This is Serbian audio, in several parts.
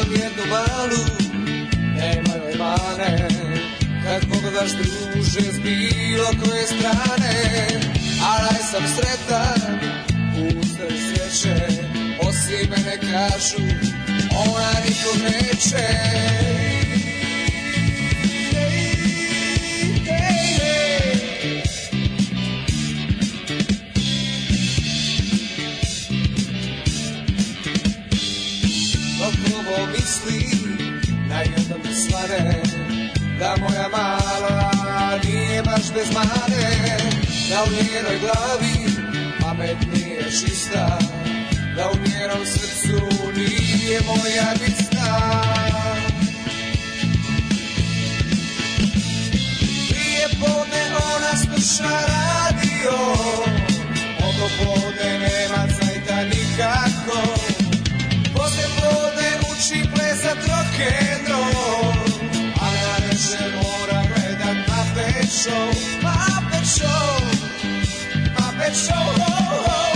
jednom jednu malu Nema joj mane Kad pogledaš druže s bilo koje strane A raj sam sretan Puste sreće Osim mene kažu Ona nikog neće da moja mala nije baš bez mane, da u njenoj glavi pamet nije čista, da u njenom srcu nije moja bicna. Prije podne ona sluša radio, oko podne nema cajta nikako, posle podne uči plesat rock'n'roll, Show, Muppet Show, Muppet Show.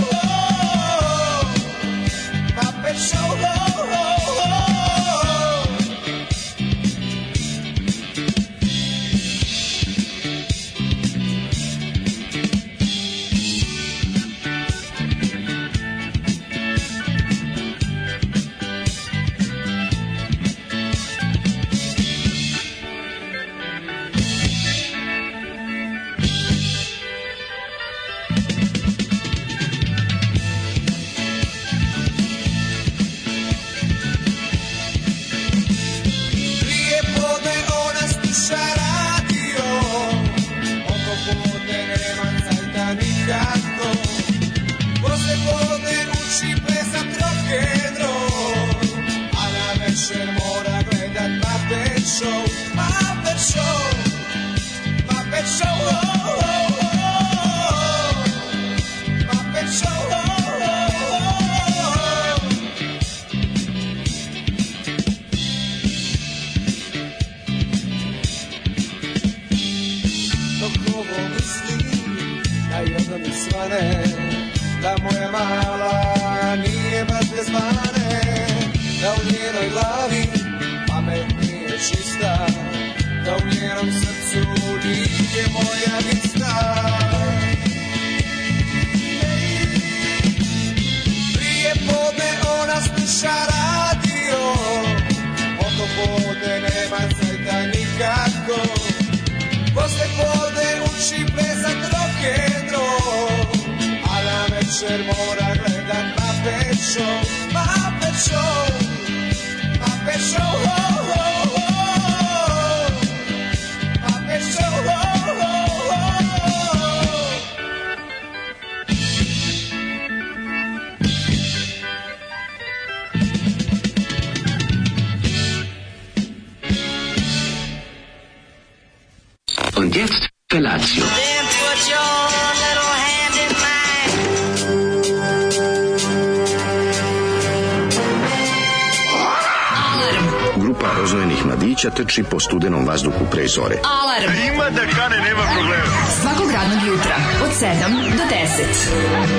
proteči po studenom vazduhu pre zore. Alarm! A ima da kane, nema problema. Svakog radnog jutra, od 7 do 10.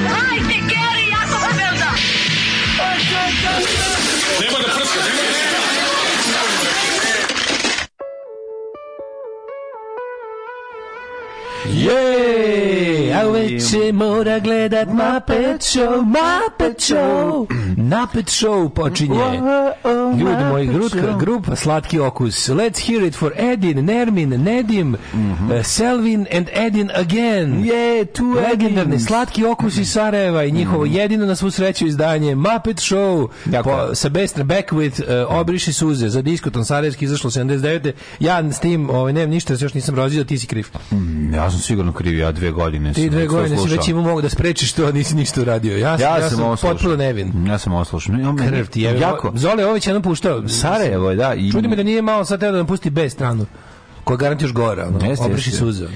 Hajde, Geri, jako se velda! Nema da prska, nema da prska! Jej! A uveče mora gledat Muppet Show, Muppet Show! Muppet Show počinje. Ljudi moji, grutka, da. grupa Slatki okus. Let's hear it for Edin, Nermin, Nedim, mm -hmm. uh, Selvin and Edin again. Je, yeah, tu Legendarni Slatki okus iz Sarajeva i njihovo mm -hmm. jedino na svu sreću izdanje Muppet Show po, sa Bestre Beckwith uh, eh, Obriši suze za diskoton Sarajevski izašlo 79. Ja s tim ovaj, nemam ništa, još nisam rođio, ti si kriv. Mm, ja sam sigurno kriv, ja dve godine sam. Ti dve godine si već imao mogu da sprečiš to, nisi ništa uradio. Ja, ja, ja sam, sam potpuno nevin. Ja sam oslušao. Ja, Krv ti je. Jako. Zole Ović jednom napuštao Sarajevo, da. I... Čudi me da nije malo sad teo da pusti B stranu koja garantiješ gore, ono, obriši suze.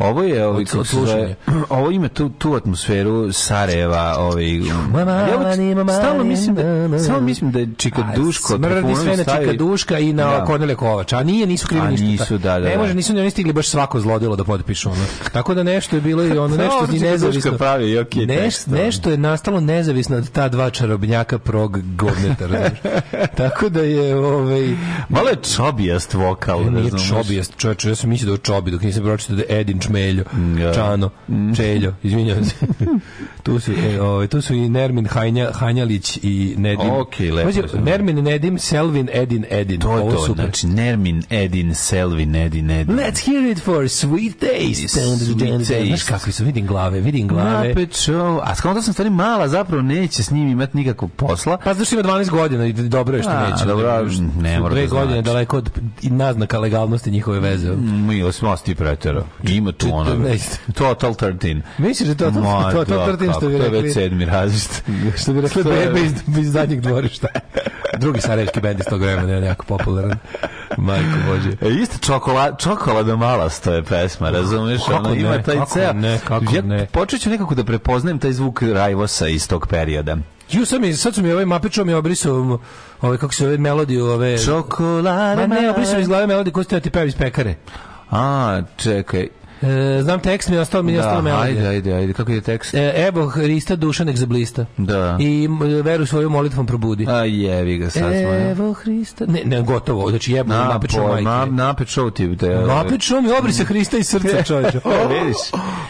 Ovo je ovaj slušanje. Ovo ima tu tu atmosferu Sarajeva, ovaj. Ja uvijek, stalno mislim da stalno mislim da je Čika Duško, mrdi sve na Čika Duška i na da. Kornelija a nije nisu krivi ništa. Nisu, da, da, ne da. može, nisu oni stigli baš svako zlodilo da potpišu ono. Tako da nešto je bilo i ono da, nešto ni nezavisno. Pravi, okay, Neš, nešto je nastalo nezavisno od ta dva čarobnjaka prog govneta, Tako da je ovaj Male je čobijast vokal, ne znam. čobijast, čoveče, ja sam mislio da je čobi, dok nisam pročitao da Edin Čmeljo, ja. Da. Čano, mm. Čeljo, izvinjavam se. tu, su, e, o, ovaj, tu su i Nermin Hanja, Hanjalić i Nedim. Okay, lepo, Mađe, Nermin, Nedim, Selvin, Edin, Edin. To je Ovo to, super. znači Nermin, Edin, Selvin, Edin, Edin. Let's hear it for Sweet Taste. Sweet taste. Znaš kakvi su, vidim glave, vidim glave. Muppet Show. A skonto sam stvari mala, zapravo neće s njim imati nikakvog posla. Pa zašto ima 12 godina i dobro je što A, neće. Dobro, ne mora da godine znači. daleko od naznaka legalnosti njihove veze. Mi mm, osmosti pretero. Ima tu ono. Total 13. Misliš da Total, 13? total 13 da, što bi rekli? To je već sedmi različit. što bi rekli bebe iz, iz zadnjeg dvorišta. Drugi sarajevski bend iz tog vremena je jako popularan. Majko Bože. E, isto čokolada, čokolada mala to je pesma, razumiješ? Kako ono, ne, ima taj kako ceo. ne, kako ja ne. Počet ću nekako da prepoznajem taj zvuk Rajvosa iz tog perioda. Ju sam i sad su mi ovaj mapičom i obrisao ove, kako se ove melodije, ove Čokolada. Ma ne, obrisao iz glave melodiju koju ste ti pevi iz pekare. A, čekaj. E, znam tekst mi je ostao, mi je da, ostao melodija. Ajde, ajde, ajde, kako je tekst? E, Ebo Hrista, duša nek zablista. Da. I veru svoju molitvom probudi. A jevi ga, sad smo. Evo Hrista, ne, ne, gotovo, znači jebo na, napet Show majke. Na, Muppet Show ti. Da, napet Show mi obrisa Hrista iz srca čovječe. Pa, vidiš?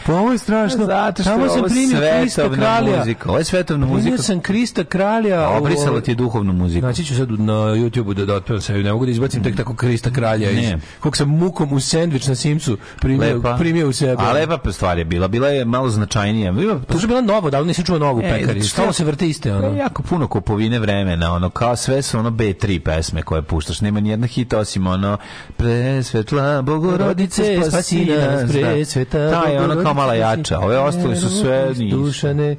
Pa ovo je strašno. Zato što Tamo sam primio Krista Kralja. Muzika. Ovo je svetovna muzika. Primio sam Krista Kralja. A obrisala ti je duhovnu muziku. Znači ću sad na YouTube-u da, da otpevam se. Ne mogu da izbacim tek tako Krista Kralja. Iz, ne. sam mukom u sendvič na Simcu primio primio u sebe. A lepa stvar je bila, bila je malo značajnija. To je bila novo, da li nisi čuo novu e, pekari? Stalo se vrti iste pa ono. Jako puno kupovine vremena, ono kao sve su ono B3 pesme koje puštaš, nema ni jedna hit osim ono presvetla bogorodice spasi nas da. presveta. Ta je ono kao mala jača. Ove ostali su sve nisu. Dušane,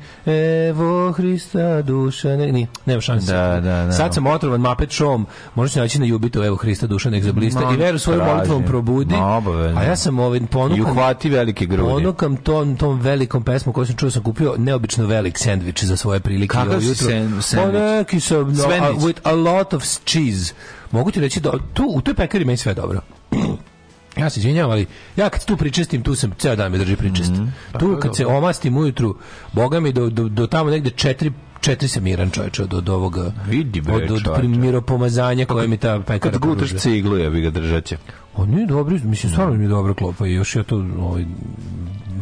evo Hrista, dušane. Ni, nema šanse. Da, da, da. Sad sam otrovan Muppet Showom. Možeš naći na Jubitu, evo Hrista, dušane, egzablista i veru svoju molitvom probudi. A ja sam ovaj ponukan hvati velike grudi. Ono kam tom, tom velikom pesmom koju sam čuo sam kupio neobično velik sendvič za svoje prilike. Kakav si sen, sendvič? Pa neki sam, no, a, with a lot of cheese. Mogu ti reći da tu, u toj pekari meni sve dobro. Ja se izvinjavam, ali ja kad tu pričestim, tu sam ceo dan me drži pričest. Mm -hmm. Tu pa kad se omastim ujutru, boga mi do, do, do tamo negde četiri četiri sam miran čovječe od, od ovoga vidi bre od, od, od miropomazanja koje mi ta pekara kad gutaš ciglu ja bi ga držaće on nije dobro mislim stvarno mi je dobro klopa i još ja to ovaj,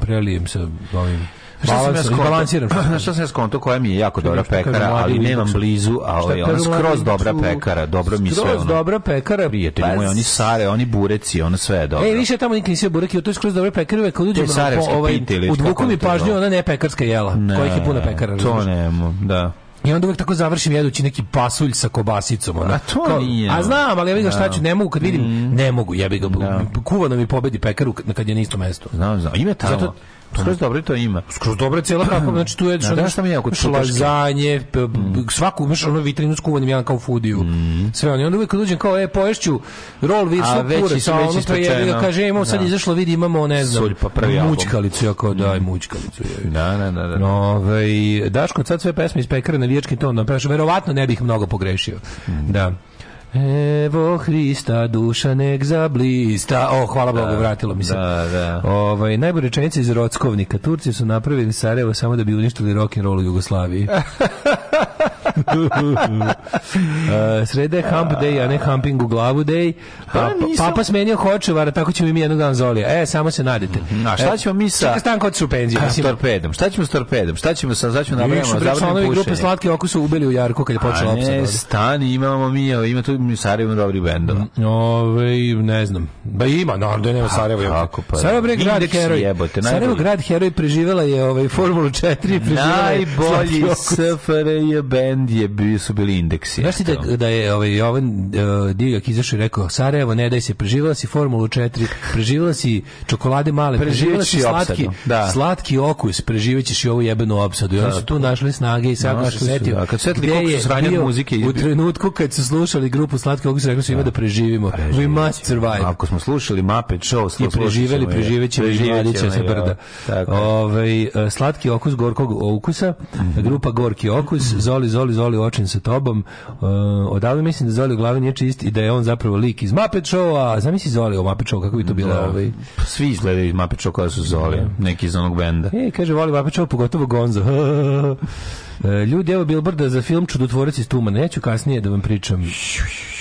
prelijem sa ovim Šta sam ja skonto? Balansiram. Šta, šta sam ja skonto koja mi je jako dobra pekara, ali nemam blizu, a ovaj, ona skroz dobra pekara, dobro mi sve. Skroz dobra pekara. Prijatelji pa moji, oni sare, oni bureci, ona sve je dobro. Ej, više tamo nikad nisam bureki, to je skroz dobra pekara, kad uđem po ovaj, udvuku mi pažnju, ona ne pekarska jela, kojih je puna pekara. To nemo, da. I onda uvek tako završim jedući neki pasulj sa kobasicom. Ona. A to Kao, nije. A znam, ali ja vidim šta da. ću, ne mogu kad vidim, mm. ne mogu, jebi ga. Da. Kuvano mi pobedi pekaru kad je na isto mesto. Znam, znam. Ima tamo. Zato, Skroz dobro to ima. Skroz dobro cela kapa, znači tu jedeš da, da, ono šta mi jako lazanje, mm. svaku imaš ono vitrinu s kuvanim janka u fudiju. Mm. Sve oni onda uvek dođem kao e poješću rol virsno kure sa ono to je kaže e, imamo sad da. izašlo vidi imamo ne znam. Sulj pa prvi Mućkalicu ja kao mm. daj mućkalicu. je. na na na. Nove i Daško sad sve pesme iz pekare na viječki ton, da verovatno ne bih mnogo pogrešio. Mm. Da. Evo Hrista, duša nek zablista. O, oh, hvala da, Bogu, vratilo mi se. Da, da. Ovaj, najbolje rečenice iz Rockovnika. Turci su napravili Sarajevo samo da bi uništili rock and roll u Jugoslaviji. uh, sreda je hump day, a ne humping u glavu day. Pa, pa nisam... Pa, papa smenio hočevara, tako ćemo i mi jednog dan zolija. E, samo se nadite. A šta e, ćemo mi sa... Čeka stanko od supenzije. S torpedom. Šta ćemo s torpedom? Šta ćemo sa... Sad ćemo nabavljamo, zabranimo pušenje. grupe slatke okuse ubili u Jarku kad je počela opsada. ne, stani, imamo mi, ima tu mi Sarajevo dobri bendova. Mm, Ove, ovaj, ne znam. Ba ima, naravno da nema pa Sarajevo. Kako pa? Da. Sarajevo je grad heroj. Jebote, Sarajevo grad heroj preživela je ovaj Formulu 4, preživela je najbolji SFRJ bend Jovan bi, su bili indeksi. Znaš ti da, da je ovaj Jovan uh, Divjak izašao i rekao Sarajevo ne daj se preživjela si Formulu 4, preživjela si čokolade male, preživjela si slatki, da. slatki okus, preživećeš i ovu jebenu opsadu. I oni su da, tu da. našli snage i sad no, našli setio. A da. kad setli koliko su sranja muzike u trenutku kad su slušali grupu Slatki okus rekli su ima da preživimo. Pa We must survive. Ako smo slušali Muppet Show, smo preživeli, preživeće, preživeće se brda. Ovaj e, slatki okus gorkog okusa, mhm. grupa Gorki okus, Zoli Zoli Zoli, Zoli, očin sa tobom. Uh, e, odavno mislim da Zoli u glavi nije čist i da je on zapravo lik iz Muppet Showa. Zamisli Zoli u Muppet Show, kako bi to bilo? Da, ovaj? Pa svi izgledaju iz Muppet Show kao su Zoli, da. neki iz onog benda. E, kaže, voli Muppet Show, pogotovo Gonzo. E, ljudi, evo Bilborda za film Čudotvorac iz Tumana. Ja ću kasnije da vam pričam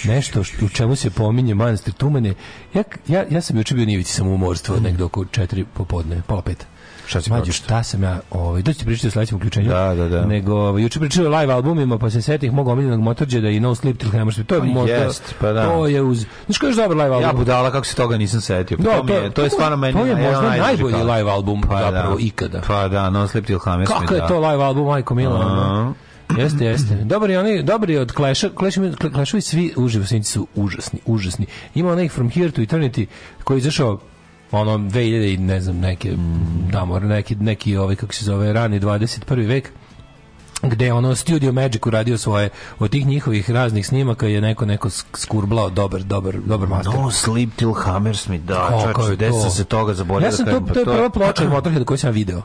nešto što, u čemu se pominje manastir Tumane. Ja, ja, ja sam juče bio nivici samomorstvo, mm. negdje oko četiri popodne, popet pet. Šta si Mađu, šta sam ja, ovaj, doći pričati o sledećem uključenju. Da, da, da. Nego, ovaj, juče pričao o live albumima, pa se setih mog omiljenog motorđe da i No Sleep Till Hammersmith. To je pa možda, jest, pa da. to je uz... Znaš koji je dobar live album? Ja budala, kako se toga nisam setio. Pa da, to, to, je, to je stvarno meni To je možda najbolji kao. live album, pa, da. zapravo, da. ikada. Pa da, No Sleep Till Hammersmith, Kako je da. to live album, Majko Milan? Uh -huh. Jeste, jeste. Dobri oni, dobri od Clash-a, clash svi uživo, su užasni, užasni. Ima onaj From Here to Eternity koji je izašao ono 2000 i ne znam neke mm. tamo neki neki ovaj kako se zove rani 21. vek gde ono Studio Magic uradio svoje od tih njihovih raznih snimaka je neko neko skurblao dobar dobar dobar master. No Sleep Till Hammersmith da čač desa se toga zaboravio. Ja da sam to, pa to je prva ploča od Motorhead koju sam video.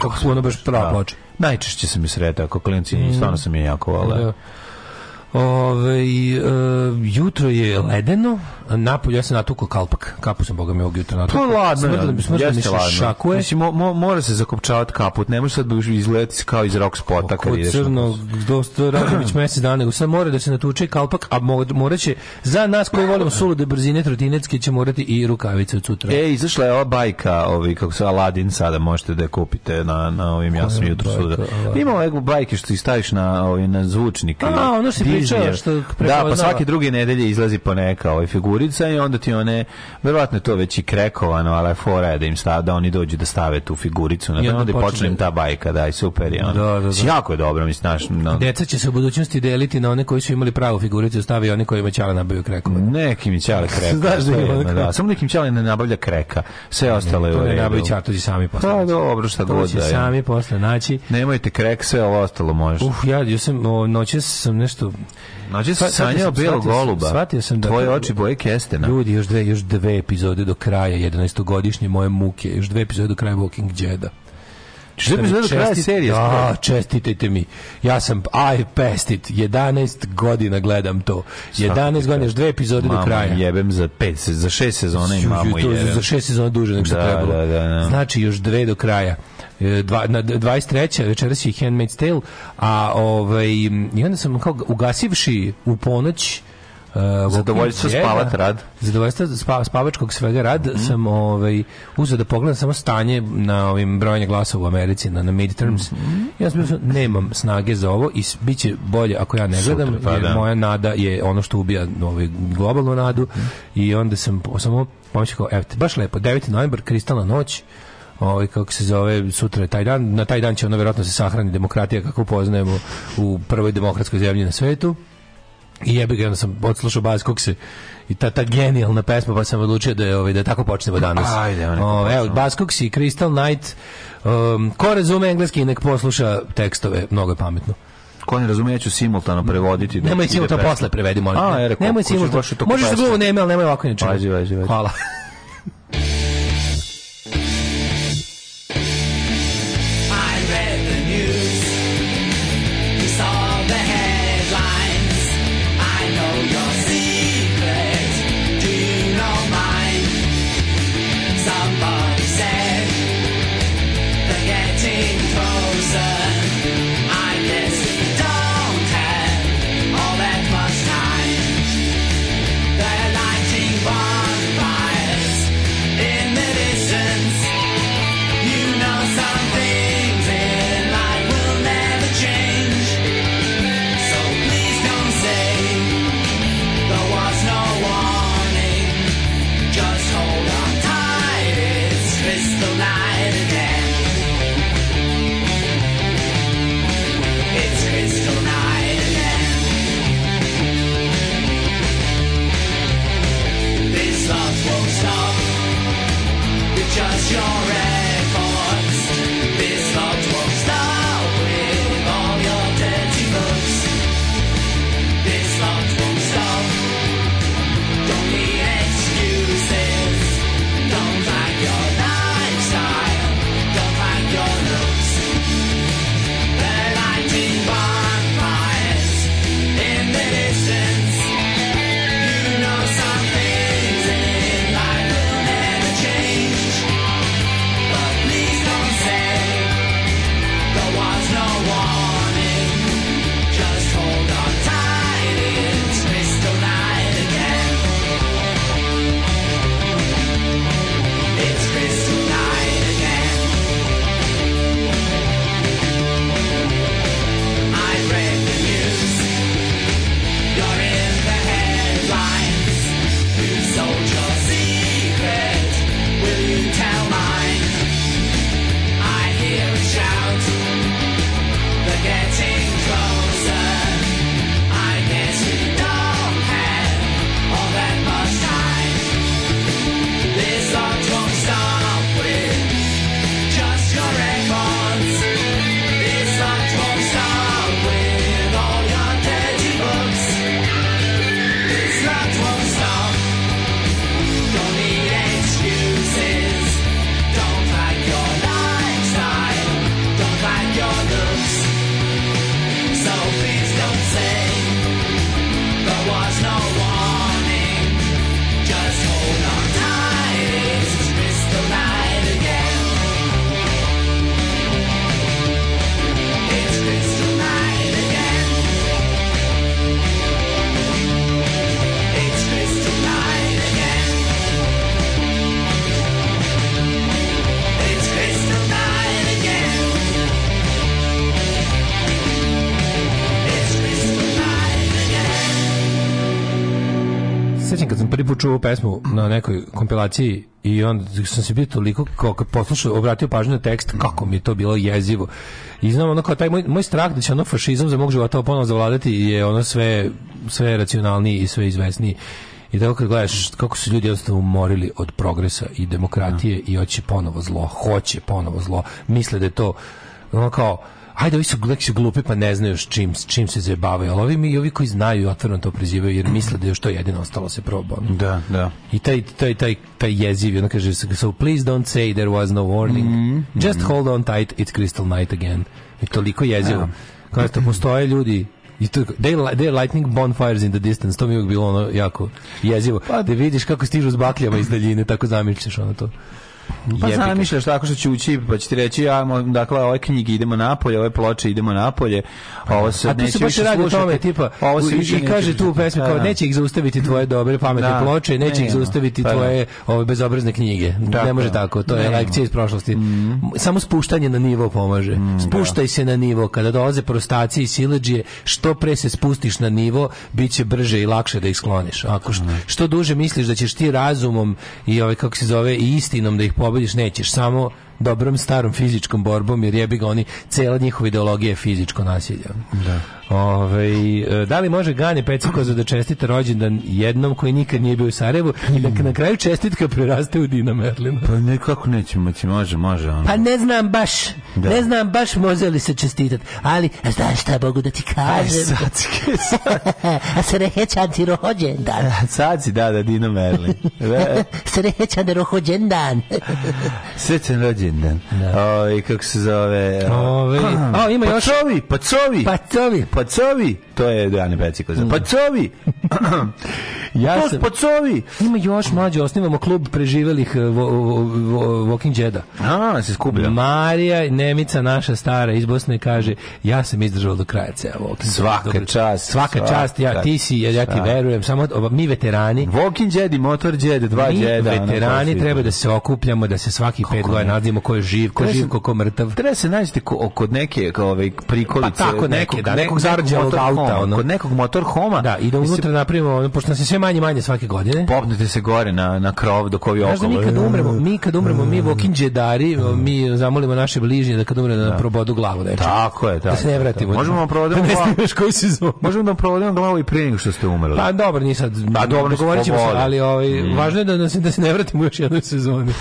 Kako su ono baš prava da. ploča. Najčešće se mi sreta ako klinci, mm. stvarno sam je jako volao. Da. Ove, e, jutro je ledeno, napolju ja sam natukao kalpak, kapu sam boga mi ovog jutra natukao. Pa ladno, smrda, smrda jeste ladno. Šakuje. Mislim, mo, mo, mora se zakopčavati kaput, ne može sad izgledati kao iz rock spota. Oko crno, dosta radi već mesec dana, nego sad mora da se natuče kalpak, a morat će, za nas koji volimo de brzine trotinecke će morati i rukavice od sutra. E, izašla je ova bajka, ovi, kako se Aladin sada možete da je kupite na, na ovim, ja sam jutro sutra. Ima ove bajke što ih staviš na, ovi, ovaj, na zvučnik. A, ono se televizije. Što da, pa svake druge nedelje izlazi po neka ovaj figurica i onda ti one, verovatno to već i krekovano, ali fora je da im stav, da oni dođu da stave tu figuricu na onda, onda počne im ta bajka, daj, super je. Ono. Da, da, da. Jako je dobro, mislim, naš... No. Deca će se u budućnosti deliti na one koji su imali pravu figuricu, stavi oni koji Mićale nabavio krekove. Neki Mićale kreka. Znaš da je da. Samo nekim Mićale ne nabavlja kreka. Sve ostalo je u redu. Ne nabavlja čartuđi sami posle. Pa dobro, šta god da je. sami posle naći. Nemojte krek, sve ovo ostalo može. Uf, ja, ja sam, noće sam nešto Mlađe sam sanjao belog goluba. Shvatio sam da tvoje oči boje kestena. Ljudi, još dve, još dve epizode do kraja 11 godišnje moje muke, još dve epizode do kraja Walking Deada. Što bi zvedao kraja serije? Da, čestitajte mi. Ja sam, I past it. 11 godina gledam to. 11 godina, još dve epizode do kraja. Mamu jebem za pet, za šest sezona i mamu jebem. Za šest sezona duže nego što da, trebalo. Da, da, da. Znači, još dve do kraja dva, na 23. večeras je Handmaid's Tale, a ovaj, i onda sam kao ugasivši u ponoć Uh, zadovoljstvo spavat rad. Zadovoljstvo spa, spavačkog svega rad mm -hmm. sam ovaj, uzeo da pogledam samo stanje na ovim brojanje glasova u Americi, na, na midterms. Mm -hmm. Ja sam bio, nemam snage za ovo i bit će bolje ako ja ne gledam, Sutra, pa, jer da. moja nada je ono što ubija ovaj, globalnu nadu mm -hmm. i onda sam samo pomislio kao, evo te, baš lepo, 9. novembar, kristalna noć, ovaj kako se zove sutra je taj dan na taj dan će ono verovatno se sahrani demokratija kako poznajemo u prvoj demokratskoj zemlji na svetu i ja bih onda sam odslušao bas kako se i ta, ta genijalna pesma pa sam odlučio da je ovaj da je tako počnemo danas. Ajde, ovaj, evo Baskox i Crystal Knight um, ko razume engleski nek posluša tekstove, mnogo je pametno ko ne razume, ja ću simultano prevoditi. Da nemoj simultano, posle prevedi, molim. A, ja rekao, nemoj simultano. Možeš da gluvo nema, ali nemoj ovako ničega. Hvala. čuo ovu pesmu na nekoj kompilaciji i on sam se bio toliko kako poslušao, obratio pažnju na tekst kako mi je to bilo jezivo. I znam ono kao taj moj, moj strah da će ono fašizam za mog života ponovo zavladati je ono sve sve racionalniji i sve izvesniji. I tako kad gledaš kako su ljudi jednostavno umorili od progresa i demokratije i hoće ponovo zlo, hoće ponovo zlo, misle da je to ono kao ajde, ovi su, su glupi pa ne znaju s čim, s čim se zabavaju, ali ovi mi i ovi koji znaju otvoreno to prezivaju jer misle da još to jedino ostalo se proba. Da, da. I taj, taj, taj, taj jeziv, ono kaže, so please don't say there was no warning, mm -hmm. just hold on tight, it's crystal night again. I toliko jezivo. Ja. Kaže, to postoje ljudi i to, they, they lightning bonfires in the distance, to mi je bilo ono jako jezivo. Pa, da vidiš kako stižu s bakljama iz daljine, tako zamišljaš ono to. Pa zamišljaš tako što će ući, pa će ti reći, ja, dakle, ove knjige idemo napolje, ove ploče idemo napolje, pa da. ovo se A tu se baš radi tome, tipa, ovo se više i kaže tu u pesmi, kao, da, da. neće ih zaustaviti tvoje dobre pametne da, ploče, neće ne, ih zaustaviti pa, tvoje ove bezobrazne knjige. Tako, ne može tako, to je lekcija iz prošlosti. Mm. Samo spuštanje na nivo pomaže. Mm, Spuštaj da. se na nivo, kada dolaze prostaci i sileđije, što pre se spustiš na nivo, bit će brže i lakše da ih skloniš. Ako što, mm. što duže misliš da ćeš ti razumom i ove, kako se zove, i istinom da ih ih pobediš, nećeš, samo dobrom starom fizičkom borbom, jer jebi ga oni, cela njihova ideologija je fizičko nasilje. Da. Ove, ovaj, da li može Gane Pecikoza da čestita rođendan jednom koji nikad nije bio u Sarajevu i da na kraju čestitka preraste u Dina Merlina? Pa nekako neće moći, može, može. Ono. Pa ne znam baš, da. ne znam baš može li se čestitat, ali znaš šta Bogu da ti kažem? Aj, sad, sad. A srećan ti rođendan. Sad si, da, da, Dina Merlin. Da. srećan rođendan. srećan rođendan rođendan. Da. Oj, ovaj, kako se zove? Eh, Ove, a, pa ima još... Pacovi, pacovi. Pacovi. Pacovi. To je Dojane Peciko. Mm. Da. Pacovi. ja to sam... Pacovi. Ima još mlađe, osnivamo klub preživelih eh, Walking Jeda. A, se skuplja. Marija Nemica, naša stara iz Bosne, kaže, ja sam izdržao do kraja ceo Walking Svaka Jeda. čast. Svaka, čast, ja, ti si, ja, ja ti verujem, samo mi veterani. Walking Jedi, motor Jedi, dva Jeda. Mi veterani treba da se okupljamo, da se svaki Kako pet godina vidimo ko je živ, ko je živ, ko je mrtav. Treba se naći kod neke ovaj, prikolice. Pa tako, neke, nekog, da, nekog zarđenog auta. Ono. Kod nekog motorhoma. Da, i da unutra napravimo, pošto nas je sve manje manje svake godine. Popnete se gore na, na krov dok ovi okolo. Znaš da mi kad umremo, mi kad umremo, mi vokinđedari, mm. mi zamolimo naše bližnje da kad umremo da, da. probodu glavu. Nečem. Tako je, da tako. Da se ne vratimo. Možemo da provodimo glavu. Možemo da vam provodimo glavu i prije nego što ste umrli. Pa dobro, nisam. Pa dobro, dogovorit ćemo se, ali ovaj, mm. važno je da, da se ne vratimo još jednoj sezoni.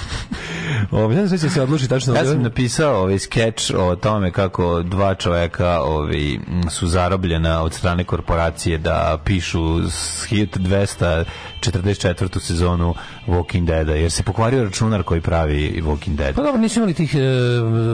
Ovaj ne se se odluči tačno. Ja sam napisao ovaj skeč o tome kako dva čoveka ovi ovaj, su zarobljena od strane korporacije da pišu hit 200 44. sezonu Walking Deada, jer se pokvario računar koji pravi Walking Dead. Pa dobro, nisu imali tih, e,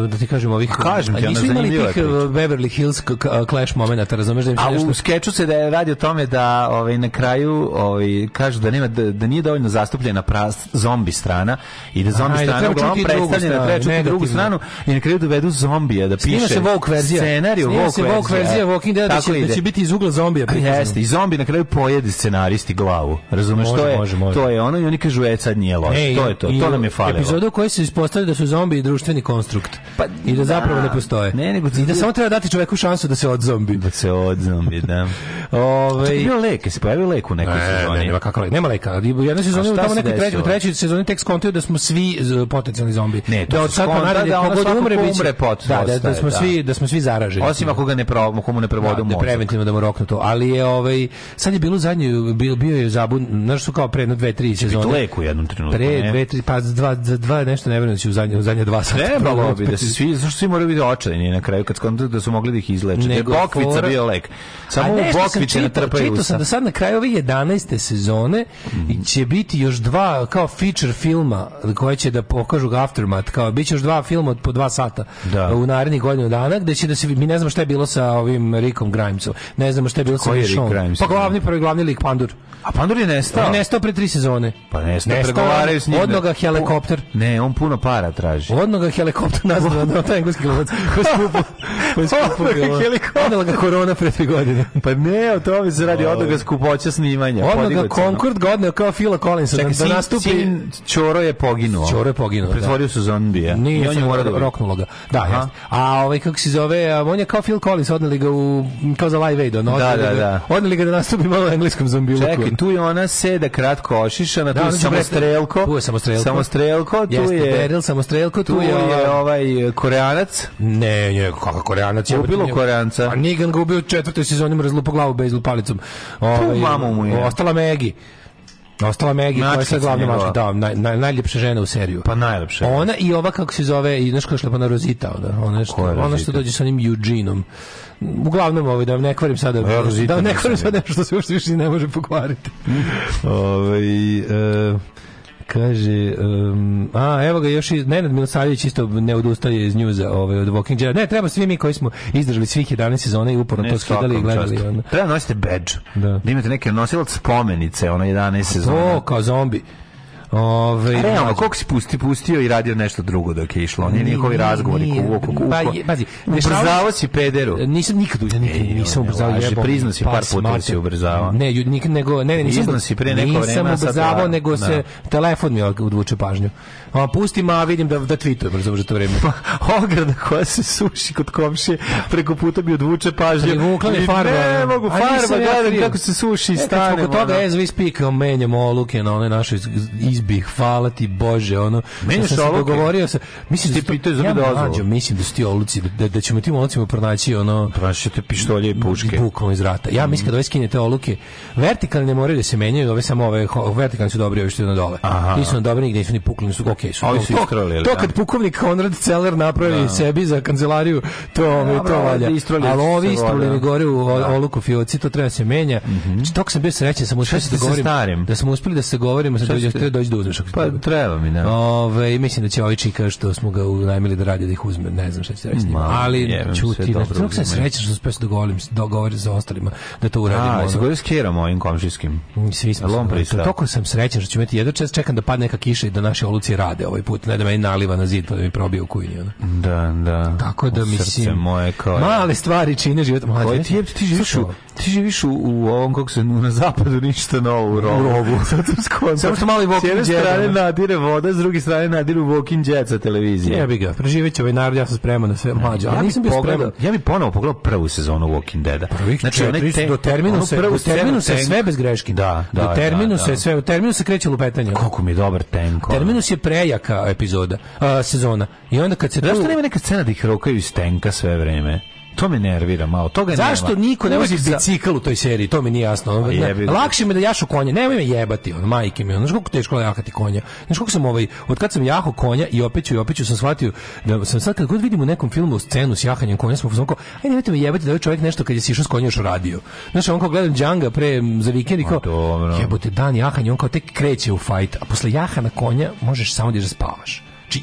da ti kažem, ovih... Pa kažem ti, nisu imali tih e, priča. Beverly Hills clash momenta, razumeš da im A nešto... u skeču se da je radi o tome da ovaj, na kraju ovaj, kažu da, nema, da, da nije dovoljno zastupljena pra, zombi strana i da zombi Aj, da strana da uglavnom predstavljena, da treba čuti drugu stranu i na kraju dovedu zombija da piše Snima se Vogue verzija. Scenariju Vogue se Vogue verzija Walking Dead da će, da će biti iz ugla zombija. Jeste, i zombi na kraju pojedi scenaristi glavu, razumeš? ono može, što je, može, može. to je ono i oni kažu e sad nije loše. Hey, to je to, to nam je falilo. Epizoda koja se ispostavlja da su zombi društveni konstrukt. Pa, I da, da zapravo ne postoje. Ne, nego I da samo treba dati čoveku šansu da se od zombi Da se od zombi da. ovaj pa bio lek, se pojavio lek u nekoj ne, sezoni. Ne, nema, kako lek, nema leka. U jednoj sezoni, tamo nekoj trećoj, trećoj sezoni tek skontio da smo svi e, potencijalni zombi. Ne, to da od sad pa da kogod umre, umre pot, da, da, da smo da. svi, da smo svi zaraženi. Osim ako ga ne da, provodimo, komu ne prevodimo da, preventivno da mu roknu to. Ali je, ovaj, sad je bilo zadnje, bio, bio je zabun, znaš su kao pre jedno dve, tri sezone. Biti lek u jednom trenutku. Pre ne? dve, tri, pa za dva, za dva nešto ne vrem da će u zadnje, u zadnje dva sata. Trebalo bi da se svi, zašto svi moraju biti očajni na kraju kad skontu da su mogli da ih izleče. Da Nego, da bokvica for... bio lek. Samo u bokvice natrpaju. Čitao sam da sad na kraju ove 11. sezone mm. će biti još dva kao feature filma koje će da pokažu ga Aftermath, kao biće još dva filma od po dva sata da. u narednih godinu dana gde će da se, mi ne znamo šta je bilo sa ovim Rickom Grimesom, ne znamo šta je bilo Koji sa Sean. Pa glavni, prvi glavni lik Pandur. A Pandur je nestao nestao? On nestao pre tri sezone. Pa nestao, nestao pregovaraju s njim. Odnoga da. helikopter. Ne, on puno para traži. Odnoga helikopter nazvao da, taj engleski gledac. Ko skupo. ko skupo da. bilo. Odnoga ga korona pre tri godine. Pa ne, o tome se radi odnoga ovaj. skupoća snimanja. Odnoga Concord godine, kao Phila Collinsa. Čekaj, da, da nastupi... Sin, Čoro je poginuo. Čoro je poginuo, Pretvorio da. se zombija. Nije, on je mora da roknulo ga. Da, jeste. A ovaj, kako se zove, on je kao Phil Collins, odneli ga u, kao za Live Aid, ono. Da, da, da. Odneli ga da nastupi malo na engleskom zombiju. Čekaj, tu je ona seda kratko ošišana, tu da, je samostrelko. Tu je samostrelko. Samostrelko, tu Jeste, je Beril samostrelko, tu, tu je, je ovaj e, koreanac. Ne, ne, kako koreanac je bilo koreanca. A pa Nigan ga ubio u četvrtoj sezoni mrzlu po glavu bez palicom. Ovaj, mamu mu je. Ostala Megi. Ostala Megi koja je sad glavna mačka, da, naj, naj, najljepša žena u seriju. Pa najljepša. Ona i ova kako se zove, i znaš koja šlepana Rozita, ona, ona što, ona što dođe sa onim Eugeneom. Uglavnom ovaj da vam ne kvarim sada. Ja, da vam da ne kvarim sada nešto što se uopšte više ne može pokvariti. ovaj e Kaže, um, a evo ga još i Nenad Milosavljević isto ne odustaje iz njuza ovaj, od Walking Dead. Ne, treba svi mi koji smo izdržali svih 11 sezona i uporno ne, to skidali i gledali. Onda. Treba nosite badge. Da. da imate neke nosilac spomenice, ono 11 sezona. o kao zombi. Ove, Realno, koliko si pusti, pustio i radio nešto drugo dok je išlo? Nije njihovi razgovori kuvo, kuvo, Pa, pazi, ubrzavao si pederu. E, nisam nikad, nikad, nikad nisam ubrzavao. Jebo, priznao si par puta si ubrzavao. Ne, nego, ne, ne, nisam, si pre neko nisam ubrzavao, nego da. se telefon mi odvuče pažnju. Pa pusti ma, vidim da da tweetujem, razumeš to vreme. Pa, ograda koja se suši kod komšije, preko puta mi odvuče pažnju. Ne farba. Ne mogu farba, gledam kako se suši i e, stane. Kako toga as we speak, menjamo oluke na onoj našoj izbih, hvala ti Bože, ono. Meni se dogovorio sa mislim da ti pitaju za dozvolu. mislim da su ti oluci da, da ćemo tim olucima pronaći ono pronaći te pištolje i puške. Bukvalno iz rata. Ja mislim mm. kad ove skinete oluke vertikalne moraju da se menjaju, ove samo ove vertikalne su dobre, ove što je na dole. Nisu na dobre, nigde nisu ni pukli, nisu okay, su to, to da? kad pukovnik Konrad Celer napravi da. sebi za kancelariju, to ovaj to valja. Ali ovi istrolili gore u da. oluku fioci, to treba da se menja. Mhm. Znači, tok sam bio srećan, sam uspio da govorim. Da smo uspeli da se govorimo, sa dođe da dođe da uzmeš. Pa treba mi, ne. Ove, mislim da će ovaj čika što smo ga unajmili da radi da ih uzme, ne znam šta će reći. Ali čuti, znači, tok sam srećan što uspio da govorim, dogovorim za ostalima da to uradimo. A, se govorim s Kerom, ovim komšijskim. Svi smo. Toliko sam srećan što ću imati jedan čas, čekam da padne neka kiša i da naši oluci rade krade ovaj put, ne da me naliva na zid pa da mi probije u kujni. Ono. Da, da. Tako da, u mislim, moje kao... male stvari čine život. Mlađe, Koji ti, ti živiš u, ti živiš u, u ovom, kako se, na zapadu ništa novo u rovu. U rovu. Samo što mali Walking Jet. S jedne strane nadire voda, s druge strane nadiru Walking Jet sa televizije. Jebi ga, preživit će ovaj narod, ja sam spreman na sve mlađe. Ja, ja, nisam bio spreman. Ja bih ponovo pogledao prvu sezonu Walking Deada. Prvih znači, četiri, te, do terminu se, do terminu se sve bez greški. Da, da, do da, terminu da, da. se sve, u terminu se kreće lupetanje. Koliko mi je dobar tenko. Terminus je pre prejaka epizoda, a, sezona. I onda kad se... Zašto tu... nema neka scena da ih rokaju iz tenka sve vreme? To me nervira malo. Toga Zašto nema. niko ne vozi bicikl u toj seriji? To mi nije jasno. Pa ne, lakše mi da jašu konja. Nemoj me jebati, on majke mi. Znaš koliko teško je jahati konja. Znaš koliko sam ovaj od kad sam jahao konja i opet ću i opet ću sam shvatio da sam sad kad god vidim u nekom filmu scenu s jahanjem konja, smo fuzonko, aj nemojte me jebati da je ovaj čovjek nešto kad je sišao s konja još radio. Znaš, on kao gledam Džanga pre za vikend i kao jebote dan jahanja, on kao tek kreće u fight, a posle jaha na konja možeš samo da, da spavaš. Či,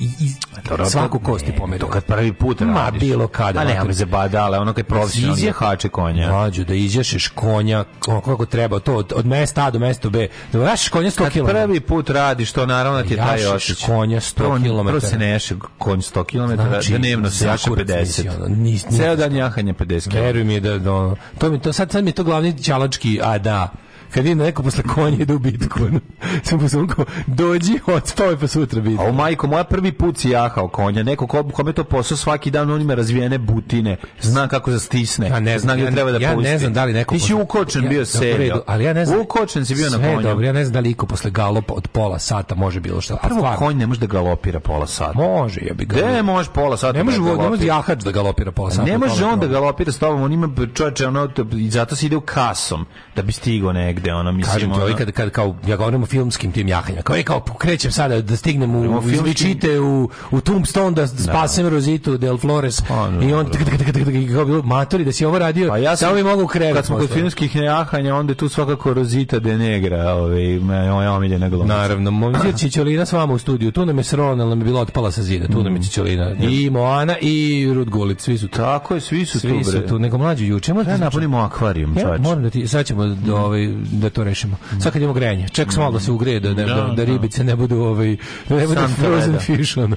znači, i, svaku kosti pomedo. kad prvi put Ma, radiš. Ma, bilo kada. A pa ne, ali za da badale, ono kad da profesionalno. Izjehače konja. Mlađu, da izješeš konja kako treba, to od, od mesta A do mesta B. Da jašiš konja 100 km. prvi put radiš, to naravno ti taj osjećaj. konja 100 km. Prvo se ne konj 100 km, znači, dnevno se jaše 50. Ceo dan jahanje 50 km. Veruj mi da, da, to mi to sad sad mi to glavni đalački a da kad vidim neko posle konja ide u bitku. Sam posumkao, dođi, odstavaj pa sutra bitku. A u majko, moja prvi put si jahao konja. Neko ko, kome to posao svaki dan, on ima razvijene butine. Zna kako se da stisne. Ja ne zna gdje ja, treba da ja pusti. Ja ne znam da li neko... Ti si ukočen ja, bio serio. Ali ja ne znam... Ukočen si bio na konju. Dobro, ja ne znam da li iko posle galopa od pola sata može bilo šta. Prvo, stvarno. konj ne može da galopira pola sata. Može, ja jebi ga. Gde može pola sata? Ne da može, ne može jahač da galopira pola sata. Ne može on da galopira s tobom, on ima čoveče, ono, i zato se ide u kasom da bi stigao negdje negde, ona mislimo Kažem ti, ono... kad, kad, kao, ja govorim o filmskim tim jahanjima, kao, je, kao, pokrećem sada da stignem u, u izličite, u, u Tombstone, da spasem da. Rozitu del Flores, ono, pa, i on, kao bilo, matori, da si ovo radio, pa ja sam, mi mogu krevet. Kad smo kod filmskih jahanja, onda tu svakako Rosita de Negra, ovaj, moja omiljena glumica. Naravno, Momizir Čičolina s vama u studiju, tu nam je srona, nam je bila otpala sa zida, tu nam je Čičolina, mm. i Moana, i Rud Gulic, svi su Tako je, svi su tu, bre. Svi su tu, nego mlađu juče. možemo da napunimo akvarijum, čovječ. Moram da ti, sad ćemo, mm. ovaj, da to rešimo. Sad kad imamo grejanje, čekaj se malo da se ugreje da, da, da, da, ribice ne budu ovaj da ne budu frozen fish ono.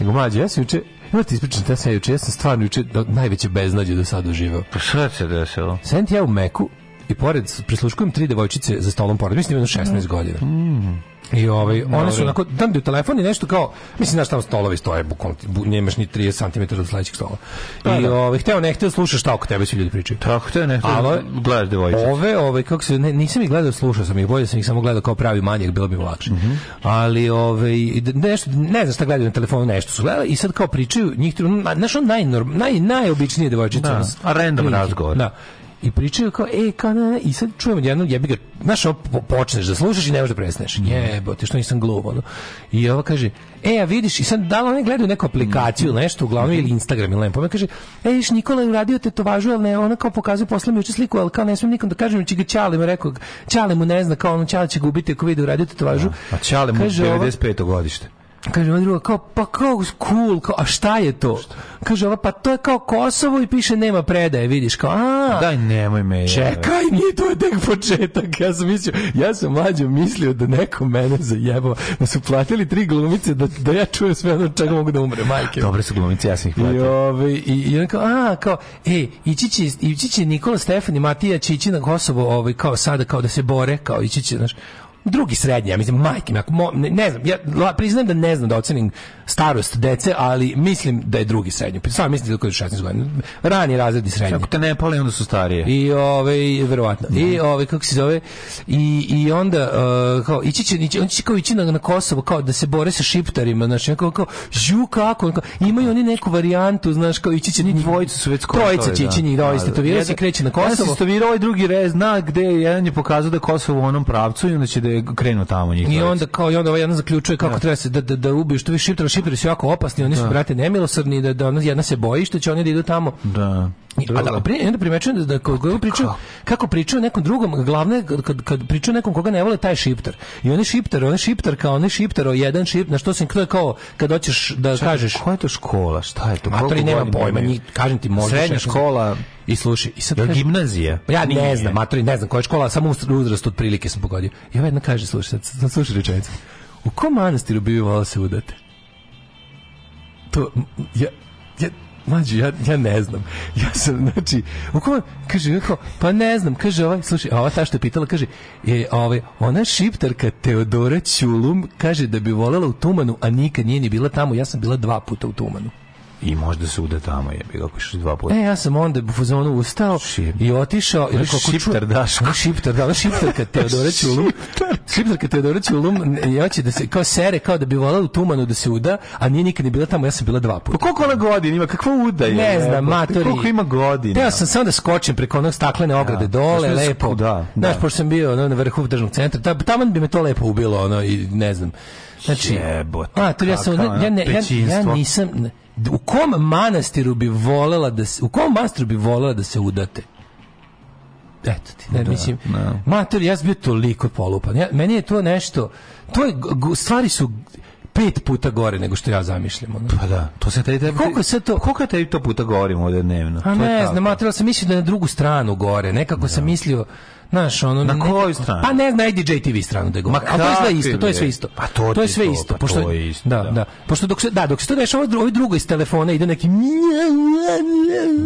Nego mlađe, ja sam juče Ja ti ispričam, ja sam juče, ja sam stvarno juče do, najveće beznađe do sada doživao. Pa šta se desilo? Sam ti ja u Meku i pored prisluškujem tri devojčice za stolom pored, mislim imam 16 godina. Mm. I ovaj, one su onako, dam ti telefon i nešto kao, mislim, znaš, tamo stolovi stoje, bukvalno, nemaš ni 30 cm od sledećeg stola. Da, I da. Ovaj, hteo ne hteo, slušaš šta oko tebe svi ljudi pričaju. Tako, hteo ne hteo, gledaš devojče. Ove, ovaj, kako se, ne, nisam ih gledao, slušao sam ih, bolje sam ih samo gledao kao pravi manjak, bilo bi mi lakše. Mm -hmm. Ali, ovaj, nešto, ne znam šta gledaju na telefonu, nešto su gledali i sad kao pričaju, njih, znaš, on naj, naj, najobičnije devojčice. Da, a random razgovor. Da i pričaju kao, e, kao, ne, ne, i sad čujem jednom, jebi ga, znaš, ono, počneš da slušaš i ne možeš da prestaneš, mhm. jebote, što nisam glup, ono. I ona kaže, e, a vidiš, i sad da oni gledaju neku aplikaciju, nešto, uglavnom, ili Instagram, ili nešto nema, pa kaže, e, viš, Nikola je uradio tetovažu, al ne, ona kao pokazuje posle mi uče sliku, ali kao ne smijem nikom da kažem, će ga Ćale mu rekao, Ćale mu ne zna, kao on Ćale će gubiti ako vidi da uradio tetovažu. Ja, da, a Ćale mu 95. godište. Kaže ova druga, kao, pa kao cool, kao, a šta je to? Šta? Kaže ova, pa to je kao Kosovo i piše nema predaje, vidiš, kao, a... Daj, nemoj me. Čekaj, ja, nije, to je tek početak, ja sam mislio, ja sam mlađo mislio da neko mene zajebao, da su platili tri glumice, da, da ja čujem sve ono čega mogu da umre, majke. Dobre su glumice, ja sam ih platio. I, ove, i, i on kao, a, kao, ej, ići će, ići će Nikola Stefan i Matija će ići na Kosovo, ovaj, kao sada, kao da se bore, kao ići će, znaš, drugi srednji, ja mislim, majke mi, ne, ne, znam, ja priznajem da ne znam da ocenim starost dece, ali mislim da je drugi srednji. Samo mislim da je 16 godina. Rani razredi srednji. Ako te ne pali, onda su starije. I ovaj, verovatno. Mm. I da. ovaj, kako se zove, i, i onda, uh, kao, ići će, ići, on će kao ići na, na Kosovo, kao da se bore sa šiptarima, znači, kao, kao, žu kako, kao, imaju oni neku varijantu, znaš, kao ići će ni dvojicu su već skoro. Trojica će ići da. njih, da, ovaj se kreće na Kosovo. Ja se istovirao, ovaj drugi rez, zna gde, jedan je pokazao da Kosovo u onom pravcu i onda će da je krenuo tamo njih. I onda kao i onda ovaj jedan zaključuje kako ja. Da. treba da se da da da ubiju što vi šiptari, šiptari su jako opasni, oni su da. brate nemilosrdni da da ona jedna se boji što će oni da idu tamo. Da. A da, pri, onda primećujem da, da kako pričaju, kako pričaju nekom drugom, glavne kad, kad pričaju nekom koga ne vole, taj šiptar. I oni šiptar, oni šiptar kao oni šiptar, jedan šip, na što sam to kao kad hoćeš da Čak, kažeš. Koja je to škola? Šta je to? Matori nema pojma, ni, kažem ti možda. Srednja škola, I slušaj, i sad... Jel gimnazija? Ja ne znam, matori, ne znam koja škola, samo uzrast otprilike sam pogodio. I ovaj jedna kaže, slušaj, sad slušaj rečenicu. U kom manastiru bi vi da se udate? To, ja, ja, Mađu, ja, ja ne znam. Ja sam, znači, u kom, kaže, kako, pa ne znam, kaže ovaj, slušaj, a ova ta što je pitala, kaže, je, ovaj, ona šiptarka Teodora Ćulum, kaže da bi volela u Tumanu, a nikad nije ni bila tamo, ja sam bila dva puta u Tumanu. I možda se uda tamo je bilo ako išli dva puta. E ja sam onda u fazonu ustao Šip. i otišao i rekao šipter daš, ko šiptar da, šiptar kad Teodoreć ulum. Šiptar kad Teodoreć ulum, ja će da se kao sere kao da bi volao u tumanu da se uda, a nije nikad ni bila tamo, ja sam bila dva puta. Pa koliko ona godina ima, kakva uda je? Ne znam, matori. Koliko ima godina? Ja sam samo da skočim preko onog staklene da, ograde da dole, lepo. Da, da. Znaš, pošto sam bio na vrhu državnog centra, tamo bi me to lepo ubilo, ono, i ne znam. Znači, Jebote, a, ja, sam, ja, ne, ja, ja nisam... U kom manastiru bi volela da se, u kom manastiru bi volela da se udate? Eto ti, ne, da, mislim, no. Da. mater, ja sam bio toliko polupan. Ja, meni je to nešto, to je, stvari su, pet puta gore nego što ja zamišljam. Ono. Pa da, to se taj tebi... Koliko se to... Koliko tebi to puta govorimo ovdje dnevno? A to ne, znam, sam mislio da je na drugu stranu gore. Nekako da. sam mislio Znaš, ono na koju stranu? Pa ne znam, DJ TV stranu da govorim. Ma to je sve isto, to je sve isto. Pa to, to je sve to, isto. Pa pošto to je isto, da, da, da. Pošto dok se da, dok se to dešava ovo drugi drugo iz telefona ide neki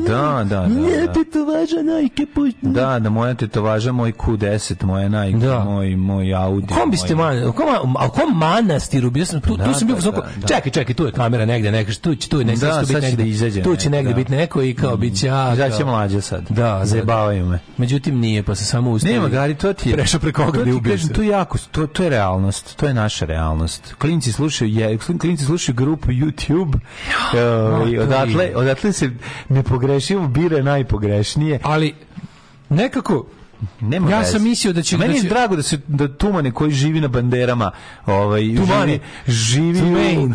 Da, da, da. Ne da. tetovaža najke pušta. Da, da moja tetovaža moj Q10, moja najke, da. moj moj Audi. Kom biste man, kom, a kom manastiru bio sam tu, pa tu da, sam bio pa da, Čekaj, čekaj, tu je kamera negde, neka tu će tu je nešto biti negde. Tu će negde biti neko i kao mm. biće ja. Zaće mlađe sad. Da, zajebavaju me. Međutim nije, pa se samo zaustavio. Nema Gari, to ti je. Prešao preko ograde i ubio se. To je jako, to, to je realnost, to je naša realnost. Klinci slušaju, je, klinci slušaju grupu YouTube. Uh, i odatle, odatle se nepogrešivo bire najpogrešnije. Ali nekako Nema ja sam mislio da će... meni da će... drago da se da Tumane koji živi na banderama, ovaj, Tumane, živi, živi, tumain,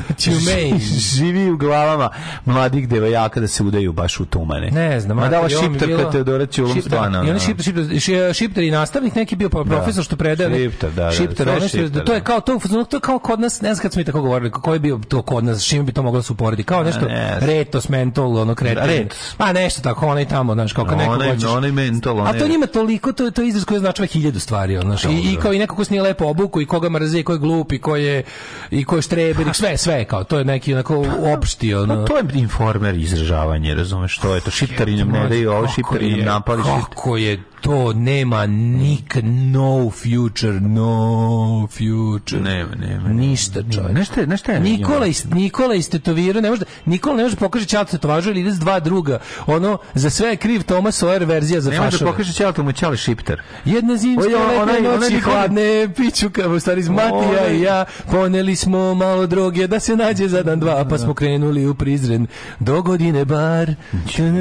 u, živi u glavama mladih devojaka da se udaju baš u Tumane. Ne znam. Ma da ova šiptarka Teodora Ćulom stvarno. I ona šiptar, šiptar, šiptar i nastavnik neki bio pa da. profesor da, što predaje. Šiptar, da. da, šiptar, da, to je da. kao to, to je kao kod nas, ne znam kad smo mi tako govorili, kako je bio to kod nas, čime bi to moglo da se uporedi. kao nešto ne, retos, mentol, ono kretan. Pa nešto tako, onaj tamo, znaš, kao kad neko hoćeš. Onaj mentol, onaj. A to njima toliko to, to je izraz koji označava hiljadu stvari, ono, znaš, i, i, kao i neko ko snije lepo obuku, i koga mrzi, i ko je glup, i ko je, i ko je štreber, sve, sve, kao, to je neki onako pa, pa, opšti, ono. Pa, to je informer izražavanje, razumeš, što je to, šiptari nam ne daju, ovo šiptari nam napali. Kako je to nema nik no future no future nema nema ništa čoj nešto je Nikola ist, Nikola istetovirao ne može Nikola ne može da pokaže ćalto tetovažu ili ide s dva druga ono za sve je kriv Thomas Sawyer verzija za fašove ne može da pokaže ćalto mu ćali šipter jedna zimska onaj noći hladne pićuka u stari Matija i ja poneli smo malo droge da se nađe za dan dva pa smo krenuli u Prizren do godine bar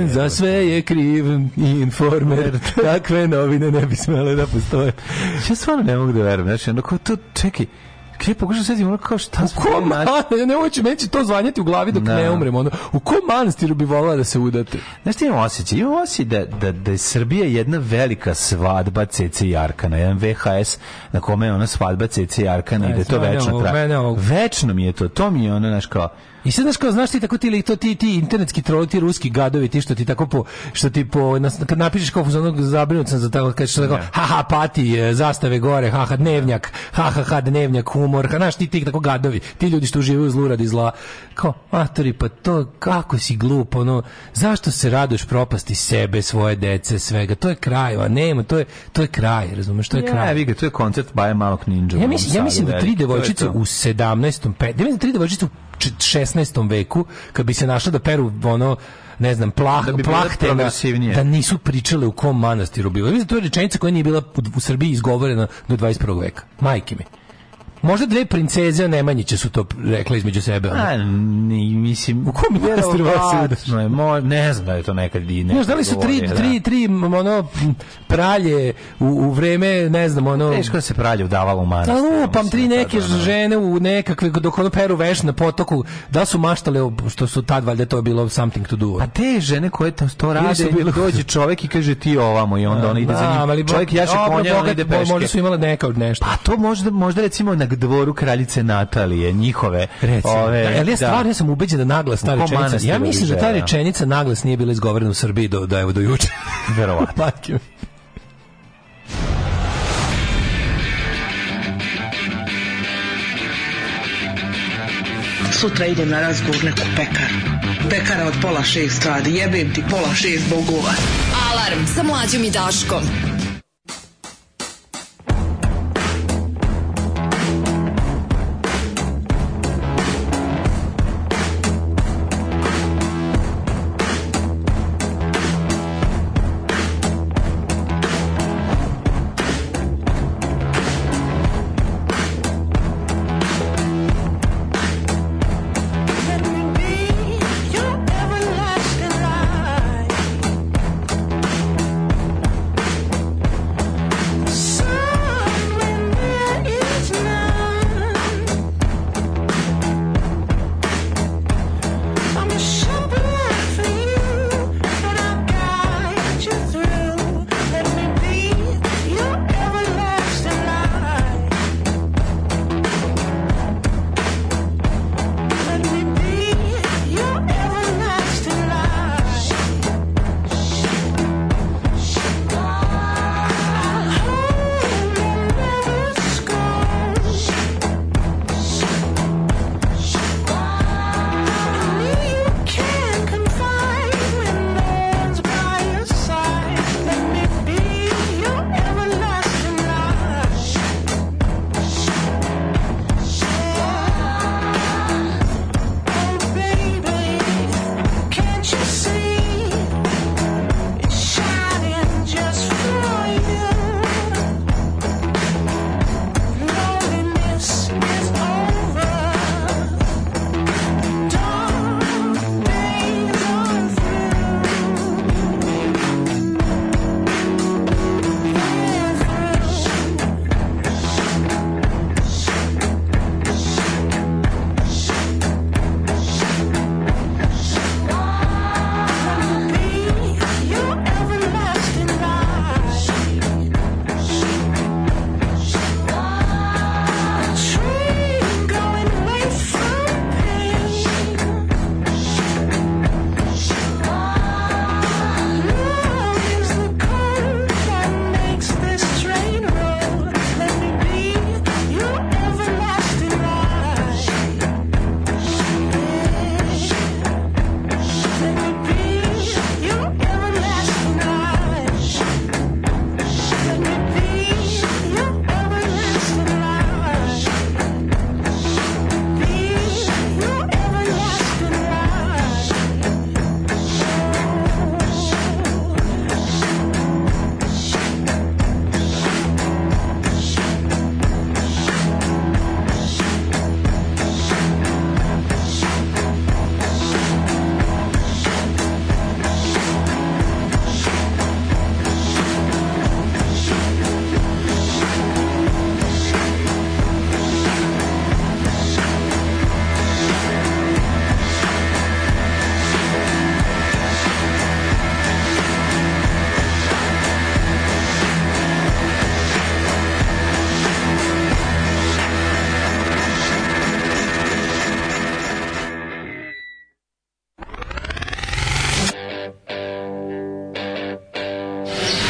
za sve je kriv informer tako takve novine ne bi smele da postoje. Ja stvarno ne mogu da verujem, znači, onako, to, čekaj, Kaj je pokušao da sedim, ono kao šta U kom manastiru? Ja ne hoću, meni će to zvanjati u glavi dok no. Da. ne umrem. Ono, u kom manastiru bi volala da se udate? Znaš ti imam osjećaj? Imam osjećaj da, da, da je Srbija jedna velika svadba Cece Jarkana, jedan VHS na kome je ona svadba Cece Jarkana ne, i da to večno traje. Večno mi je to, to mi je ono, znaš kao I sad znaš kao znaš ti tako ti ili to ti ti internetski troli ti ruski gadovi ti što ti tako po što ti po nas, kad napišeš kao onog zabrinut sam za tako kad kažeš tako da. haha pati e, zastave gore haha dnevnjak haha ha, dnevnjak humor ka znaš ti ti tako gadovi ti ljudi što uživaju zlurad i zla kao matori pa to kako si glup ono zašto se radoš propasti sebe svoje dece svega to je kraj a nema to je to je kraj razumeš to je ja, kraj ja, to je koncert baje malog ninja ja mislim da ja mislim da tri devojčice u 17. 5 tri devojčice 16. veku, kad bi se našlo da peru ono ne znam, plah, da plahte na, da nisu pričale u kom manastiru bilo. Mislim, da to je rečenica koja nije bila u Srbiji izgovorena do 21. veka. Majke mi. Možda dve princeze Nemanjiće su to rekla između sebe. A, ni, mislim, u kom je mo, ne znam da je to nekad i ne. Znaš, da li su tri, da. tri, tri, ono, pralje u, u vreme, ne znam, ono... Teško da se pralje udavalo u manastir. Da, lupam, tri neke da, da, da, žene u nekakve, dok ono peru veš na potoku, da su maštale, što su tad, valjda to je bilo something to do. A pa te žene koje to, to rade, bilo... dođe čovek i kaže ti ovamo i onda ona ide za njim. Ali, čovek jaše konja, ona ide peške. Možda su imale neka od nešto. Pa to možda, možda recimo na dvoru kraljice Natalije, njihove. Recimo, ove, da, ali ja da. stvarno ja sam ubeđen da naglas ta rečenica. Ja mislim da ta rečenica naglas nije bila izgovorena u Srbiji do, do, evo, do juče. Verovatno. Sutra idem na razgovor neku pekaru. Pekara od pola šest radi, jebem ti pola šest bogova. Alarm sa mlađom i Daškom.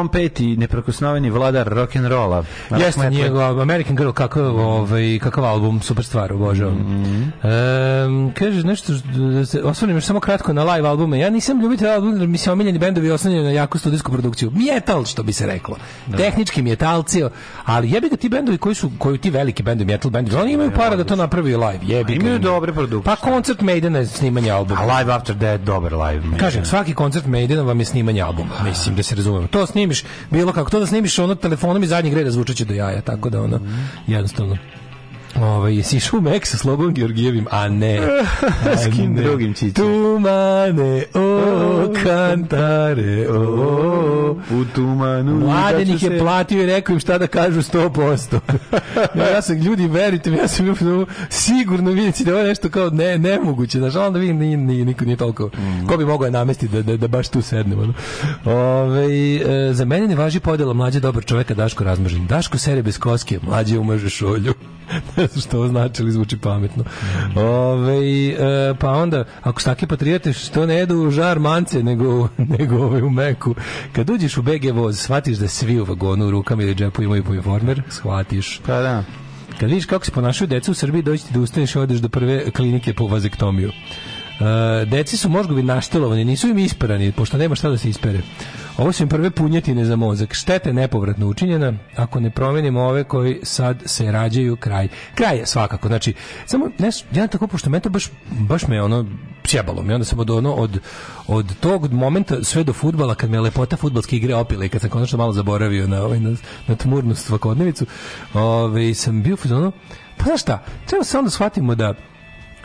Tom Petty, neprokosnoveni vladar rock and rolla. Jeste njegov American Girl kakav ovaj kakav album super stvar, obožavam. Mm -hmm. e, Um, kaže nešto da se osvrnem još samo kratko na live albume. Ja nisam ljubitelj albuma, jer mi se omiljeni bendovi oslanjaju na jaku studijsku produkciju. Metal, što bi se reklo. Da. Tehnički metalci, ali jebi ga ti bendovi koji su koji ti veliki bendovi, metal bendovi, oni imaju para da to napravi live. Jebi ga. Imaju dobre produkcije. Pa koncert Maidena je snimanje albuma. A Live After Dead dobar live. Maiden. Kažem, svaki koncert Maidena vam je snimanje albuma. Mislim da se razumemo. To snimiš bilo kako to da snimiš ono telefonom i zadnjeg reda zvučeće do jaja, tako da ono jednostavno ovaj, jesi išao u Mek sa Slobom Georgijevim? A ne. A S kim ne. drugim čiče? Tumane, o, o, kantare, o, o, U tumanu. Da Mladen ih je platio i rekao im šta da kažu 100%. ja, ja sam, ljudi, verite mi, ja sam ljubno, sigurno vidjeti da ovo je nešto kao ne, nemoguće. Znaš, onda vidim, nije, nije, niko nije toliko. Mm -hmm. Ko bi mogao je namestiti da, da, da baš tu sednemo? No? Ove, e, za mene ne važi podjela mlađe dobar čoveka Daško razmažen. Daško sere bez koske, mlađe umaže šolju. što znači, ali zvuči pametno. Ove, e, pa onda, ako stake patrijate, što ne jedu u žar mance, nego, nego ove u meku. Kad uđeš u BG voz, shvatiš da svi u vagonu u rukama ili džepu imaju pojformer, shvatiš. Pa da. Kad vidiš kako se ponašaju deca u Srbiji, dođi ti da ustaneš i odeš do prve klinike po vazektomiju. Uh, deci su možda bi naštelovani, nisu im isperani, pošto nema šta da se ispere. Ovo su im prve punjetine za mozak. Štete nepovratno učinjena. Ako ne promenimo ove koji sad se rađaju, kraj. Kraj je svakako. Znači, samo, ne, ja tako, pošto me to baš, baš me ono sjebalo mi. Onda sam od, ono, od, od tog momenta sve do futbala, kad me lepota futbalske igre opila i kad sam konačno malo zaboravio na, ovaj, na, na tmurnu svakodnevicu, ovaj, sam bio ono, pa znaš šta, treba se onda shvatimo da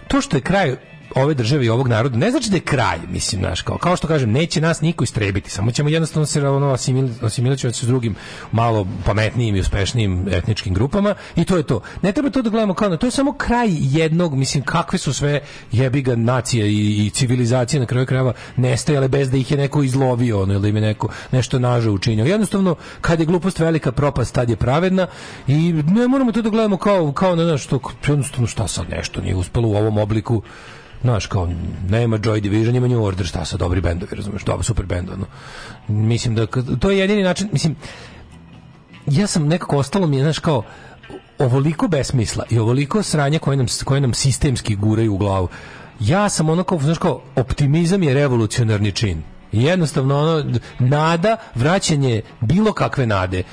to što je kraj ove države i ovog naroda ne znači da je kraj, mislim, znaš, kao, kao što kažem, neće nas niko istrebiti, samo ćemo jednostavno se ono asimilaćemo s drugim malo pametnijim i uspešnijim etničkim grupama i to je to. Ne treba to da gledamo kao, na, to je samo kraj jednog, mislim, kakve su sve jebiga nacije i, i civilizacije na kraju krajeva nestajale bez da ih je neko izlovio, ono, ili im je neko nešto naže učinio. Jednostavno, kad je glupost velika propast, tad je pravedna i ne moramo to da gledamo kao, kao na, znaš, to, jednostavno, šta sad nešto nije uspelo u ovom obliku Znaš, kao, nema Joy Division, ima New Order, šta sa dobri bendovi, razumeš, dobro, super bend, ono. Mislim da, to je jedini način, mislim, ja sam nekako ostalo mi znaš, kao, ovoliko besmisla i ovoliko sranja koje nam, koje nam sistemski guraju u glavu. Ja sam ono kao, znaš, kao, optimizam je revolucionarni čin I jednostavno ono nada vraćanje bilo kakve nade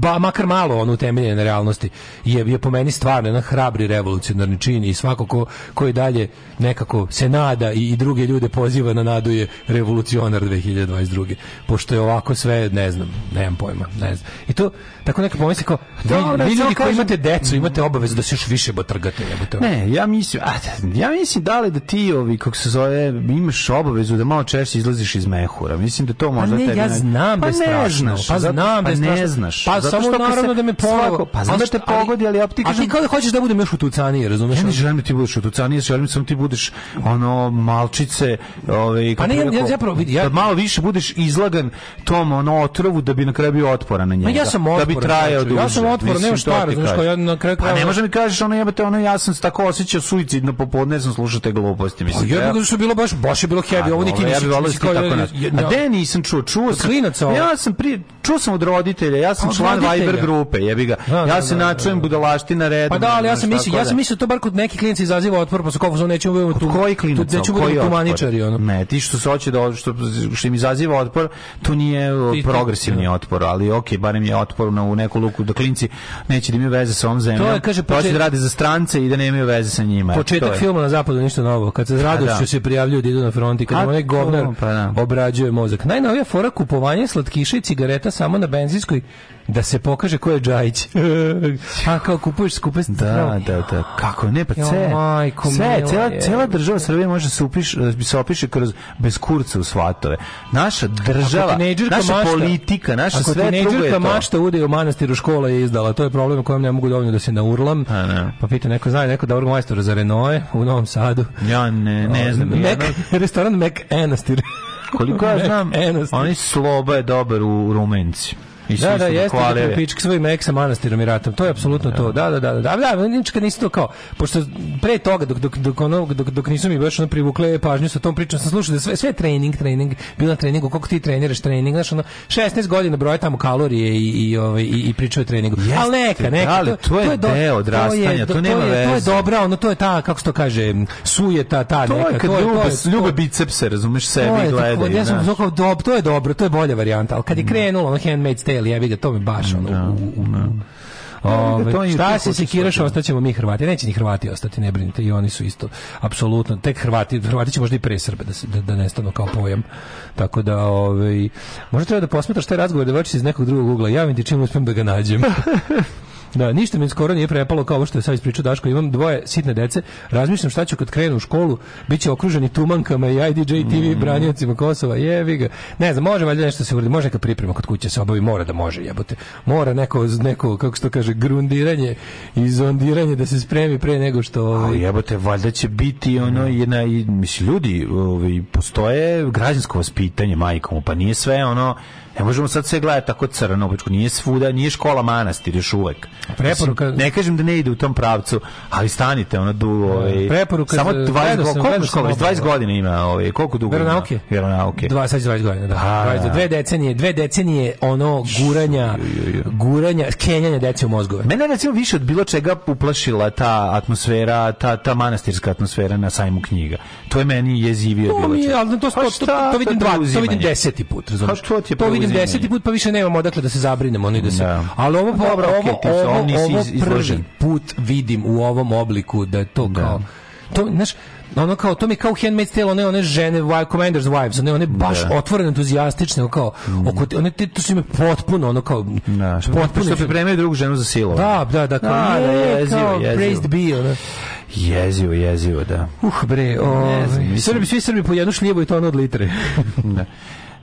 ba, makar malo ono utemeljene na realnosti, je, je po meni stvarno jedan hrabri revolucionarni čin i svako ko, koji dalje nekako se nada i, i druge ljude poziva na nadu je revolucionar 2022. Pošto je ovako sve, ne znam, nemam pojma, ne znam. I to, tako neka pomisli kao vi, vi ljudi koji imate decu imate obavezu da se još više batrgate jebote ne ja mislim a, ja mislim da li da ti ovi kako se zove imaš obavezu da malo češće izlaziš iz mehura mislim da to pa možda pa ne, tebi ja znam pa da je strašno pa znam da je pa ne znaš pa, da pa, pa samo naravno da me ponovo pa znaš te pogodi ali optika a ti kao da hoćeš da budem još utucaniji razumeš ja ne želim da ti budeš utucaniji želim samo ti budeš ono malčice ovaj pa ne ja zapravo ja da malo više budeš izlagan tom ono otrovu da bi na kraju bio otporan na njega ja sam bi trajao duže. Ja sam otvoren, nema šta, razumiješ, ja na kraju krajeva... Pa ne može mi kažeš ono jebate, ono ja sam tako osjećao suicidno popodne, ne znam te gluposti, mislim. Pa jebate, da što je bilo baš, baš je bilo heavy, ovo niti nisi čuo. A gde nisam čuo, čuo sam... Klinaca ovo. Ja ovaj. sam prije, čuo sam od roditelja, ja sam član Viber grupe, jebi ga. Da, da, ja se načujem budalaština redom. Pa da, ali ja sam mislio, ja sam mislio to bar kod neki klinici izaziva otpor, pa su kao, nećemo budemo tu. Koji klinac? Nećemo budemo tu maničari, ono. Ne, ti što se hoće da, što im izaziva otpor, to nije progresivni otpor, ali okej, barem je otpor ono u neku luku da klinci neće da imaju veze sa ovom zemljom. To je kaže da počet... da radi za strance i da nemaju veze sa njima. Početak filma na zapadu ništa novo. Kad se s pa da. radošću se prijavljuju da idu na fronti, kad pa onaj govnar pa, da. obrađuje mozak. Najnovija fora kupovanje slatkiša i cigareta samo na benzinskoj da se pokaže ko je Džajić. A kao kupuješ skupe Da, da, da. Kako ne, pa ce, majko, sve, cela, cela država Srbije može da se upiš, da se opiše kroz bez kurca u svatove. Naša država, naša mašta, politika, naša ako sve drugo je to. mašta ude u manastiru škola je izdala, to je problem u kojem ne mogu dovoljno da se naurlam. A, ne. Pa pita neko, zna neko da dobrog majstora za Renault u Novom Sadu. Ja ne, ne ovaj, znam. Mac, restoran Mac Anastir. Koliko ja znam, Anastir. oni sloba je dobar u Rumenci. I da, da, jeste da pripičk svojim eksa manastirom i ratom. To je apsolutno da. to. Da, da, da, da. Da, da, nička nisi to kao. Pošto pre toga dok dok dok ono dok dok nisu mi baš ono privukle pažnju sa tom pričom, sam slušao da sve sve trening, trening, bilo treningu, koliko ti treniraš trening, znači ono 16 godina broje tamo kalorije i i ovaj i, i pričaju o treningu. Jeste, Al neka, neka. Da, ali to, to je, to je deo odrastanja, to, to nema veze. To je dobra, ono to je ta kako se to kaže, sujeta ta to neka. Je kad to je ljube, to je, ljube bicepse, razumeš, sebi To je dobro, to je dobro, to je bolja varijanta, al kad je mm. krenulo ono handmade ali jebi ga, to me baš ono... No, da, u, u, no. Da. Ove, da šta se sekiraš, ostaćemo mi Hrvati. Neće ni Hrvati ostati, ne brinite, i oni su isto apsolutno. Tek Hrvati, Hrvati će možda i pre Srbe da, da, da nestanu kao pojam. Tako da, ovaj, možda treba da posmetaš taj razgovor da vrčiš iz nekog drugog ugla. Javim ti čim uspijem da ga nađem. Da, ništa mi skoro nije prepalo kao ovo što je sad ispričao Daško. Imam dvoje sitne dece. Razmišljam šta ću kad krenu u školu. Biće okruženi tumankama i IDJ TV mm. braniocima Kosova. Jevi ga. Ne znam, može valjda nešto se uradi. Može neka priprema kod kuće se obavi. Mora da može, jebote. Mora neko, neko kako se to kaže, grundiranje i zondiranje da se spremi pre nego što... Ovaj... A jebote, valjda će biti ono mm. i Mislim, ljudi, ovaj, postoje građansko vaspitanje majkom, pa nije sve ono Ne možemo sad sve gledati tako crno, običko. nije svuda, nije škola manastir još uvek. Preporuka... Ne kažem da ne ide u tom pravcu, ali stanite, ono du, da, ovaj, preporuka... Samo 20, go, sam, koliko škola, 20 godina ima, ovaj, koliko dugo Veronauke? ima? Veronauke. Dva, sad 20 godina, da. A, pa, 20, da. dve decenije, dve decenije ono guranja, guranja, kenjanja dece u mozgove. Mene recimo više od bilo čega uplašila ta atmosfera, ta, ta manastirska atmosfera na sajmu knjiga. To je meni jezivio no, bilo mi, čega. Ali to, to, pa to, to, vidim dva, to vidim deseti put, razumiješ? Pa to, to vidim iz deseti put pa više nemamo odakle da se zabrinemo, oni da se. Da. Ali ovo pa dobro, ovo, okay, ovo, ovo, ovo iz, prvi put vidim u ovom obliku da je to da. kao to, znaš, ono kao to mi kao handmade tale one one žene wife commanders wives one one baš da. otvoreno entuzijastične kao mm. oko one te, to su mi potpuno ono kao da, što, potpuno što pripremaju drugu ženu za silu da da da kao, da, da, jezivo, kao jezivo. praised be ono. jezivo jezivo da uh bre o, ovaj, Srbi, svi, svi Srbi po jednu šljivu i to ono od litre da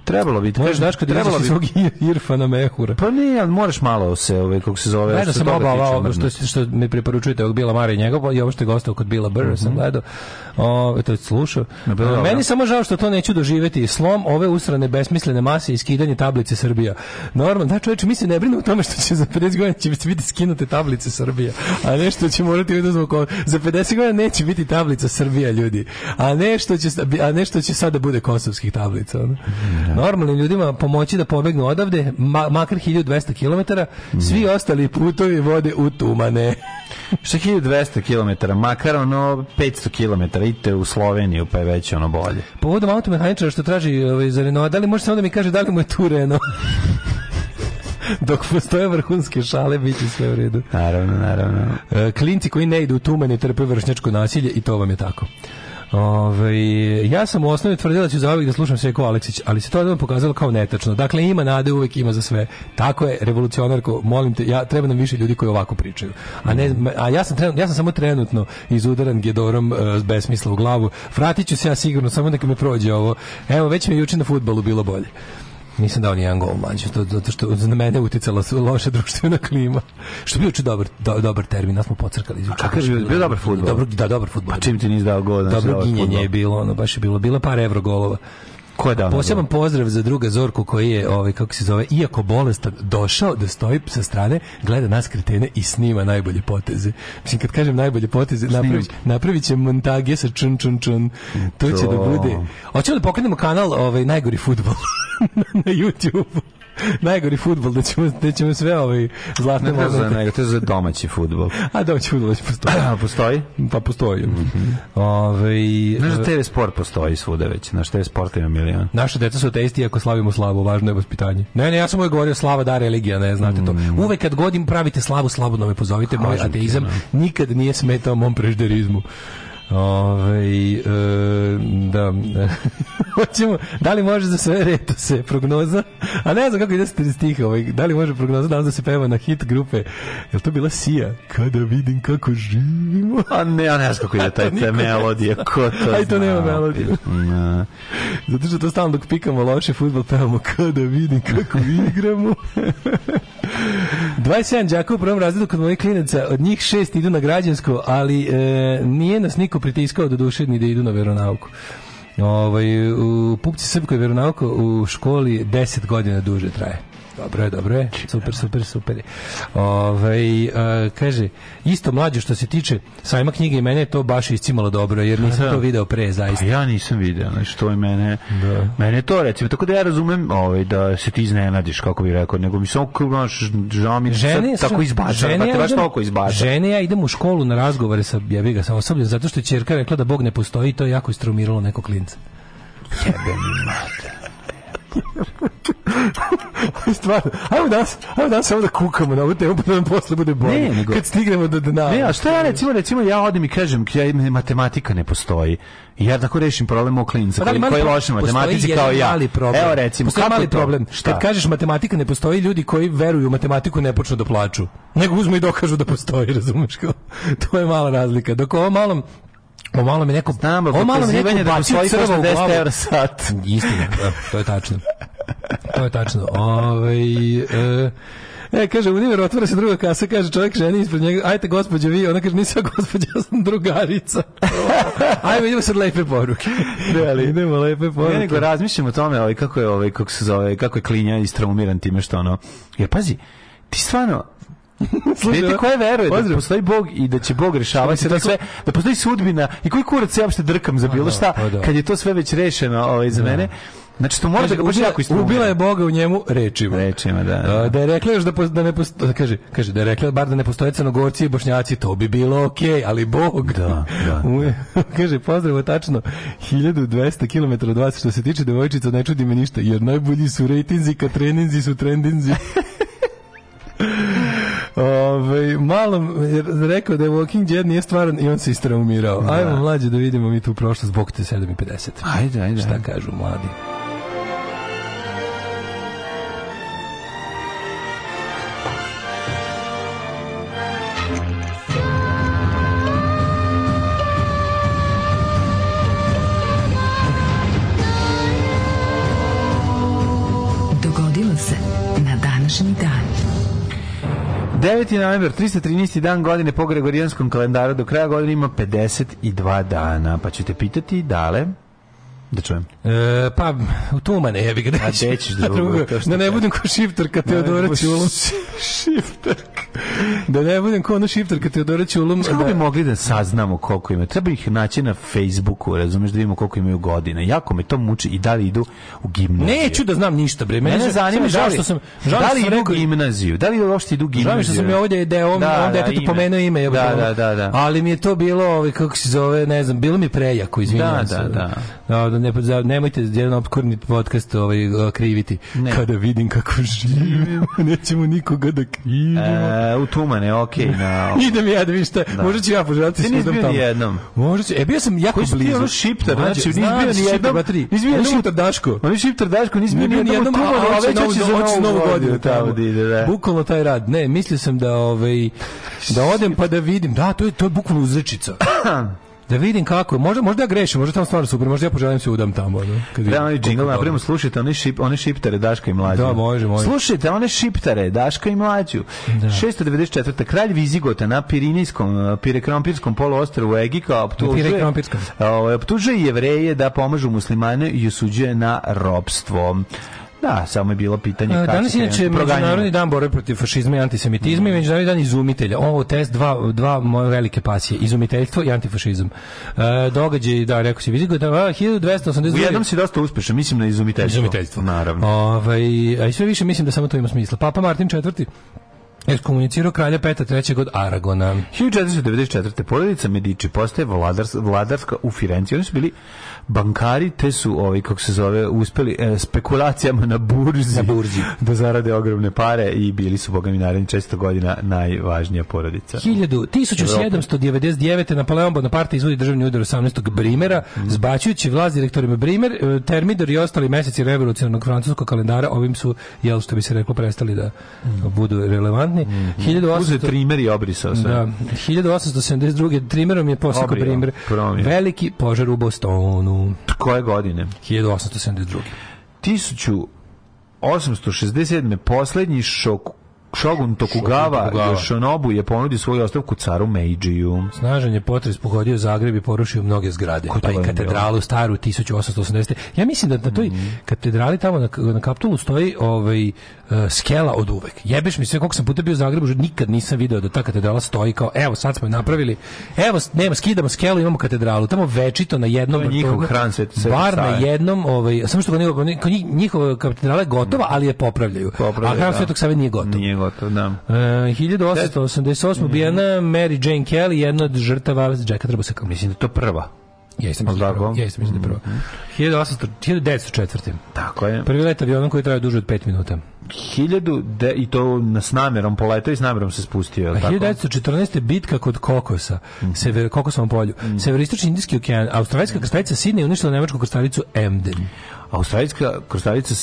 Trebalo bi, kažeš, znaš kad trebalo bi svog Irfana Mehura. Pa ne, ali moraš malo se, ovaj kako se zove, što sam oba što što mi preporučujete ovog Bila Mara i njegov, i ovo što je gostao kod Bila Burr, mm -hmm. sam mhm. gledao. O, to je slušao. No, Meni samo žao što to neću doživeti, Slom ove usrane besmislene mase i skidanje tablice Srbija. Normalno, da čoveče, mi se ne brinemo o tome što će za 50 godina će biti skinute tablice Srbija, a nešto će morati da zbog za 50 godina neće biti tablica Srbija, ljudi. A nešto će a nešto će sada da bude kosovskih tablica, ono. Da normalnim ljudima pomoći da pobegnu odavde, ma, makar 1200 km, svi mm. ostali putovi vode u tumane. Šta 1200 km, makar ono 500 km, idite u Sloveniju, pa je već ono bolje. Povodom automehaničara što traži ovaj, za Renault, da li može samo da mi kaže da li mu je tu dok postoje vrhunske šale, bit će sve u redu. Naravno, naravno. E, klinci koji ne idu u tumane i trpe vršnjačko nasilje i to vam je tako. Ove, ja sam u osnovi tvrdila da ću za da slušam Seko Aleksić, ali se to odmah pokazalo kao netačno. Dakle, ima nade, uvek ima za sve. Tako je, revolucionarko, molim te, ja, treba nam više ljudi koji ovako pričaju. A, ne, mhm. a ja, sam trenutno, ja sam samo trenutno izudaran gedorom uh, besmisla u glavu. Vratit ću se ja sigurno, samo neka me prođe ovo. Evo, već mi je juče na futbalu bilo bolje. Nisam dao ni jedan gol mlađe, to zato što na mene uticala loša društvena klima. Što bi bio dobar do, dobar termin, nas smo pocrkali iz Kakav je bio, bio dobar fudbal. Dobro, da dobar fudbal. Pa čim ti nisi dao gol, znači dobro ginjenje je bilo, ono baš je bilo, bila par evro golova. Ko je dao Poseban nagradu? pozdrav za druga Zorku koji je, ovaj, kako se zove, iako bolestan, došao da stoji sa strane, gleda nas kretene i snima najbolje poteze. Mislim, kad kažem najbolje poteze, napravić napravit montage sa čun čun čun. To, to. će da bude... Hoćemo da pokrenemo kanal ovaj, Najgori fudbal na YouTube. najgori fudbal da ćemo da ćemo sve ovaj zlatne ne, za nego to je za domaći fudbal. A domaći fudbal postoji. A postoji? Pa postoji. Mm -hmm. Ovaj Znaš da e, TV sport postoji svuda već. Naš TV sport ima milion. Naša deca su testi ako slavimo slavu, važno je vaspitanje. Ne, ne, ja sam uvek govorio slava da religija, ne, znate to. Mhm. Uvek kad godim pravite slavu, slabo me pozovite, moj ateizam da. nikad nije smetao mom prežderizmu. Ove, ovaj, e, da, hoćemo, da li može za sve reto se prognoza, a ne znam kako ide stih, ovaj, da li može prognoza da se peva na hit grupe, Jel to bila Sija? Kada vidim kako živimo. A ne, a ne znam kako ide taj, te melodije, ko to Aj, to nema melodije. Zato što to stalno dok pikamo loše futbol pevamo kada vidim kako igramo. 27 džaka u prvom razredu kod mojih klinaca, od njih šest idu na građansko, ali e, nije nas niko niko pritiskao da duše ni da idu na veronauku. Ovaj, u pupci Srpkoj veronauku u školi 10 godina duže traje. Dobro je, dobro je. Super, super, super. Ove, ovaj, uh, kaže, isto mlađe što se tiče sajma knjige i mene je to baš iscimalo dobro, jer nisam da. da. to video pre, zaista. Pa ja nisam video, znači to je mene, da. mene to recimo, tako da ja razumem ovaj, da se ti iznenadiš, kako bi rekao, nego mi samo, znaš, žao mi žene, sad, tako izbača, pa te baš toliko izbača. Žene, ja idem u školu na razgovore sa, ja bih ga sam osobljen, zato što je čerka rekla da Bog ne postoji i to je jako istrumiralo neko klinca. Jebe mi mate. Stvarno, ajmo danas, ajmo danas samo da kukamo na ovu temu, pa da nam posle bude bolje. Ne, nego, Kad stignemo do dna. Ne, a šta ja recimo, recimo ja odim i kažem, ja, matematika ne postoji. I ja tako rešim problem o klinca pa da, koji, koji je matematici kao ja. Mali problem. Evo recimo, postoji kako mali to? problem. Šta? Kad kažeš matematika ne postoji, ljudi koji veruju u matematiku ne počnu da plaču. Nego uzmu i dokažu da postoji, razumeš kao. to je mala razlika. Dok ovo malom O pa malo mi neko... Znam, o malo mi neko da postoji 80 evra sat. Istina, da, to je tačno. To je tačno. Ove, ovaj, e, E, kaže, univer, otvore se druga kasa, kaže, čovjek ženi ispred njega, ajte gospođe vi, ona kaže, nisam gospođa, ja sam drugarica. Ajme, idemo sad lepe poruke. Ne, ali idemo lepe poruke. Ja nego razmišljam o tome, ovaj, kako je, ovaj, kako se zove, kako je klinja istraumiran time što ono, jer pazi, ti stvarno, ko je veruje Pozdrav. da postoji Bog i da će Bog rešavati sve, da sve da postoji sudbina i koji kurac ja uopšte drkam za pa bilo da, šta pa da. kad je to sve već rešeno ovaj za da. mene. Znači to može da ga ubila, ubila je Boga u njemu rečima. Rečima, da. Da, da je rekla još da, po, da ne postoje, kaže, kaže, da je rekla bar da ne postoje crnogorci i bošnjaci, to bi bilo okej, okay, ali Bog. Da, da. kaže, pozdravo tačno, 1200 km od vas, što se tiče devojčica, ne čudi me ništa, jer najbolji su rejtinzi, kad treninzi su trendinzi. Ove, malo rekao da je Walking Dead nije stvaran i on se istraumirao. Da. Ajmo mlađe da vidimo mi tu prošlost, bog te 7.50. Ajde, ajde. Šta kažu mladi? 9. novembar, 313. dan godine po Gregorijanskom kalendaru, do kraja godine ima 52 dana. Pa ćete te pitati, dale, Da čujem. E, pa, u tumane jebi ga. A gde ćeš drugo? drugo da ne budem ko šifterka Teodora Ćulum. šifter. Da ne budem ko ono šifterka Teodora Ćulum. Kako da- bi mogli da saznamo koliko ima? Treba ih naći na Facebooku, razumeš, da vidimo koliko imaju godina. Jako me to muči i da li idu u gimnaziju. Neću da znam ništa, bre. Mene, Mene zanima da, da što sam, žal da li idu rekao, gimnaziju. Da li uopšte idu u gimnaziju? Žao mi što sam ja ovdje, da je ovom, da, da, ime. pomenuo ime. Da, da, da, da. Ali mi je to bilo, ovaj, kako se zove, ne znam, bilo mi prejako, izvinjam da, se. Da, da, da. da da ne, nemojte jedan opkorni podcast ovaj, kriviti. Ne. Kada vidim kako živimo, nećemo nikoga da krivimo. E, u tumane, okej. Okay, na... Idem ja da vidim šta, da. možda ću ja poželati se udam tamo. jednom. Možda ću, e, bio sam jako Koji blizu. Koji ono šiptar, znači, nis bio da ni jednom, nis bio ni šiptar Daško. je šiptar Daško, nis bio ni jednom, jednom tumanu, a već hoće za novu godinu da. tamo. Da. Bukvalno taj rad, ne, mislio sam da, ovaj, da odem pa da vidim, da, to je, to je bukvalno uzrečica. Da vidim kako Možda, možda ja grešim, možda tamo stvarno super, možda ja poželim da se udam tamo. Da, Kad da onaj jingle napravimo, slušajte one, šip, one šiptare Daška i Mlađu. Da, može, može. Slušajte one šiptare Daška i Mlađu. Da. 694. Kralj Vizigota na Pirinijskom, Pirekrampirskom poluostrvu Egika optužuje, ovaj, optužuje jevreje da pomažu muslimane i osuđuje na robstvo. Da, samo je bilo pitanje e, kako Danas je inače Međunarodni dan borbe protiv fašizma i antisemitizma mm. i Međunarodni dan izumitelja. Ovo test, dva, dva moje velike pasije, izumiteljstvo i antifašizam. E, događaj, da, rekao si, vidi da, 1282... U jednom si dosta uspešan, mislim na izumiteljstvo. Izumiteljstvo. Naravno. Ovaj, a i sve više mislim da samo to ima smisla. Papa Martin IV ekskomunicirao kralja Petra III. od Aragona. 1494. porodica Medici postaje vladarska, vladarska u Firenci. Oni su bili bankari te su ovi kako se zove uspeli e, spekulacijama na burzi, na burzi da zarade ogromne pare i bili su bogami narednih 400 godina najvažnija porodica. 1000 1799 Napoleon Bonaparte izvodi državni udar 18. Brimera mhm. zbačujući vlast direktorima Brimer e, Termidor i ostali meseci revolucionarnog francuskog kalendara ovim su jel što bi se reklo prestali da mhm. budu relevantni. Mm. 1800 Uze trimer i obrisao se. Da, 1872 trimerom je posekao Brimer. Veliki požar u Bostonu. Koje godine? 1872. 1867. poslednji šok Shogun Tokugawa, Tokugawa. Yoshinobu je ponudio svoju ostavku caru Meijiju. Snažan je potres pogodio Zagreb i porušio mnoge zgrade, pa i katedralu staru 1880. Ja mislim da na toj mm -hmm. katedrali tamo na, na Kaptolu stoji ovaj, uh, skela od uvek. Jebeš mi sve, koliko sam puta bio u Zagrebu, nikad nisam video da ta katedrala stoji kao, evo, sad smo je napravili, evo, nema, skidamo skelu, imamo katedralu, tamo večito na jednom... To je njihov hran sve, Bar na jednom, ovaj, samo što njihova katedrala je gotova, da. ali je popravljaju. Popravlja, a hran da. Svetog sve nije gotovo. Nije životu, da. E, 1888. Mm. Hm. bijena Mary Jane Kelly, jedna od žrtava Jacka Trabusaka. Mislim da to prva. Ja sam mislim prvo. Ja sam mislim da prvo. Da mhm. 1904. Tako je. Prvi let avionom koji traje duže od 5 minuta. 1000 i to s namerom poletao i s namerom se spustio. Je tako? 1914. bitka kod Kokosa, mm. sever, kokosom polju. Mm. Severistočni indijski okean, australijska mhm. krstavica Sidney uništila nemačku krstavicu Emden. Australijska krstavica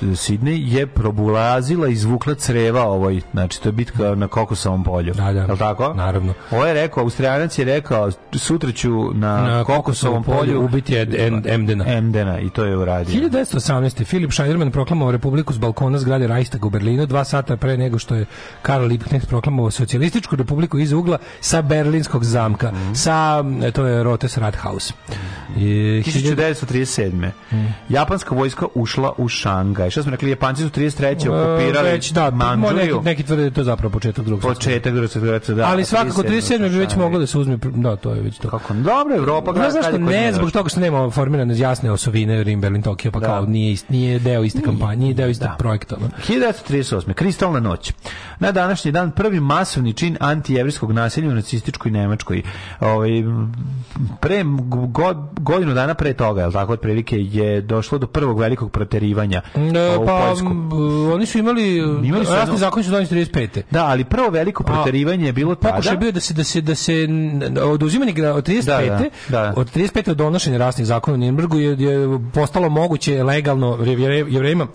Sidney je probulazila i izvukla creva ovoj, znači to je bitka na Kokosovom polju. Da, da. Je tako? Naravno. Ovo je rekao, Austrijanac je rekao, sutra ću na, na Kokosovom polju, polju ubiti Emdena. Emdena i to je uradio. 1918. Filip Scheiderman proklamovao Republiku s balkona zgrade napali Reichstag u Berlinu dva sata pre nego što je Karl Liebknecht proklamovao socijalističku republiku iz ugla sa berlinskog zamka. Mm -hmm. Sa, e, to je Rotes Rathaus. Mm -hmm. 1937. Mm. Japanska vojska ušla u Šangaj. Šta smo rekli, Japanci su 33. E, okupirali već, da, Manđuriju. Neki, neki tvrde da je to zapravo početak drugog Početak drugog svjetskog da. Ali svakako 37. bi već moglo da se uzme, da, to je već to. Kako? Dobro, Evropa. Ne, zašto ne, zbog toga što nema formirane jasne osovine Rim, Berlin, Tokio, pa da. kao nije, ist, nije deo iste kampanje, nije deo iste da. projekta. No? 1938. Kristalna noć. Na današnji dan prvi masovni čin antijevrijskog nasilja u nacističkoj Nemačkoj. Ovaj, pre godinu dana pre toga, je tako, otprilike je došlo do prvog velikog proterivanja ne, u pa, Oni su imali, imali su rasni zakon su donijeli 35. Da, ali prvo veliko proterivanje je bilo tada. Pokušaj bio da se, da se, da se oduzimanje od 35. Da, da, da. Od 35. od donošenja rasnih zakona u Nirnbergu je, je postalo moguće legalno jevrejima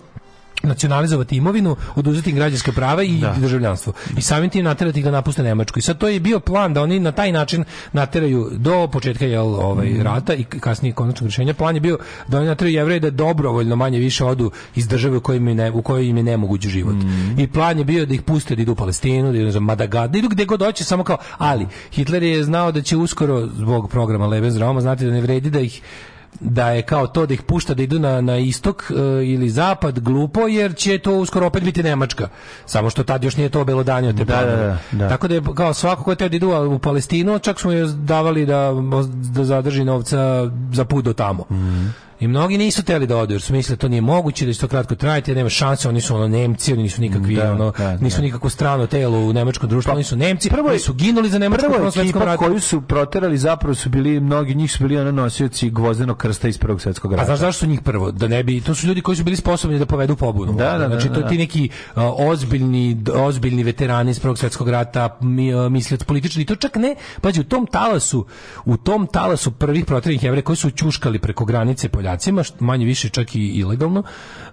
nacionalizovati imovinu, oduzeti im građanska prava i da. državljanstvo. I samim tim naterati ih da napuste Nemačku. I sad to je bio plan da oni na taj način nateraju do početka jel, ovaj, mhm. rata i kasnije konačnog rješenja. Plan je bio da oni nateraju jevreje da dobrovoljno manje više odu iz države u kojoj im je, ne, u kojoj im je nemoguć život. Mm. I plan je bio da ih puste da idu u Palestinu, da idu za Madagad, da idu gde god hoće, samo kao, ali Hitler je znao da će uskoro zbog programa Lebensrauma, znate da ne vredi da ih da je kao to da ih pušta da idu na, na istok e, ili zapad glupo jer će to uskoro opet biti Nemačka. Samo što tad još nije to obelodanje te da, da, da, da, Tako da je kao svako ko te da idu u Palestinu, čak smo joj davali da, da zadrži novca za put do tamo. Mm -hmm. I mnogi nisu teli da odu, jer su mislili da to nije moguće, da će to kratko trajati, nema šanse, oni su ono Nemci, oni nisu nikakvi, da, ono, da, nisu da. nikako strano telo u nemačkom društvu, pa, oni su Nemci, prvo je, oni su ginuli za Nemačku prvo svetskom ratu. koju su proterali zapravo su bili, mnogi njih su bili ono nosioci gvozdenog krsta iz Prvog svetskog rata. A znaš zašto su njih prvo? Da ne bi, to su ljudi koji su bili sposobni da povedu pobunu. Da, da, znači, da, to da, ti neki uh, ozbiljni, ozbiljni veterani iz Prvog svetskog rata, mi, uh, mislioc politični, to čak ne, pađi, u tom talasu, u tom talasu prvih protivnih jevre koji su čuškali preko granice Polja korporacima, manje više čak i ilegalno,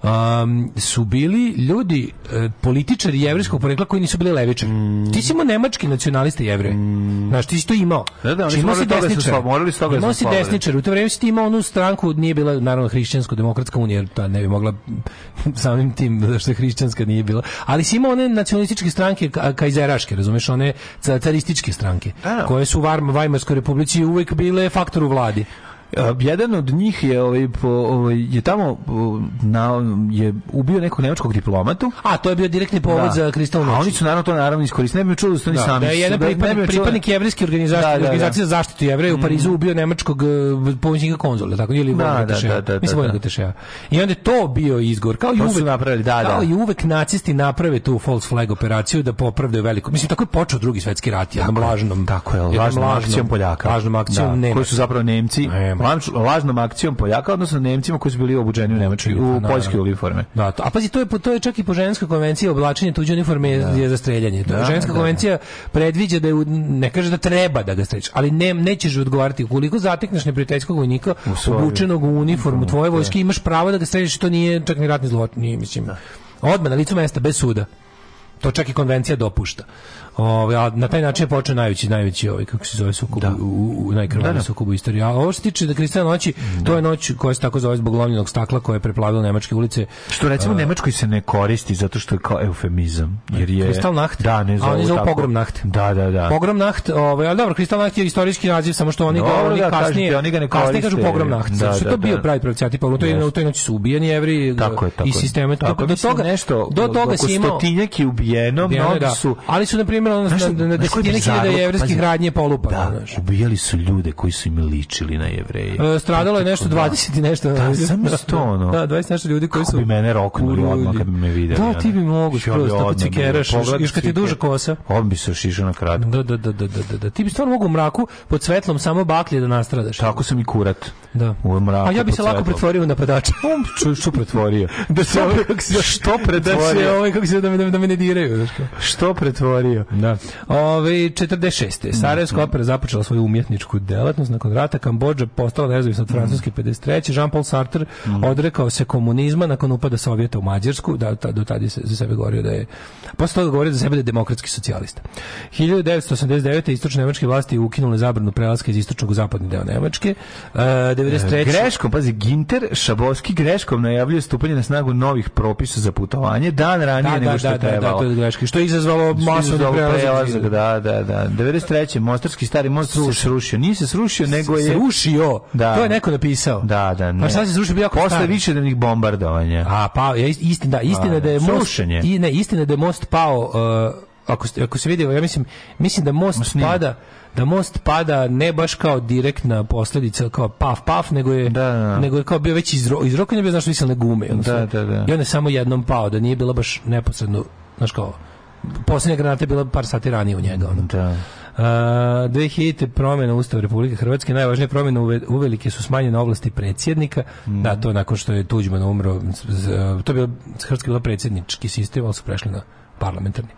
um, su bili ljudi, e, političari jevrejskog porekla koji nisu bili levičari. Mm. Ti si imao nemački nacionaliste jevreje. Mm. Znaš, ti si to imao. Da, da, znači, imao si desničar. Morali su toga imao da si desničar. U to vrijeme si ti imao onu stranku, nije bila naravno hrišćansko-demokratska unija, ta ne bi mogla samim tim, što je hrišćanska nije bila. Ali si imao one nacionalističke stranke kajzeraške, razumeš, one carističke stranke, koje su u Weimarskoj republici uvek bile faktor u vladi jedan od njih je ovaj po ovaj je tamo na je ubio nekog nemačkog diplomatu. A to je bio direktni povod da. za kristalnu noć. A oni su naravno to naravno iskoristili. Ne bih čuo da su oni da, sami. Da, jedan pripadnik, da- pripadnik jevrejske organizacije, da, da, da, organizacije za zaštitu jevreja u mm. Parizu ubio nemačkog e, pomoćnika konzula, tako ili da, da, da, da, Mislim da, I onda je to bio izgovor. Kao i uvek napravili, da, da. Kao i uvek nacisti naprave tu false flag operaciju da popravdaju veliko. Mislim tako je počeo drugi svetski rat, jednom lažnom. Tako je, lažnom akcijom Poljaka. Lažnom akcijom Nemca. Koji su zapravo Nemci uniforme. lažnom akcijom Poljaka, odnosno Nemcima koji su bili obuđeni u Nemačkoj, u poljske uniforme. Da, to, a pazi, to je, to je čak i po ženskoj konvenciji oblačenje tuđe uniforme je, da. je za streljanje. To, da, ženska da. konvencija predviđa da je, ne kaže da treba da ga streljaš, ali ne, nećeš odgovarati. Ukoliko zatekneš neprijateljskog vojnika obučenog u uniformu tvoje vojske, da. imaš pravo da ga streljaš, to nije čak ni ratni zločin, nije, mislim. Odmah na licu mesta, bez suda. To čak i konvencija dopušta. Ovaj na taj način je počeo najveći najveći ovaj kako se zove sukob da. u, u najkrvaviji da, da. sukob u A ovo što tiče da Kristijana noći, da. to je noć koja se tako zove zbog lomljenog stakla koje je preplavilo nemačke ulice. Što recimo u Nemačkoj se ne koristi zato što je kao eufemizam, jer je Kristallnacht. Da, ne zovu, a oni zovu tako. pogromnacht. Da, da, da. Pogromnacht, ovaj al dobro, Kristallnacht je istorijski naziv samo što oni no, oni da, kasnije kažete, oni ga ne koriste. Kasnije kažu pogromnacht. Da, što da, to bio da. pravi pravcijati pa u toj, toj noći su ubijeni evri tako je, tako i sisteme tako, do toga nešto do toga se imao stotinjak je ubijeno, mnogi da. su ali su na primjer, ono, znaš, na, na desetine hiljada jevrejskih radnje polupa. Da, znaš. ubijali su ljude koji su im ličili na jevreje. E, stradalo je nešto 20 da. i nešto. Da, samo sto, da, ono. Da, 20 nešto ljudi koji su... Kako bi mene roknuli odmah kad bi me videli. Da, ti bi mogu prosto, tako cikeraš, još kad ti je duža kosa. On bi se šišao na kratko. Da, da, da, da, da, da, da. Ti bi stvarno mogu u mraku pod svetlom samo baklje da nastradaš. Tako sam i kurat. Da. U mraku. A ja bi se lako pretvorio na padača. Um, što pretvorio? Da se što ovaj pretvorio? Da se ovaj kako se da me da me ne diraju, znači. Što pretvorio? Da. Ove, 46. Mm-hmm. Sarajevska opera započela svoju umjetničku delatnost nakon rata. Kambodža postala nezavisna od Francuske 53. Mm-hmm. Jean-Paul Sartre mm-hmm. odrekao se komunizma nakon upada Sovjeta u Mađarsku. Da, do tada se za sebe govorio da je... Posle toga govorio za sebe da je demokratski socijalista. 1989. istočne nemačke vlasti ukinule zabranu prelaska iz istočnog u zapadni deo Nemačke. Uh, e, 93. E, greškom, pazi, Ginter Šabovski greškom najavljuje stupanje na snagu novih propisa za putovanje dan ranije da, nego da, što da, je trebalo. Da, da, da to je greška. Što je izazvalo masu prelazak, da, da, da. 93. Mostarski stari most se srušio. Nije se srušio, nego je... Srušio? Da. To je neko napisao. Da, da, pa ne. Pa šta se srušio bio jako Posle više da bombardovanja. A, pa, istina, da, istina da je most... I, ne, istina da je most pao... Uh, ako ste ako se vidio, ja mislim mislim da most Masnije. pada da most pada ne baš kao direktna posledica kao paf paf nego je da, da, da. nego je kao bio već izro, izrokan je bio znači mislene gume da, da, da. i on je samo jednom pao da nije bila baš neposredno znači kao posljednja granata je bila par sati ranije u njega. Ono. Da. Uh, 2000. promjena Ustava Republike Hrvatske, najvažnije promjene uve, uvelike su smanjene oblasti predsjednika, mm. da, to nakon što je Tuđman umro, to je bio, Hrvatski je predsjednički sistem, ali su prešli na parlamentarni.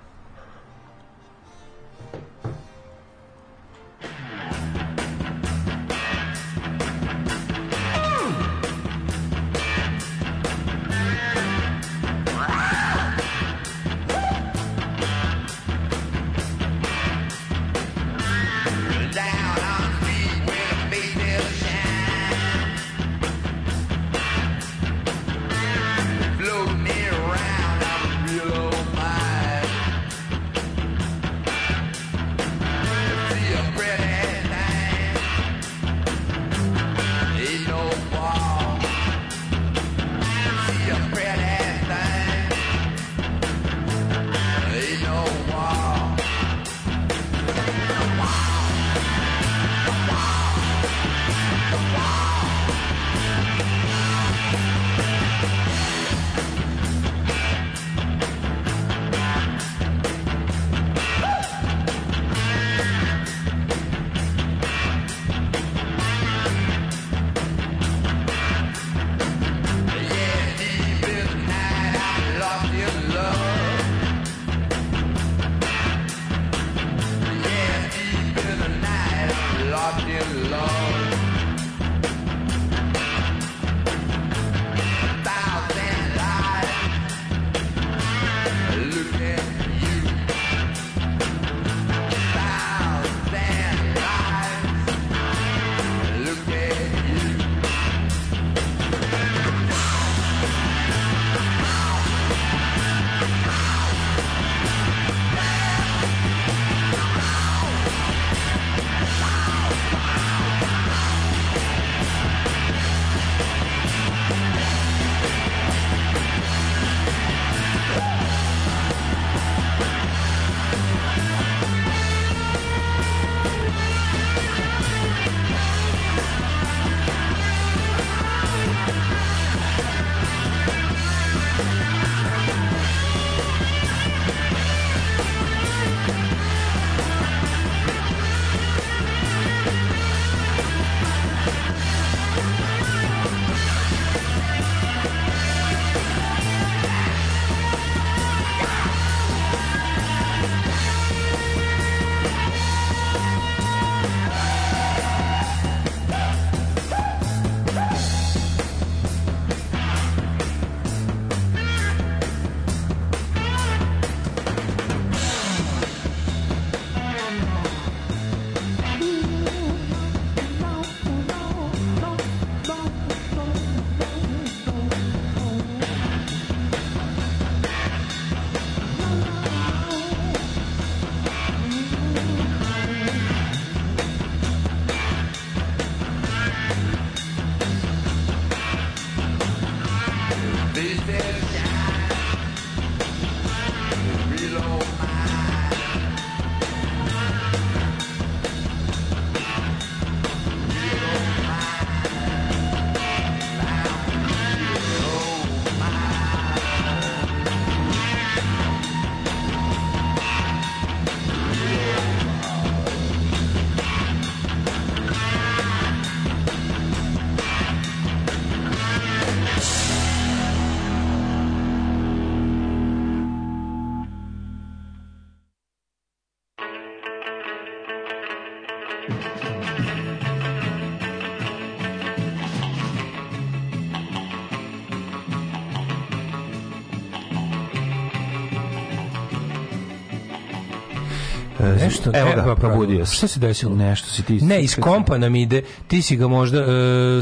Ništa, evo ga, pa, pa, probudio se. Šta se desilo? Nešto si ti. Ne, iz kompa nam ide, ti si ga možda, uh,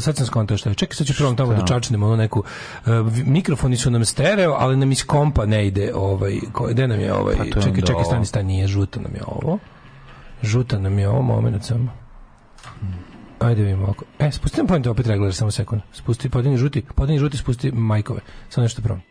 sad sam skontao šta je. Čekaj, sad ću prvom tamo da čačnemo ono neku, uh, mikrofoni su nam stereo, ali nam iz kompa ne ide, ovaj, koji gde nam je ovaj, pa je čekaj, čekaj, stani, stani, nije, žuto nam je ovo. Žuto nam je ovo, moment samo. Ajde vidimo ovako. E, spusti nam opet regular, samo sekund. Spusti, podini žuti, podini žuti, spusti majkove. Samo nešto prvom.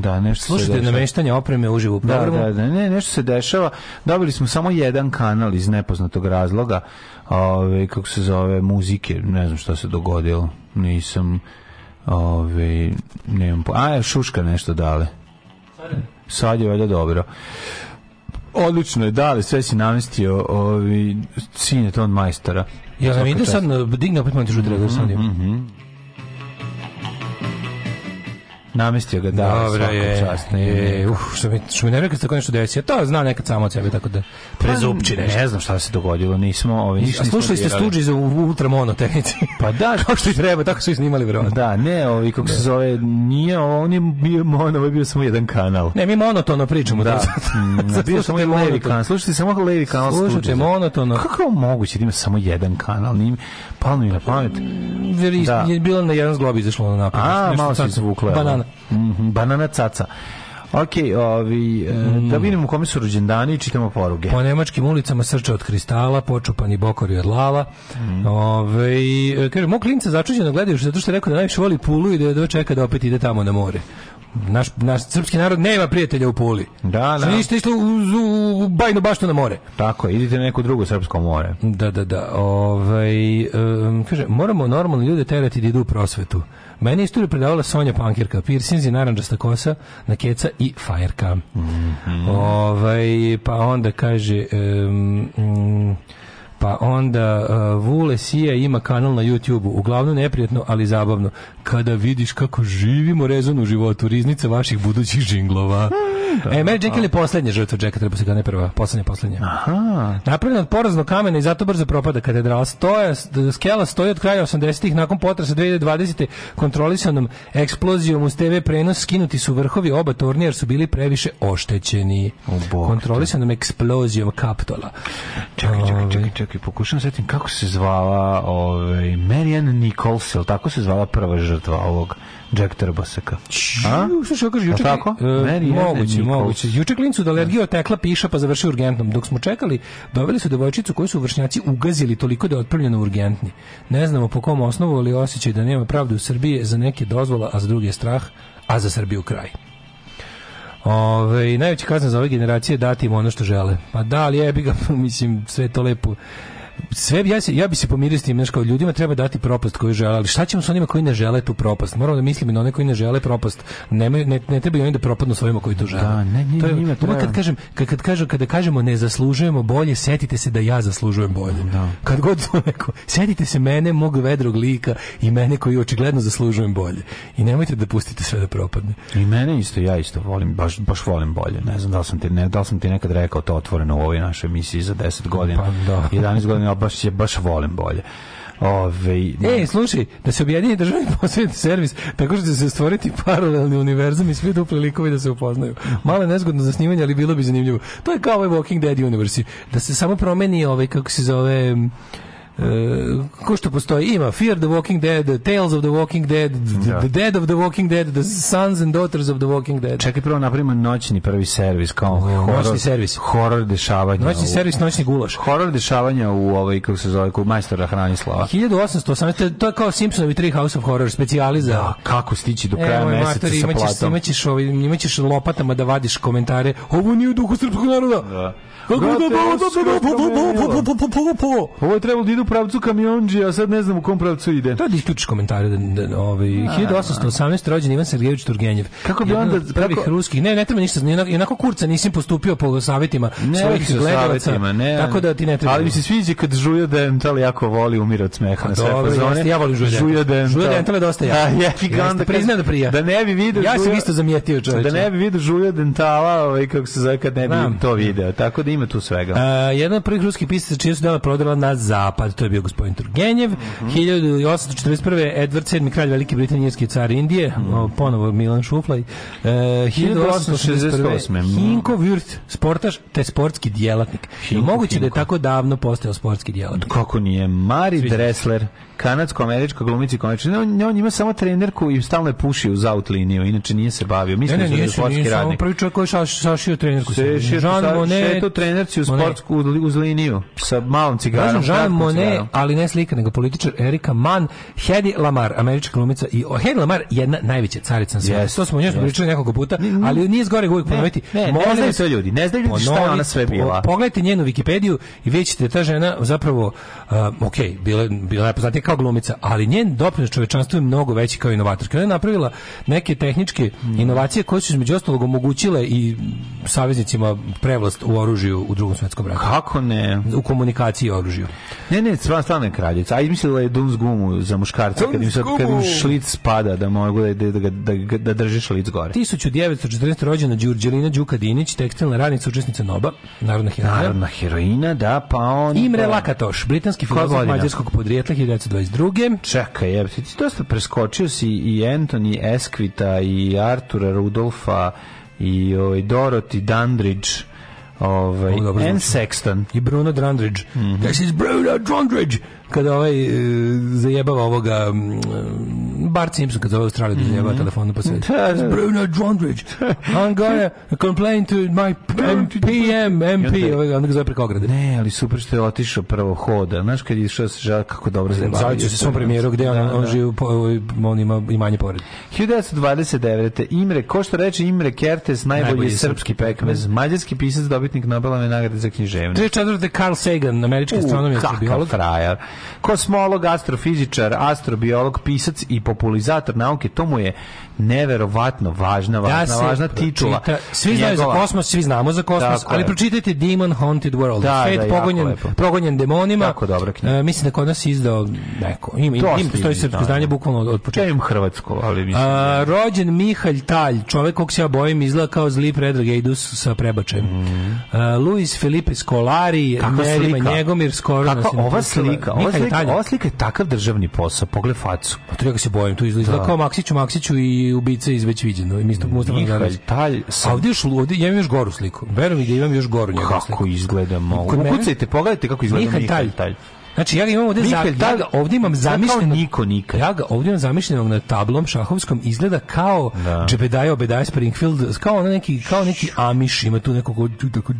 Da, nešto Slušajte se nameštanje opreme uživo u da, programu. Da, da, da, ne, nešto se dešava. Dobili smo samo jedan kanal iz nepoznatog razloga. Ove, kako se zove, muzike, ne znam šta se dogodilo. Nisam ove, nemam po... A, šuška nešto dale. Sad je valjda dobro. Odlično je, dale, sve si namestio, ovi, sin je ton majstora. Ja sam ide sad, digne opet mantižu, treba da sam Namestio ga, da, Dobra, je, čast, je, uh, što mi, što mi ne rekao tako nešto desi, ja to znam nekad samo od sebe, tako da pa, prezupči nešto. Ne znam šta se dogodilo, nismo... Ovi, nismo slušali ste stuđi za ultramono tehnici. Pa da. kao što i treba, tako su i snimali, verovatno. Da, ne, ovi, kako se zove, nije, on je bio mono, ovo je bio samo jedan kanal. Ne, mi monotono pričamo. Da, da bio samo levi kanal, slušajte samo levi kanal Slušajte da. monotono. Kako je moguće da ima samo jedan kanal, nije, palo mi na pamet. Da. Je bilo na jedan zglob izašlo na napad. A, malo se izvukla. Banana banana. Mm -hmm, banana caca. Ok, ovi, e, mm. da vidimo kome su rođendani i čitamo poruge. Po nemačkim ulicama srče od kristala, počupani bokori od lava. Mm. Ove, e, kaže, mog klinca začuđeno gledaju zato što je rekao da najviše voli Pulu i da je da čeka da opet ide tamo na more. Naš, naš srpski narod nema prijatelja u Puli. Da, da. Znači, niste išli u, u, u, bajnu baštu na more. Tako, idite na neko drugo srpsko more. Da, da, da. Ove, um, kaže, moramo normalno ljude terati da idu u prosvetu. Mene je istoriju predavala Sonja Pankirka, piercinzi, naranđasta kosa, nakeca i fajerka. Mm -hmm. Ovaj, pa onda kaže... Um, um, Pa onda uh, Vule Sija ima kanal na YouTubeu. Uglavnom neprijatno, ali zabavno. Kada vidiš kako živimo rezon u životu, riznica vaših budućih žinglova. Da, hmm, e, Mary da. Jekyll je poslednja žrtva Jacka Trepusika, ne prva, poslednja, poslednja. Aha. Napravljena od poraznog kamena i zato brzo propada katedrala. Stoja, skela stoji od kraja 80-ih, nakon potresa 2020. kontrolisanom eksplozijom uz TV prenos skinuti su vrhovi oba tornija jer su bili previše oštećeni. O, kontrolisanom eksplozijom kaptola. Čekaj, čekaj, čekaj, ovaj. čekaj čekaj, pokušam da setim kako se zvala ovaj, Marian Nichols, ili tako se zvala prva žrtva ovog Jack Trboseka. A? Slušaj, kaže, juče, tako? E, moguće, Nichols. moguće. Juče klincu da alergija otekla piša pa završio urgentnom. Dok smo čekali, doveli su devojčicu koju su vršnjaci ugazili toliko da je otpravljena urgentni. Ne znamo po kom osnovu, ali osjećaj da nema pravde u Srbiji za neke dozvola, a za druge strah, a za Srbiju kraj. Ove, najveća kazna za ove generacije dati im ono što žele. Pa da, ali jebi ga, mislim, sve to lepo sve ja se ja bi se pomirio s tim znači kao ljudima treba dati propast koju žele ali šta ćemo sa onima koji ne žele tu propast moramo da mislimo na one koji ne žele propast Nemaju, ne ne treba i oni da propadnu svojima koji to žele da, ne, ne, to je, njima treba. kad kažem kad, kad kažem kada kažemo ne zaslužujemo bolje setite se da ja zaslužujem bolje da. kad god neko setite se mene mog vedrog lika i mene koji očigledno zaslužujem bolje i nemojte da pustite sve da propadne i mene isto ja isto volim baš baš volim bolje ne znam da sam ti ne da sam ti nekad rekao to otvoreno u ovoj našoj emisiji za 10 godina pa, da. 11 godina bolje, ali baš, je, baš volim bolje. Ove, e, slušaj, da se objedini državni posvetni servis, tako što će se stvoriti paralelni univerzum i svi dupli likovi da se upoznaju. Malo je nezgodno za snimanje, ali bilo bi zanimljivo. To je kao ovaj Walking Dead Universe. Da se samo promeni ovaj, kako se zove, ko što postoji, ima Fear the Walking Dead, the Tales of the Walking Dead, da. The Dead of the Walking Dead, The Sons and Daughters of the Walking Dead. Čekaj, prvo napravimo noćni prvi servis, kao horror, servis. Horror dešavanja. Noćni servis, noćni gulaš. Horror dešavanja u ovaj, kako se zove, kod majstora Hranislava. 1818, to je kao Simpsonovi Three House of Horror, specijaliza. Da, kako stići do kraja e, meseca mater, sa imaćeš, platom. Imaćeš, ovaj, imaćeš lopatama da vadiš komentare, ovo nije u duhu srpskog naroda. Da. Kako da, da, da, da, da, da, da, da, da, da, da, da, da, da, da, da, da, u pravcu kamionđi, a sad ne znam u kom pravcu ide. To je diključ komentara. Da, da, ovaj, 1818. rođen Ivan Sergejević Turgenjev. Kako bi onda... Od prvih kako... ruskih. Ne, ne treba ništa. Onako kurca nisam postupio po savjetima ne, svojih gledalaca. Ne, tako da ti ne treba. Ali mi se sviđa kad Žuja Dental jako voli umira od smeha. Pa na sve fazone. Ja volim Žuja Dental. Žuja Dental, žuja dental je dosta ja. Da, ja onda priznam da prija. Da ne bi vidio Ja sam isto zamijetio čoveče. Da ne bi vidio Žuja Dentala, ovaj, kako se zove, kad ne bi to video. Tako da ima tu svega. Uh, jedan od prvih ruskih pisaca čije su dela prodala na zapad kralj, to je bio gospodin Turgenjev. Mm -hmm. 1841. Edward VII, kralj Velike Britanije, Britanijske car Indije, mm -hmm. ponovo Milan Šuflaj. E, 1868. Hinko Würth, sportaš te sportski djelatnik. Hinko, moguće Hinko. da je tako davno postao sportski djelatnik. Kako nije? Mari Dressler, kanadsko-američka glumica i komičar. On, on ima samo trenerku i stalno je pušio uz out liniju, inače nije se bavio. Mislim da je nije, sportski nije, Ne, Samo prvi čovjek koji šaš, sašio trenerku. Se, šio, Jean sa, Monnet, šeto trenerci u sportsku uz liniju sa malom cigarom. Kažem Jean Monnet, cigarom. ali ne slika, nego političar Erika Mann, Hedy Lamar, američka glumica i oh, Hedy Lamar jedna najveća carica na svijetu. Yes, to smo njoj yes. pričali nekoliko puta, ali nije zgore uvijek ponoviti. Ne, ne, znaju sve ljudi, ne znaju ljudi šta ona sve bila. Pogledajte njenu Wikipediju i vidjet ćete da ta žena zapravo, uh, ok, bila, bila je poznatija kao glumica, ali njen doprinos čovečanstvu je mnogo veći kao inovator. Kada je napravila neke tehničke inovacije koje su između ostalog omogućile i saveznicima prevlast u oružju u drugom svetskom ratu. Kako ne? U komunikaciji i oružju. Ne, ne, sva stvarno je kraljica. A izmislila je Duns gumu za muškarca kad im, sad, kad im šlic spada da mogu da, da, da, da, da drži šlic gore. 1914. rođena Đurđelina Đuka Dinić, tekstilna radnica, učesnica NOBA, narodna heroina. Narodna heroina, da, pa on... Imre Lakatoš, britanski filozof mađarskog podrijetla, 1922. Čekaj, jeb, ti dosta preskočio si i Anthony Esquita i Artura Rudolfa i ovaj, Dorothy Dandridge ovaj, Anne Sexton i Bruno Dandridge. Mm -hmm. This is Bruno Dandridge kada ovaj e, zajebava ovoga Bart Simpson kada zove Australiju da zajebava mm -hmm. telefonu pa da, sve da, da. Bruno Drondridge I'm gonna complain to my PM MP ovaj, onda ga zove preko ograde ne ali super što je otišao prvo hoda znaš kad je išao se žal kako dobro zajebava zavidio se svom premijeru gde on, on živi ovaj, on ima imanje pored 1929. Imre ko što reče Imre Kertes najbolji, najbolji srpski pekmez mađarski pisac dobitnik Nobelove nagrade za književnost 34. Carl Sagan američki astronom i biolog frajer Kosmolog, astrofizičar, astrobiolog, pisac i popularizator nauke, to mu je neverovatno važna, važna, da važna titula. svi znaju za kosmos, svi znamo za kosmos, ali je. pročitajte Demon Haunted World. Da, Fate da, pogonjen, progonjen demonima. Tako dobro knjiga. E, mislim da kod nas izdao neko. Im, im, im stoji srpsko da. zdanje bukvalno od, od početka. Ja imam hrvatsko, ali mislim. A, da rođen Mihalj Talj, čovjek kog se ja bojim izgleda kao zli predrag Eidus sa prebačajem. Mm. A, Luis Felipe Scolari, Merima Njegomir skoro Kako ova slika, ova slika, ova slika je takav državni posao, pogled facu. Pa to ja se bojim, tu izgleda da. kao Maksiću, Maksiću i ubice iz već viđeno. Mi smo Mustafa Nadić. Talj, sam... A ovdje još, ovdje, ja imam još goru sliku. Verujem da imam još goru Kako sliku. Kako izgledamo? Ukucajte, pogledajte kako izgleda Mihalj Talj. Talj. Znači ja ga imam ovde Mihael, za, ja ga imam zamišljenog niko nikad. Ja ga ovde imam zamišljenog na tablom šahovskom izgleda kao da. Džebedaja Obedaja Springfield, kao neki kao neki Amiš, ima tu nekog tako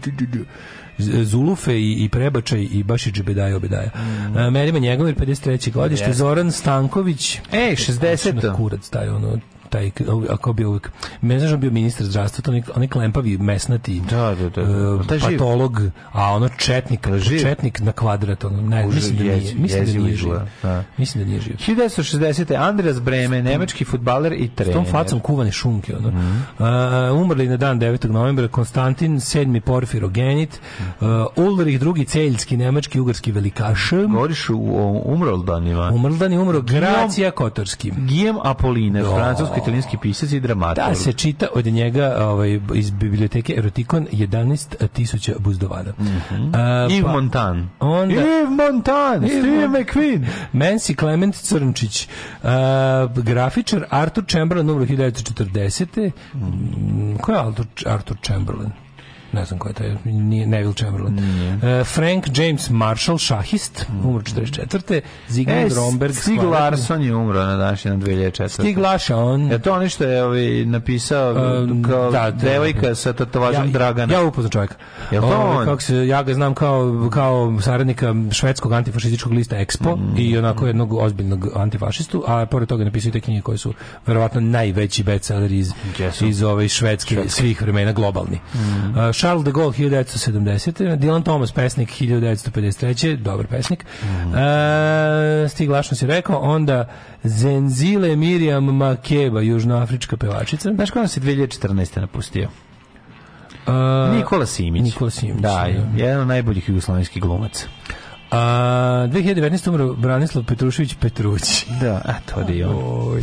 Zulufe i, i Prebačaj i baš i Džebedaja Obedaja. Mm. Uh, Merima Njegovir, 53. godište, Zoran Stanković. Ej, 60. Znači, kurac taj, ono, taj, ako bio uvijek, ne da bio ministar zdravstva, to onaj, onaj klempavi mesnati da, da, da. Uh, patolog, a ono četnik, pa živ. četnik na kvadrat, ono, ne, Užu, mislim da nije, jezi, mislim da nije živ. Da, da. Mislim da nije živ. 1960. Andreas Breme, nemački fudbaler i trener. S tom facom kuvane šunke, ono. Mm -hmm. uh, umrli na dan 9. novembra Konstantin, sedmi Porfirogenit, uh, Ulrich drugi celjski, nemački, ugarski velikaš. Govoriš u umrl danima. umro Gracija Kotorski. Gijem Apoline, francuski italijanski pisac i dramaturg. Da, se čita od njega ovaj, iz biblioteke Erotikon 11.000 buzdovara. Mm -hmm. uh, Yves pa, Montan. Onda, Yves Montan, Steve McQueen. Mansi Clement Crnčić, uh, grafičar Arthur Chamberlain, umro 1940. Mm. Ko je Arthur, Arthur Chamberlain? ne znam ko je taj, nije Neville Chamberlain. Uh, Frank James Marshall, šahist, mm. umro 44. Zigmund e, Romberg. Stig Larsson je umro na današnji na 2004. Stig Larsson. Je to ono što je ovaj, napisao um, kao da, da, da, devojka sa tatovažom ja, Dragana? Ja upoznam čovjeka. Je to ovaj, on? Kako se, ja ga znam kao, kao saradnika švedskog antifašističkog lista Expo mm. i onako jednog ozbiljnog antifašistu, a pored toga napisao te knjige koje su verovatno najveći bestseller iz, yes. iz ove švedske, švedske svih vremena globalni. Mm. Uh, Charles de Gaulle 1970. Dylan Thomas, pesnik 1953. Dobar pesnik. Mm. E, Stig Lašno si rekao. Onda Zenzile Miriam Makeba, južnoafrička pevačica. Znaš kada se 2014. napustio? Uh, Nikola Simić. Nikola Simić. Da, da, jedan od najboljih jugoslovenskih glumaca. Uh, e, 2019. umro Branislav Petrušević Petruć. Da, a to je on.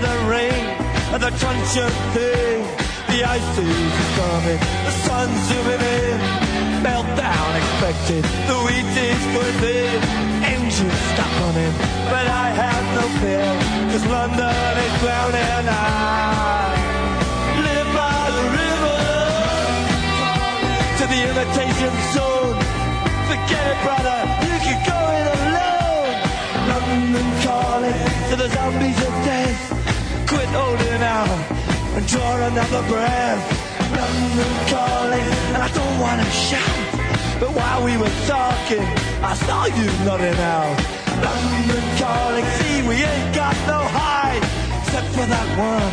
the rain the crunch of thing. The ice is coming, the sun's zooming in. Meltdown expected, the wheat is within. Engines stop running, but I have no fear, cause London is drowning. I live by the river to the imitation zone. Forget it, brother, you can go it alone. London calling to the zombies of holding out and draw another breath. London calling, and I don't want to shout. But while we were talking, I saw you nodding out. London calling, see, we ain't got no hide. Except for that one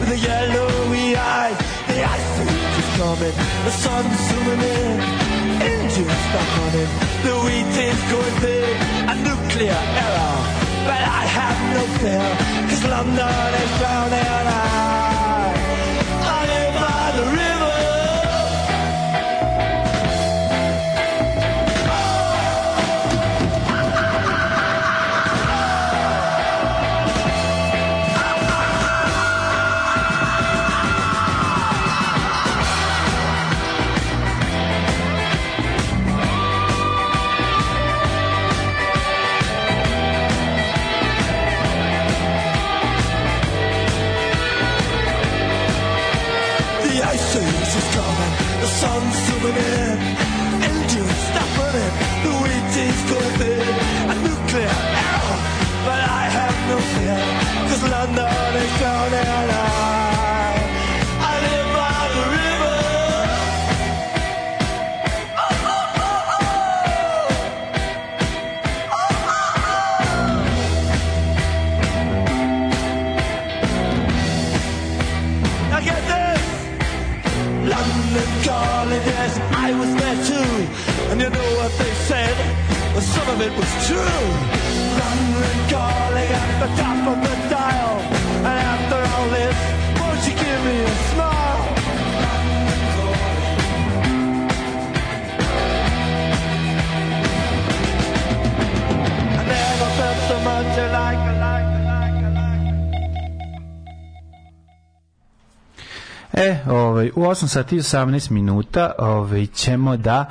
with the yellowy eyes. The ice is coming, the sun's zooming in. Engines stuck on it, the wheat is going big. A nuclear error. But I have no fear, cause London is drowning out. open it. Engines stop running. The wheat is going A nuclear error. But I have no fear. Cause London is drowning. it was true. Run recalling at the top of the dial. And after all this, won't you give me a smile? I never felt so much alike, alike, alike, alike. E, ovaj, u 8 sati i 18 minuta ovaj, ćemo da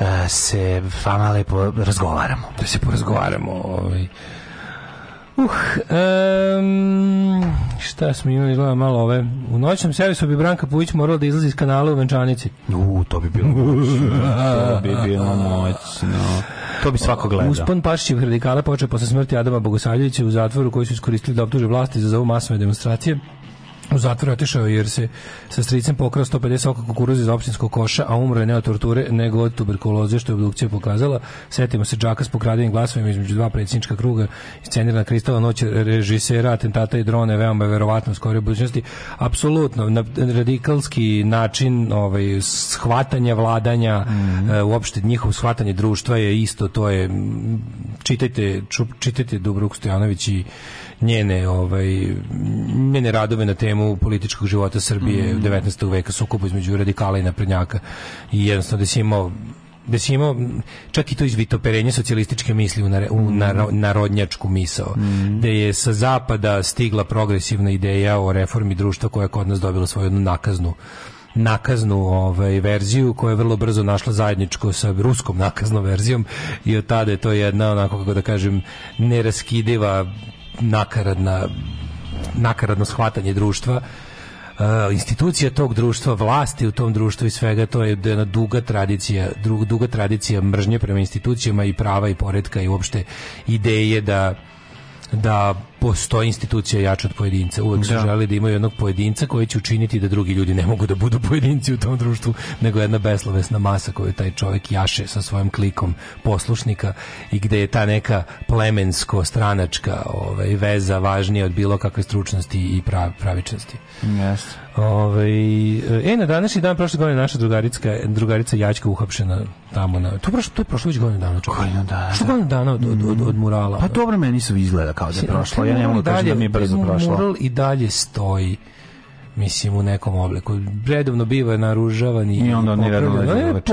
E, se vama lepo razgovaramo. Da se porazgovaramo. Ovaj. Uh, um, šta smo imali, izgleda malo ove. U noćnom servisu bi Branka Pujić morala da izlazi iz kanala u Venčanici. U, to bi bilo moćno. to bi bilo moćno. To bi svako gledao. Uspon Pašićev radikala počeo posle smrti Adama Bogosavljevića u zatvoru koji su iskoristili da optuže vlasti za ovu masove demonstracije. U zatvor otišao jer se sa stricem pokrao 150 oka kukuruza iz opštinskog koša, a umro je ne od torture, nego od tuberkuloze, što je obdukcija pokazala. Setimo se džaka s pokradenim glasovima između dva predsjednička kruga, iscenirana Kristala noć režisera, atentata i drone, veoma je verovatno u skoroj budućnosti. Apsolutno, na radikalski način ovaj, shvatanja vladanja, mm -hmm. uopšte njihov shvatanje društva je isto, to je mm, čitajte, čup, čitajte Dubruk Stojanović i njene ovaj njene radove na temu političkog života Srbije mm. 19. veka sukobu između radikala i naprednjaka i jednostavno da se imao da se imao čak i to izvitoperenje socijalističke misli u, nare, u mm. naro, narodnjačku misao, mm. da je sa zapada stigla progresivna ideja o reformi društva koja je kod nas dobila svoju nakaznu nakaznu ovaj, verziju koja je vrlo brzo našla zajedničko sa ruskom nakaznom verzijom i od tada je to jedna onako kako da kažem neraskidiva nakaradna nakaradno shvatanje društva Uh, institucija tog društva, vlasti u tom društvu i svega, to je jedna duga tradicija, drug, duga tradicija mržnje prema institucijama i prava i poredka i uopšte ideje da da postoji institucija jača od pojedinca. Uvek da. su želi da imaju jednog pojedinca koji će učiniti da drugi ljudi ne mogu da budu pojedinci u tom društvu, nego jedna beslovesna masa koju taj čovjek jaše sa svojim klikom poslušnika i gde je ta neka plemensko-stranačka ovaj, veza važnija od bilo kakve stručnosti i pravičnosti. Jeste. Ove, ovaj, e, na današnji dan prošle godine naša drugarica, drugarica Jačka uhapšena tamo na... To prošlo, to je prošlo već godinu dana. Godinu dana. Što da. godinu dana od, od, od, od murala? Pa dobro meni se izgleda kao da je prošlo. Ja ne mogu da kažem da mi je brzo prošlo. Mural i dalje stoji mislim u nekom obliku. Redovno biva naružavan i, I onda ne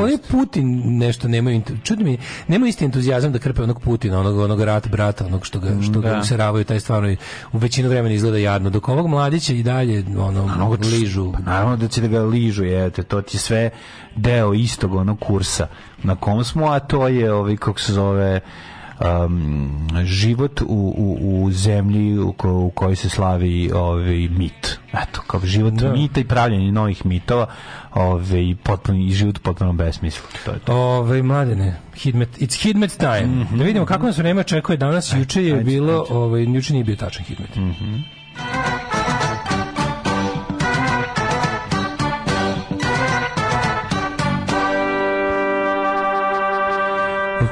Oni Putin nešto nemaju čudno mi nema isti entuzijazam da krpe onog Putina, onog onog rat brata, onog što ga mm, što da. ga ravaju taj stvarno i u većinu vremena izgleda jadno. Dok ovog mladića i dalje ono Mnogo da- ližu. Pa, naravno da će da ga ližu, jete, to ti sve deo istog onog kursa na kom smo, a to je ovaj kako se zove um, život u, u, u zemlji u, ko, u kojoj se slavi ovaj mit. Eto, kao život da. mita i pravljenje novih mitova, ovaj i potpuno i život potpuno besmisla. To je to. Ovaj mladene, hitmet, it's hitmet time. Mm -hmm. Da vidimo kako nas vreme očekuje danas. Juče je ajde, bilo, ajde. ovaj juče nije bio tačan hitmet. Mhm. Mm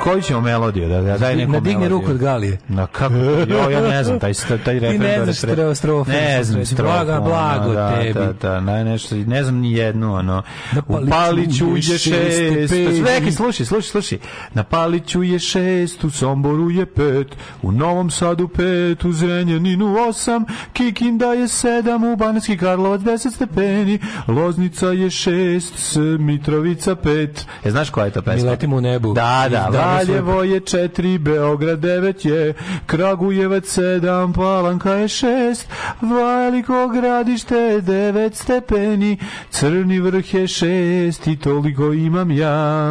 koju ćemo melodiju da da daj neku. Na digni ruku od Galije. Na kako? Jo, ja ne znam taj taj refren. ne znaš stre, strofe. Ne znam strofe. Blaga, blago da, da, tebi. Da, da, ne, nešto, ne znam ni jednu, ono. Na Paliću je šest. Sveki, slušaj, slušaj, slušaj. Na Paliću je šest, u Somboru je pet, u Novom Sadu pet, u Zrenjaninu osam, Kikinda je sedam, u Banacki Karlovac deset stepeni, Loznica je šest, Mitrovica pet. E, znaš koja je ta pesma? Mi letimo u nebu. Da, da, da Kraljevo je 4, Beograd devet je, Kragujevac 7, Palanka je 6, Veliko gradište je stepeni, Crni vrh je 6 i toliko imam ja.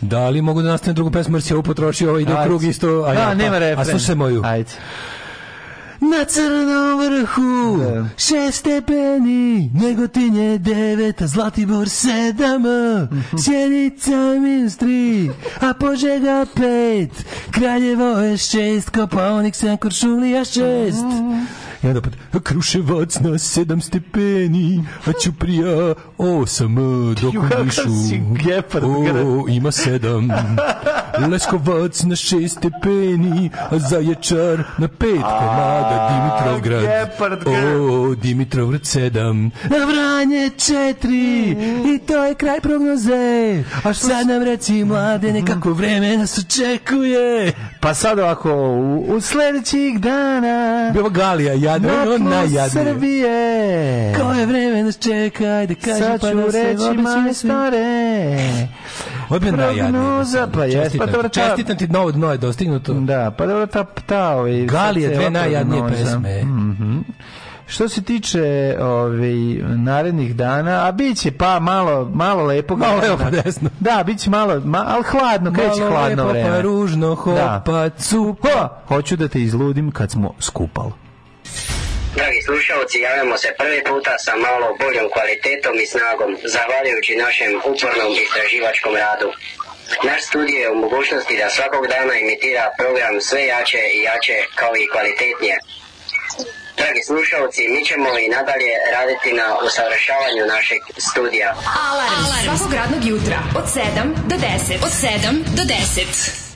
Da li mogu da nastane drugu pesmu, jer si ovo potrošio, ovaj ide krug isto. A, da, ja, pa. nema refren. A slušaj moju. Ajde na crnom vrhu da. šest stepeni, Negotin je devet, a Zlatibor sedam, mhm. Sjenica minus tri, a Požega pet, Kraljevo je šest, Kopaonik sedam, Kuršumlija šest. I mhm. onda opet, Kruševac na sedam stepeni, a Ćuprija osam, dok u Nišu ima sedam. Leskovac na šest stepeni, a Zaječar na pet komada. Da Dimitrovgrad. O, Dimitrovgrad 7. Na Vranje 4. Mm. I to je kraj prognoze. A što sad nam reci, mlade, mhm. nekako vreme nas očekuje. Pa sad ovako, u, u sledećih dana. Biva Galija, jadno, na jadno. Srbije. Koje vreme nas čeka, ajde kažem sad pa da se stare. majstore. Odbio najjadnije. Prognoza, da pa jes. Pa dobro, ta... Čestitam ti, novo dno je dostignuto. Da, pa dobro, ta, ta, ovaj, Galija, dve najjadnije možda. pesme. Mm -hmm. Što se tiče ovaj narednih dana, a biće pa malo malo lepo malo lepo desno. Da, biće malo ma, al hladno, kreće hladno lepo, pa vreme. Pa ružno hopa da. cupa. Hoću da te izludim kad smo skupali. Dragi slušalci, javljamo se prvi puta sa malo boljom kvalitetom i snagom, zahvaljujući našem upornom istraživačkom radu. Naš studij je u mogućnosti da svakog dana imitira program sve jače i jače kao i kvalitetnije. Dragi slušalci, mi ćemo i nadalje raditi na usavršavanju našeg studija. Alarm, Alarm. svakog radnog jutra od 7 do 10. Od 7 do 10.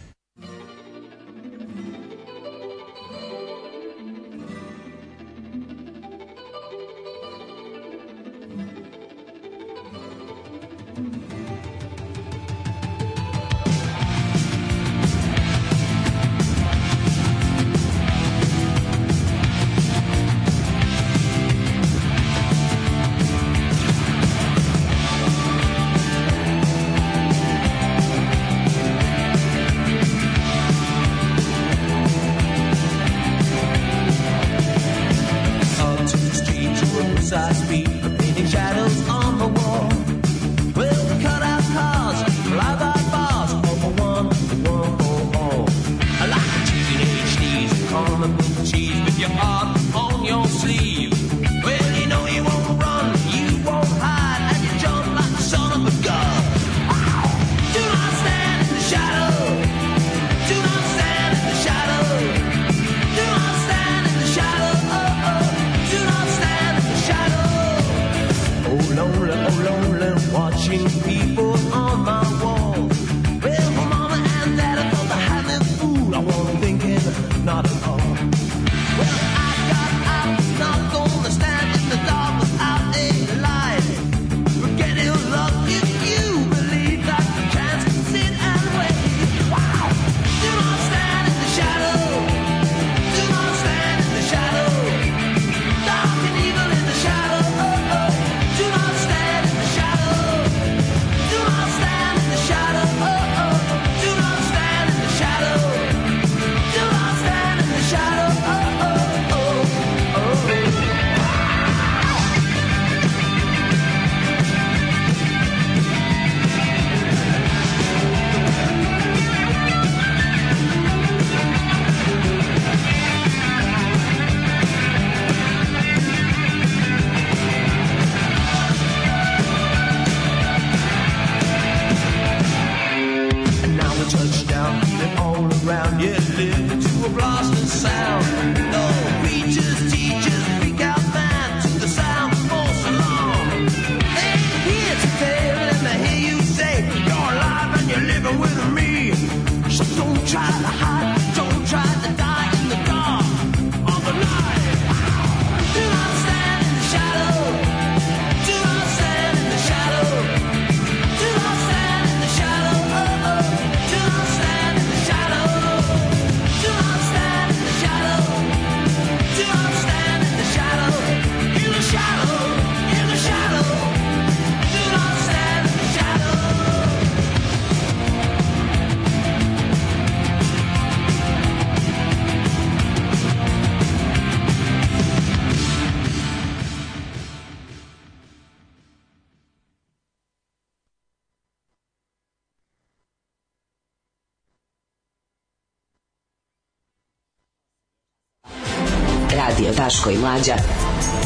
Daško i Mlađa.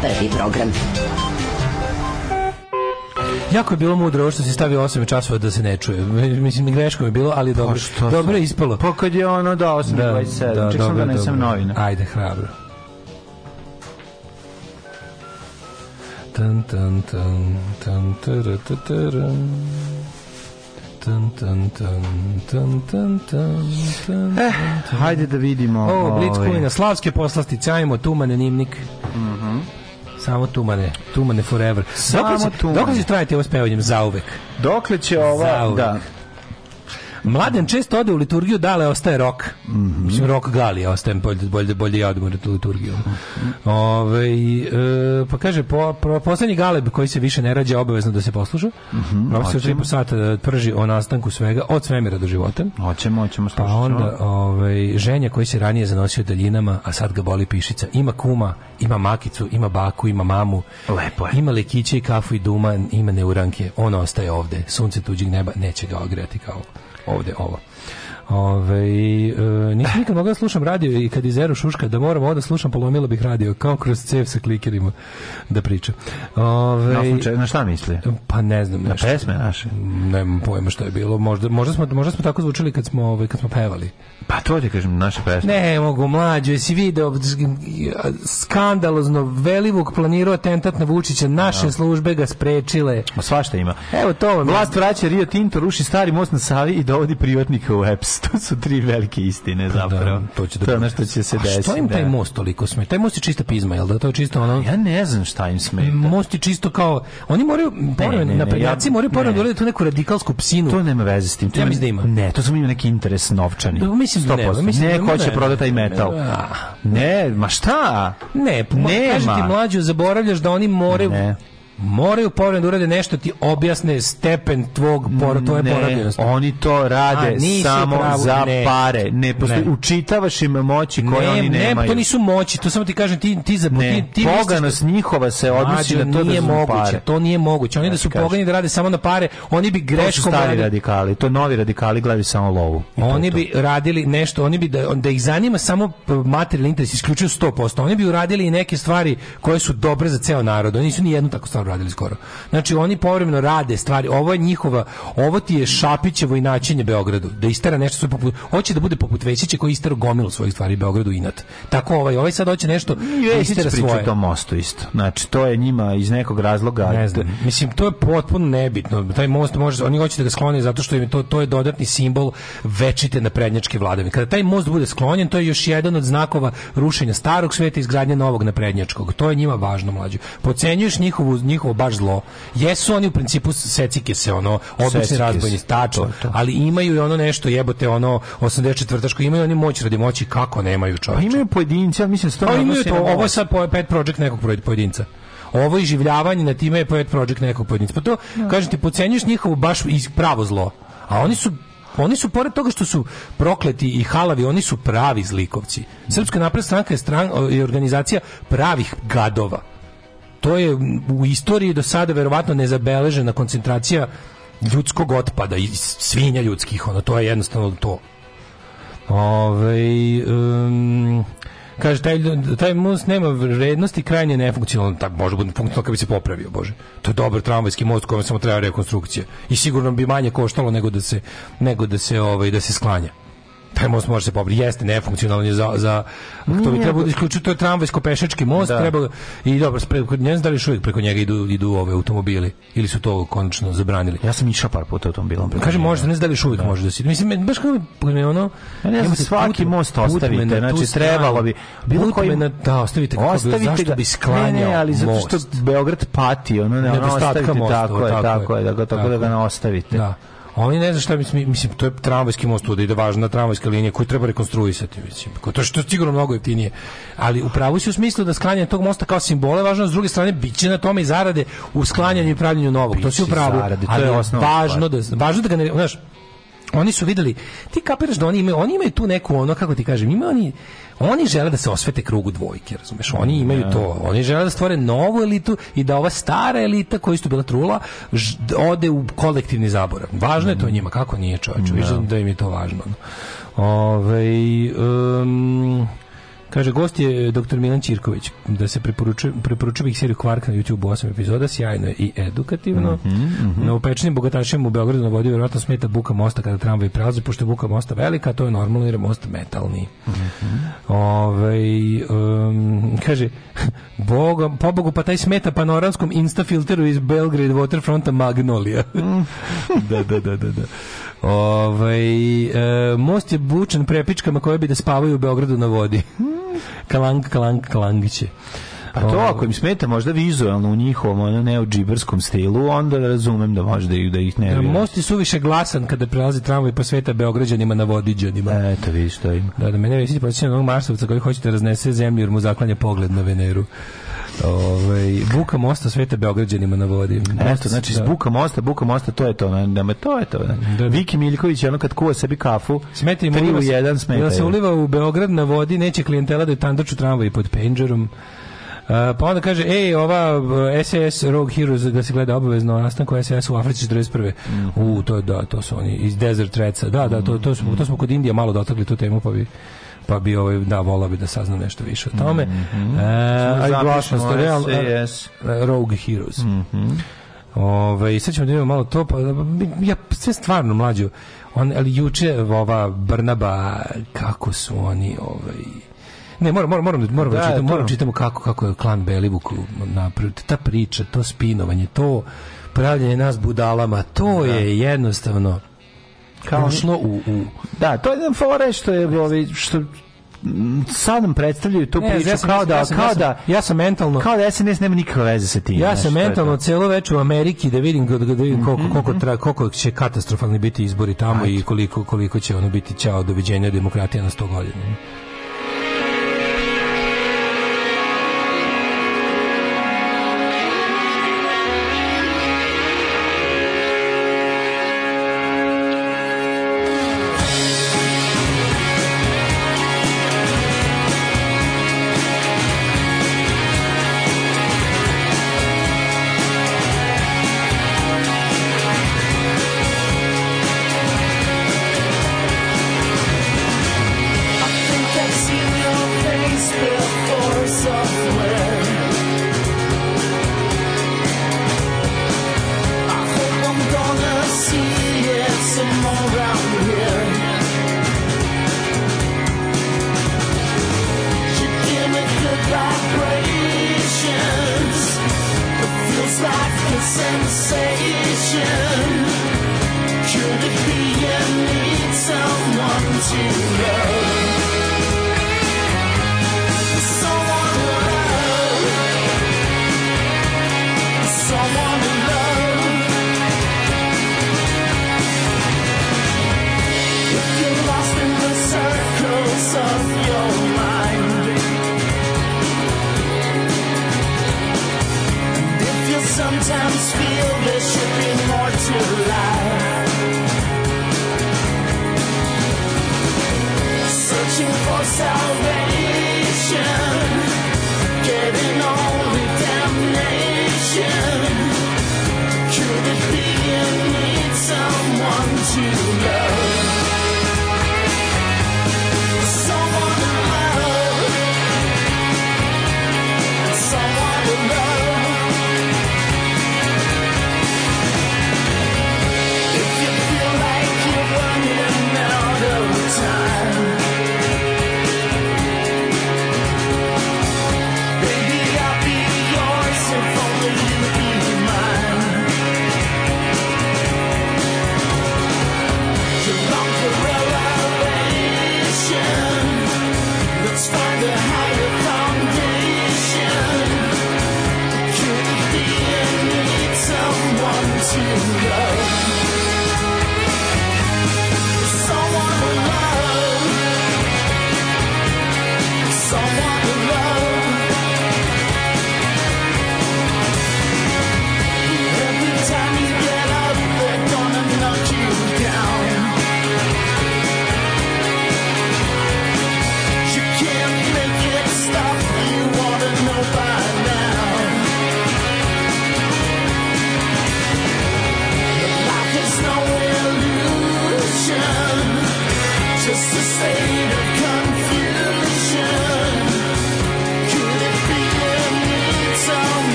Prvi program. Jako je bilo mudro što si stavio 8 časova da se ne čuje. Mislim, greškom je bilo, ali pa dobro, pa dobro je ispalo. Pa kad je ono da 8.27, da, ček sam da nisam da novina. Ajde, hrabro. Tan, tan, tan, tan, tara, tara. Tan, tan, tan, eh, hajde da vidimo. O, ovaj. Blitzkulina, slavske poslasti, cajmo, tumane, nimnik. Mhm. Mm samo tumane, tumane forever. Samo dokle će, tumane. Dokle će trajati ovo spevanjem? Zauvek. Dokle će ova, Zauvek. da. Mladen često ode u liturgiju, dale ostaje rok. Mm -hmm. Mislim, rock galija, ostajem bolje, bolje, bolje ja odmora tu liturgiju. Ove, e, pa kaže, po, po, poslednji galeb koji se više ne rađa, obavezno da se posluša. Mm -hmm, Profesor Čipo sat prži o nastanku svega, od svemira do života. Hoćemo, hoćemo slušati. Pa onda, ove, ženja koji se ranije zanosio daljinama, a sad ga boli pišica, ima kuma, ima makicu, ima baku, ima mamu. Lepo je. Ima lekiće i kafu i duman, ima neuranke. On ostaje ovde. Sunce tuđeg neba neće ga ogreti kao ovde ovo. Ove, e, nisam nikad mogla da slušam radio i kad izeru šuška da moram ovo da slušam, polomilo bih radio, kao kroz cev sa klikerima da pričam. Ove, na, na šta misli? Pa ne znam. Na nešto. pesme naše? Nemam pojma što je bilo. Možda, možda, smo, možda smo tako zvučili kad smo, ove, kad smo pevali. Pa to ti kažem, naše pesme. Ne mogu, mlađo, jesi video skandalozno velivog planirao atentat na Vučića, naše no. Da. službe ga sprečile. Ma svašta ima. Evo to vam. Vlast vraća Rio Tinto, ruši stari most na Savi i dovodi privatnika u EPS. to su tri velike istine pa da, zapravo. Da, to će da to što će se desiti. Što im taj da. most toliko sme? Taj most je čista pizma, jel da? To je čisto ono. Ja ne znam šta im smeta. Most je čisto kao oni moraju ponovno na predjaci moraju ponovno da tu neku radikalsku psinu. To nema veze s tim. To ja mislim da ima. Ne, to samo ima neki interes novčani. Da, mislim da ne, mislim da ne, ko će prodati taj metal. Ne, ma šta? Ne, pa kažete mlađu zaboravljaš da oni moraju moraju povremeno da urade nešto ti objasne stepen tvog por, tvoje ne, oni to rade A, samo pravu, za ne, pare. Ne, postoji, ne, učitavaš im moći koje ne, oni pa nemaju. Ne, to nisu moći, to samo ti kažem, ti, ti, za, ne, ti, ti da- poganost njihova se odnosi na to da nije da moguće, pare. To nije moguće, oni da su kažem. pogani da rade samo na pare, oni bi greškom... To su stari radi... radikali, to novi radikali gledaju samo lovu. Oni to bi to. radili nešto, oni bi, da, da ih zanima samo materijalni interes, isključio 100%, oni bi uradili i neke stvari koje su dobre za ceo narod, oni su ni jednu takvu stvar radili skoro. Znači oni povremeno rade stvari. Ovo je njihova, ovo ti je Šapićevo inačenje Beogradu. Da istara nešto sve poput, hoće da bude poput Vesića koji istero gomilu svojih stvari Beogradu inat. Tako ovaj, ovaj sad hoće nešto da istara svoje. to mostu isto. Znači to je njima iz nekog razloga. Ne znam. Mislim to je potpuno nebitno. Taj most može oni hoće da ga sklone zato što im to to je dodatni simbol večite na prednjačke vladavine. Kada taj most bude sklonjen, to je još jedan od znakova rušenja starog sveta i izgradnje novog na prednjačkog. To je njima važno, mlađe. Pocenjuješ njihovu, njihovu njihovo baš zlo. Jesu oni u principu secike se ono, obični razbojni tačno, ali imaju i ono nešto jebote ono 84-taško, imaju oni moć radi moći kako nemaju čovjek. Imaju pojedinca, mislim stvarno. Pa imaju da to, pa ovo je sad pet project nekog pojedinca ovo je življavanje na time je pet Project nekog pojedinca. Pa to, no. Da. ti, pocenjuješ njihovo baš pravo zlo. A oni su oni su pored toga što su prokleti i halavi, oni su pravi zlikovci. Srpska napredna stranka je, stran, je organizacija pravih gadova to je u istoriji do sada verovatno nezabeležena koncentracija ljudskog otpada i svinja ljudskih, ono, to je jednostavno to. Ove, um, kaže, taj, taj most nema vrednosti, krajnje nefunkcionalno, tako može bude funkcionalno kad bi se popravio, bože. To je dobar tramvajski most kojem samo treba rekonstrukcija. I sigurno bi manje koštalo nego da se, nego da se, ovaj, da se sklanja taj most može da se popraviti. Jeste nefunkcionalan je za za to bi trebalo da isključiti to je tramvajsko pešački most, da. trebalo i dobro, preko ne znam da li još uvijek preko njega idu idu ove automobili ili su to konačno zabranili. Ja sam išao par puta automobilom. Kaže može, ne znam da li još uvijek da. može da si, Mislim baš kako da mi ono ja, ja svaki put, most ostavite, put znači stranu, trebalo bi bilo koji na da ostavite kako ostavite zašto ga, bi sklanjao. Ne, ne, ali zato što Beograd pati, ono ne, ono ostavite mosta, tako, je, tako je, tako je, da, da ga ne ostavite. Da. Oni ne znaju šta mislim, mislim to je tramvajski most da ide važna tramvajska linija koju treba rekonstruisati, mislim. Ko To što sigurno mnogo jeftinije. Ali upravo si u smislu da sklanjanje tog mosta kao simbola važno, s druge strane biće na tome i zarade u sklanjanju i pravljenju novog. Bići to si upravo. Zarade, to je ali je važno da važno da ga ne, znaš, oni su videli, ti kapiraš da oni imaju, oni imaju tu neku, ono, kako ti kažem, imaju oni, oni žele da se osvete krugu dvojke, razumeš? Oni mm, imaju da. to, oni žele da stvore novu elitu i da ova stara elita koja isto bila trula ode u kolektivni zaborav. Važno je to mm. njima, kako nije čovječe, da. da im je to važno. ovaj um, Kaže, gost je dr. Milan Čirković, da se preporučuje, preporučuje bih seriju Kvark na YouTube 8 epizoda, sjajno je i edukativno. Mm -hmm, mm -hmm. Na upečenim bogatašima u Beogradu na vodi vjerojatno smeta buka mosta kada tramvaj prazu, pošto je buka mosta velika, to je normalno jer je most metalni. Mm -hmm. Ove, ovaj, um, kaže, Bogom, bogu, pa taj smeta panoramskom insta filteru iz Belgrade Waterfronta Magnolia. Mhm. da, da, da, da. da. Ovaj, e, most je bučan prepičkama koje bi da spavaju u Beogradu na vodi. kalang, kalang, kalangiće. A pa to ovaj. ako im smeta možda vizualno u njihovom ono džiberskom stilu, onda razumem da možda i da ih ne. Da, most je suviše glasan kada prelazi tramvaj po sveta beograđanima na vodiđanima. Eto vidiš to ima. Da, da mene već počinje onog Marsovca koji hoće da raznese zemlju jer mu zaklanja pogled na Veneru. Ovaj Buka mosta svete Beograđanima na vodi. Eto, znači da. Buka mosta, Buka mosta, to je to, na, na to je to. Na. Da. Viki Miljković ono kad kuva sebi kafu, smeti im u jedan smeta. Da se uliva u Beograd na vodi, neće klijentela da je tandaču tramvaj pod penđerom. Uh, pa onda kaže, ej, ova SS e, Rogue Heroes da se gleda obavezno o nastanku SS u Africi 41. Mm. U, to je, da, to su oni iz Desert Retsa. Da, da, to, to, smo, to smo kod Indija malo dotakli tu temu, pa bi pa bi ovaj da volao bi da sazna nešto više o tome. Mm -hmm. e, Zapišemo, glasnost, real, yes. E, e, Rogue Heroes. Mm -hmm. i sad ćemo da imamo malo to, pa ja sve stvarno mlađo, on, ali juče ova Brnaba, kako su oni, ovaj, ne, moram, moram, moram, moram da, da čitam, moram da čitamo kako, kako je klan Belivuk napravio, ta priča, to spinovanje, to pravljanje nas budalama, to da. je jednostavno kao ušlo u, u... Da, to je jedan fore što je ovi, što sad nam predstavljaju tu ne, priču ja sam, kao da ja sam, kao ja sam, da ja sam mentalno kao da SNS nema nikakve veze sa tim. Ja sam mentalno celo večer u Ameriki da vidim da, da vidim koliko mhm, koliko, mhm. tra, koliko će katastrofalni biti izbori tamo Ajde. i koliko koliko će ono biti ćao doviđenja demokratija na 100 godina.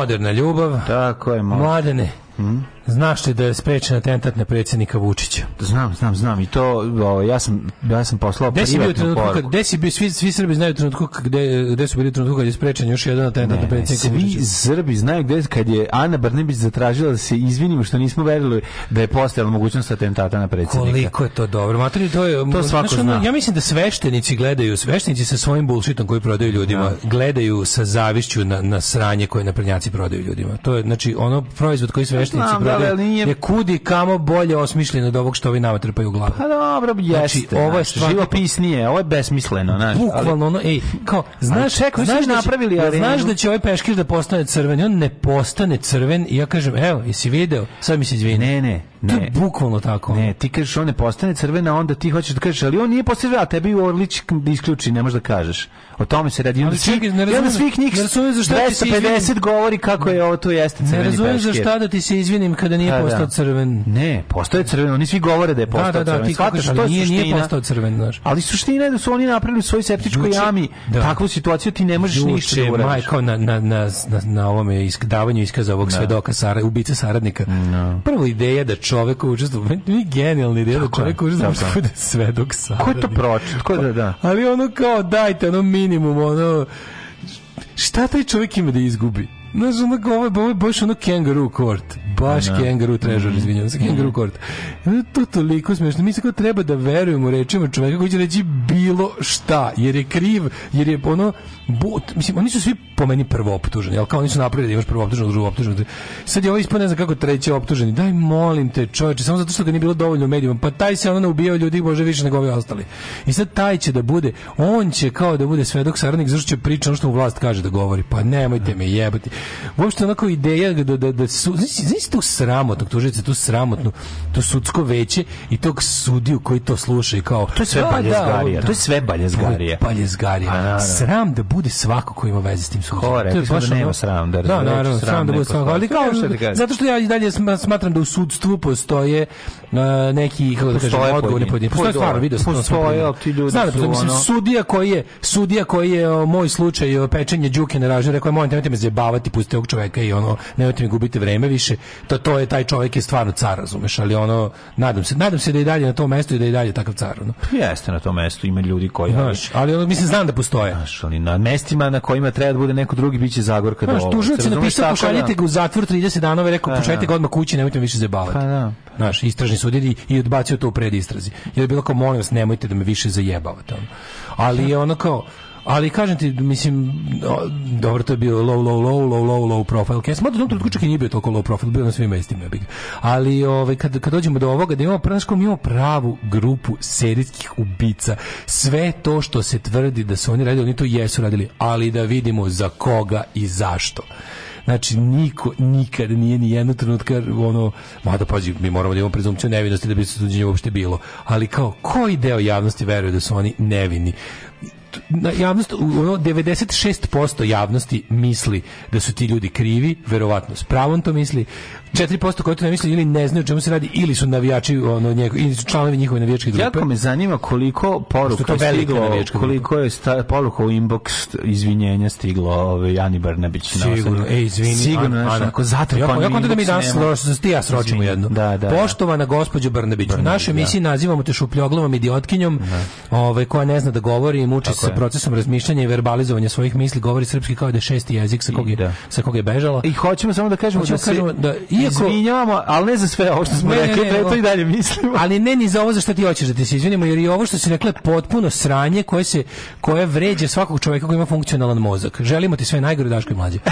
Moderna ljubav. Tako je, moderna. Mladene, Hmm? Znaš li da je sprečen atentat na predsjednika Vučića? Znam, znam, znam. I to, o, ja sam ja sam poslao gde privatnu poruku. Gde si bio, svi, svi Srbi znaju trenutku gde, gde su bili trenutku kad je sprečen još jedan atentat na predsjednika Svi Srbi znaju gde kad je Ana Brnebić zatražila da se izvinimo što nismo verili da je postojala mogućnost atentata na predsjednika. Koliko je to dobro. Matri, to je, to svako znaš, zna. Ja mislim da sveštenici gledaju, sveštenici sa svojim bullshitom koji prodaju ljudima, ja. Da. gledaju sa zavišću na, na sranje koje naprednjaci prodaju ljudima. To je, znači, ono proizvod koji sveštenici ja, da, prodaju da, je kudi kamo bolje osmišljeno od ovog što ovi nama trpaju glavu. Pa dobro, znači, jeste. Znači, ovo je znači, stvarno živopisnije, ovo je besmisleno, znaš. Bukvalno ono, ej, kao znaš, čekaj, znaš da, da napravili, da znaš da će ovaj peškir da postane crven, on ne postane crven i ja kažem, evo, jesi video? Sad mi se izvinim. Ne, ne, Ne. To je bukvalno tako. Ne, ti kažeš on ne postane crvena, onda ti hoćeš da kažeš, ali on nije postane crvena, a tebi Orlić da isključi, ne možeš da kažeš. O tome se radi. Onda svih, ne razumijem, onda svih njih 250 govori kako je ovo to jeste crveni Ne razumijem za šta da ti se izvinim kada nije pa da. postao crven. Ne, postoje crven, oni svi govore da je da, postao da, da, da, crven. Ti Shvataš, to je nije, postao crven. Znaš. Ali suština je da su oni napravili svoj septičkoj jami. Takvu situaciju ti ne možeš Juče, ništa da uradiš. Majko, na, na, na, na, na ovom davanju iskaza ovog svedoka, ubice saradnika. Prvo ideja da čovek koji učestvuje, meni je genijalni ideja da čovek koji da svedok sa. Ko je to pročito? Ko da, da. Ali ono kao dajte ono minimum, ono šta taj čovjek ima da izgubi? Znaš, ono, ovo je baš ono kangaroo court. Baš no. Da, da. Kangaroo Treasure, mm. izvinjam se, Kangaroo mhm. Court. E, to toliko smešno. Mi se kao treba da verujemo rečima čoveka koji će reći bilo šta, jer je kriv, jer je ono, but, mislim, oni su svi po meni prvo optuženi, ali kao oni su napravili da imaš prvo optuženog, drugo optuženog. Da- sad je ovo ovaj ispod ne znam kako treće optuženi. Daj, molim te, čoveče, samo zato što ga nije bilo dovoljno u medijima. Pa taj se ono ubijao ljudi, bože, više nego ovi ostali. I sad taj će da bude, on će kao da bude svedok saradnik, zašto će priča ono što mu vlast kaže da govori. Pa nemojte me jebati. Uopšte onako ideja da, da, da su, znači, znači tu sramotnog tužica, tu sramotnu, to sudsko veće i tog sudiju koji to sluša i kao... To je sve baljezgarija, da, to je sve baljezgarija. Baljezgarija. Pa, sram da bude svako ko ima veze s tim suđenjem. to rekli smo da nema sram, da Da, naravno, sram da bude svako. Ali kao, zato što ja i dalje smatram da u sudstvu postoje neki, kako da kažem, odgovorni pojedini. Postoje pa stvarno, da, vidio sam. Postoje, ali ti ljudi da, su... Mislim, sudija koji je, sudija koji je moj slučaj pečenje Đuke na ražnju, rekao je, moj, nemojte me zajebavati, pustite ovog čoveka i ono, nemojte mi gubiti vreme više da to je taj čovjek je stvarno car, razumješ ali ono nadam se, nadam se da je dalje na tom mjestu i da je dalje takav car, ono. Jeste na tom mjestu ima ljudi koji, znaš, ali ono mislim znam da postoje. Znaš, ali na mjestima na kojima treba da bude neko drugi biće Zagorka do. Znaš, tužilac je napisao pošaljite da. ga u zatvor 30 dana, i ovaj rekao pa da. pošaljite ga odmah kući, nemojte više zajebavati. Pa da. Znaš, istražni suditelj i odbacio to u predistrazi. Jer je bilo kao molim vas nemojte da me više zajebavate. Ali je ono kao Ali kažem ti, mislim, dobro, to je bio low, low, low, low, low, low profile. Ja sam u tom trenutku čak i nije bio toliko low profile, bio na svim mestima. Ali ovaj, kad, kad dođemo do ovoga, da imamo, pranaško, imamo pravu grupu serijskih ubica. Sve to što se tvrdi da su oni radili, oni to jesu radili, ali da vidimo za koga i zašto. Znači, niko nikad nije ni jednog trenutka ono, mada pazi, mi moramo da imamo prezumpciju nevinosti da bi se suđenje uopšte bilo. Ali kao, koji deo javnosti veruje da su oni nevini? javnost, ono, 96% javnosti misli da su ti ljudi krivi, verovatno s pravom to misli, 4% koji to ne misle ili ne znaju o čemu se radi ili su navijači ono njego ili su članovi njihove navijačke grupe. Jako me zanima koliko poruka je stiglo, koliko je sta, poruka u inbox izvinjenja stiglo ovaj Ani Brnabić na Sigurno, ej izvini. Sigurno, an, an, ako zatrpan. Jako, jako da mi danas što se ti ja sročimo jednu. Da, da, da, Poštovana gospođo Brnabić, u našoj da. emisiji nazivamo te šupljoglavom idiotkinjom, da. ovaj koja ne zna da govori i muči se sa procesom razmišljanja i verbalizovanja svojih misli, govori srpski kao da je šesti jezik sa kog je, sa kog je bežala. I hoćemo samo da kažemo da, da iako izvinjavamo, ali ne za sve ovo što smo ne, rekli, ne, ne, to i dalje mislimo. Ali ne ni za ovo za što ti hoćeš da ti se izvinimo, jer i ovo što se rekla potpuno sranje koje se koje vređa svakog čovjeka koji ima funkcionalan mozak. Želimo ti sve najgore daškoj mlađe.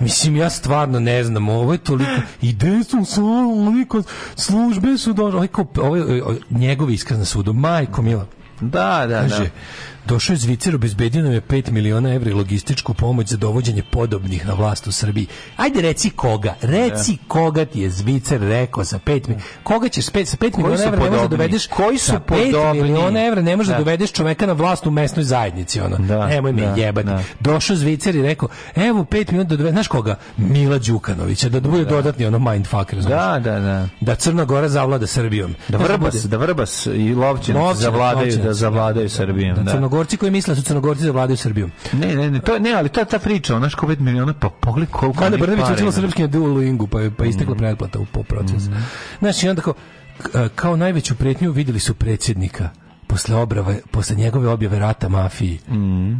Mislim, ja stvarno ne znam, ovo je toliko... I desno su, službe su došle. Ovo, ovo, njegovi iskaz na sudu, majko mila. Da, da, da. Kaže, da. Došao je Zvicer, obezbedio nam je 5 miliona evra logističku pomoć za dovođenje podobnih na vlast u Srbiji. Ajde reci koga, reci da. koga ti je Zvicer rekao za 5 miliona. Koga ćeš pet, sa 5 miliona evra ne možeš da dovedeš koji su sa 5 miliona evra ne možeš da. da. dovedeš čoveka na vlast u mesnoj zajednici ono. Da, Nemoj me da, jebati. Da. Došao Zvicer i rekao: "Evo 5 miliona da dovedeš, znaš koga? Mila Đukanovića da bude da. dodatni ono mindfucker, znaš. Da, da, da. Da Crna Gora zavlada Srbijom. Da Vrbas, da Vrbas i Lovćinac zavladaju, da zavladaju Srbijom, da crnogorci koji misle da su crnogorci da vladaju Srbiju. Ne, ne, ne, to, ne ali to ta priča, ona što pet miliona, pa pogledaj koliko... Kada Brnević učila srpski na Duolingu, pa je pa istekla mm. pretplata u po proces. Mm. Znači, onda kao, e, kao najveću pretnju videli su predsjednika posle, obrave, posle njegove objave rata mafiji. Mm.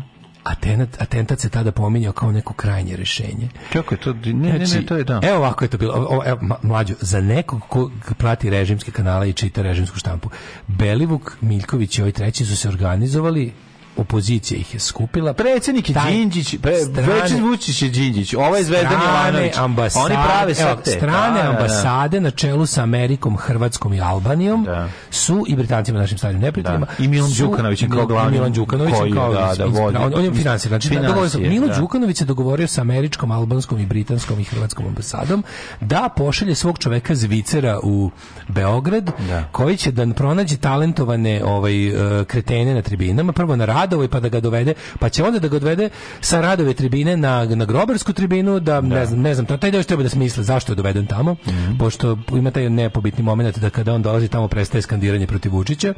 Atenat, atentat se tada pominjao kao neko krajnje rješenje. Kako je to? Ne, ne, ne, znači, to je da. Evo ovako je to bilo. Ovo, evo, mlađo, za nekog ko prati režimske kanale i čita režimsku štampu, Belivuk, Miljković i ovi treći su se organizovali opozicija ih je skupila. Predsednik je Đinđić, pre, predsjednik Vučić je Đinđić, ovaj Zvezdan Jovanović. Ambasade, Oni prave evo, te. strane da, da, da. ambasade na čelu sa Amerikom, Hrvatskom i Albanijom su i Britancima našim starim neprijateljima. I Milan Đukanović kao glavni. Milan Đukanović kao da, vodi. on, on je finansir, znači financije, Milo Đukanović se dogovorio sa američkom, albanskom i britanskom i hrvatskom ambasadom da pošalje svog čoveka Zvicera u Beograd koji će da pronađe talentovane ovaj eh, kretene na tribinama, prvo na rad Radovoj pa da ga dovede, pa će onda da ga dovede sa Radove tribine na, na Grobarsku tribinu, da, da. ne znam, ne znam, to, taj deo treba da smisle zašto je doveden tamo, mm -hmm. pošto ima taj nepobitni moment da kada on dolazi tamo prestaje skandiranje protiv Vučića,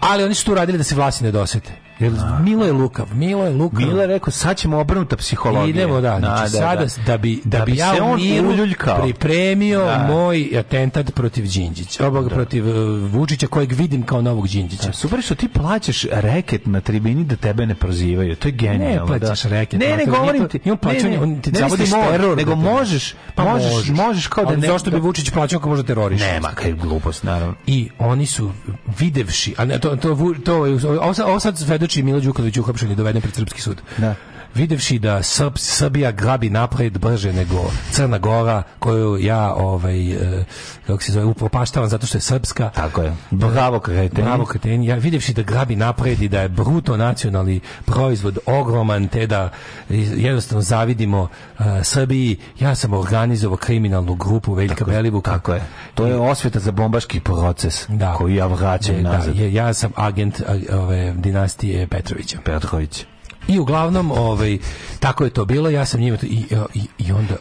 ali oni su tu radili da se vlasi ne dosete Jer Milo je lukav, Milo je lukav. Milo je rekao sad ćemo obrnuta psihologija. Idemo da, znači da, da, sada da, da. da bi da, da bi ja se on uljuljkao. pripremio da. moj atentat protiv Đinđića, obog protiv uh, Vučića kojeg vidim kao novog Đinđića. super što ti plaćaš reket na tribini da tebe ne prozivaju. To je genijalno. Ne plaćaš reket. Ne, ne, govorim ti. on plaća, on ti zavodi teror. Nego možeš, pa, pa možeš, možeš kao da ne. Zašto bi Vučić plaćao ako može teroriš? Nema, kaj glupost, naravno. I oni su videvši, a ne to to to ovaj, ovo sad svedoči Milo Đukanović uhapšen i da doveden pred srpski sud. Da videvši da Srb, Srbija grabi napred brže nego Crna Gora, koju ja ovaj, eh, kako se zove, upropaštavam zato što je srpska. Tako je. Bravo kreten. Bravo kreten. Ja videvši da grabi napred i da je bruto nacionalni proizvod ogroman, te da jednostavno zavidimo eh, Srbiji, ja sam organizovao kriminalnu grupu Veljka tako, Belivuka. Tako je. To je osveta za bombaški proces da. koju ja vraćam e, da, nazad. ja sam agent eh, ove, dinastije Petrovića. Petrović. I uglavnom, ovaj, tako je to bilo, ja sam njima... To, i, e, i, I onda...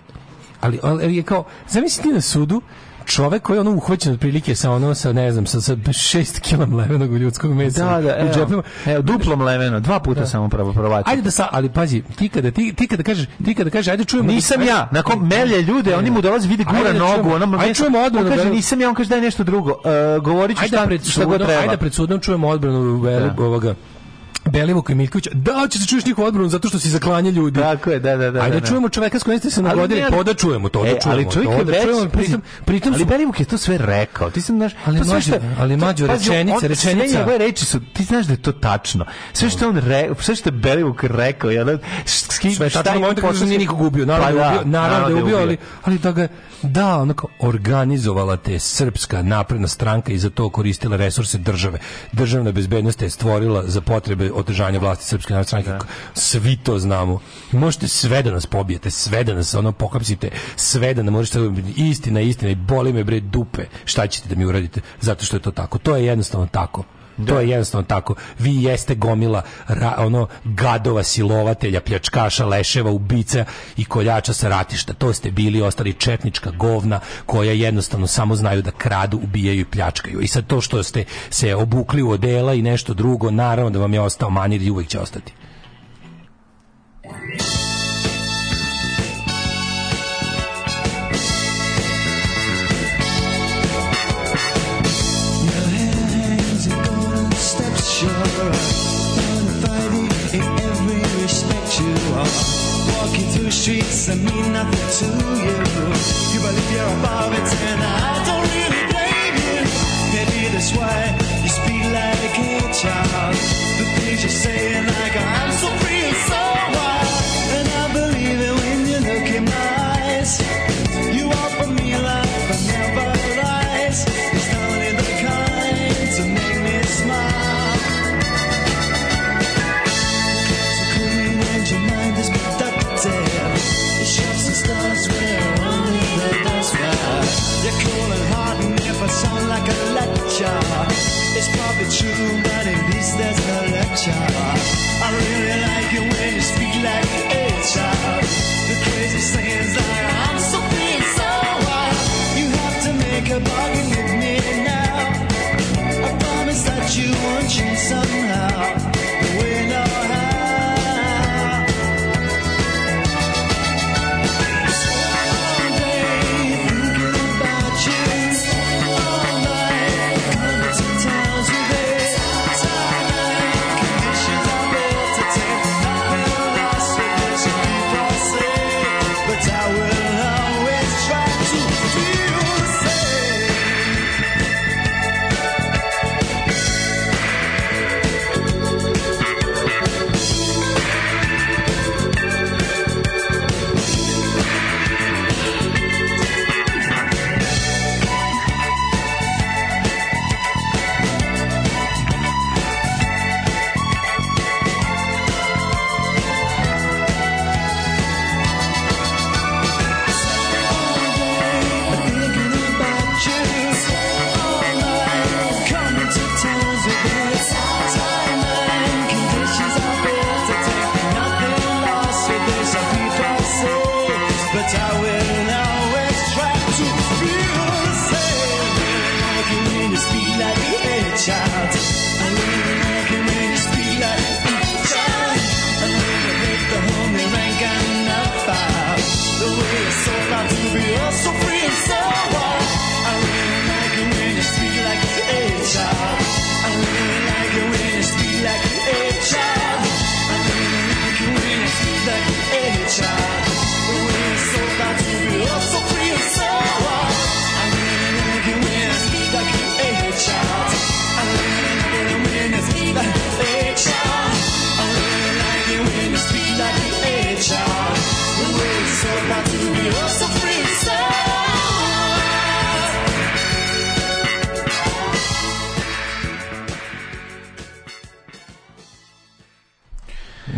Ali, ali je kao, zamisliti na sudu, čovek koji je ono uhvaćen otprilike sa ono sa ne znam sa sa 6 kg levenog ljudskog mesa da, da, u džepima. Evo, duplom leveno, dva puta da. samo pravo provači. Ajde da sa, ali pazi, ti kada ti, ti kada kažeš, ti kada kažeš ajde čujemo da nisam ja, na kom melje ljude, ajde, oni mu dolaze vidi gura ajde, da nogu, čujemo, ono ajde čujemo odbranu. Kaže da- nisam ja, on kaže da je nešto drugo. Uh, e, govoriću šta pred šta god treba. Ajde pred sudom čujemo odbranu ovoga Belivuk i Miljkovića, da, hoće se da čuješ njihovu odbranu zato što si zaklanja ljudi. Tako je, da, da, da. Ajde, da, da. čujemo čoveka s kojim ste se nagodili, ali, pa da da e, ali, čujemo, to da čujemo. Ali čovjek to, je da čujemo, pritom, pritom ali Belivuk je to sve rekao. Ti sam, znaš, ali to mađu, što, ali mađo, rečenica, rečenica. Sve njegove reči su, ti znaš da je to tačno. Sve što on re, sve što je Belivuk rekao, ja, da, ski, sve tačno, on tako nije nikog pa ubio, naravno, da, naravno, naravno da je ubio, ali, ali da ga, da, onako organizovala te srpska napredna stranka i za to koristila resurse države. Državna bezbednost je stvorila za potrebe održanja vlasti srpske napredne stranke. Da. Svi to znamo. Možete sve da nas pobijete, sve da nas ono pokapsite, sve da nam možete da istina, istina i boli me bre dupe. Šta ćete da mi uradite? Zato što je to tako. To je jednostavno tako. Da. To je jednostavno tako. Vi jeste gomila ra, ono gadova, silovatelja, pljačkaša, leševa, ubica i koljača sa ratišta. To ste bili ostali četnička govna koja jednostavno samo znaju da kradu, ubijaju i pljačkaju. I sad to što ste se obukli u odela i nešto drugo, naravno da vam je ostao manir i uvek će ostati. streets that mean nothing to you. You believe you're above it, and I don't really blame you. Maybe that's why you speak like a child.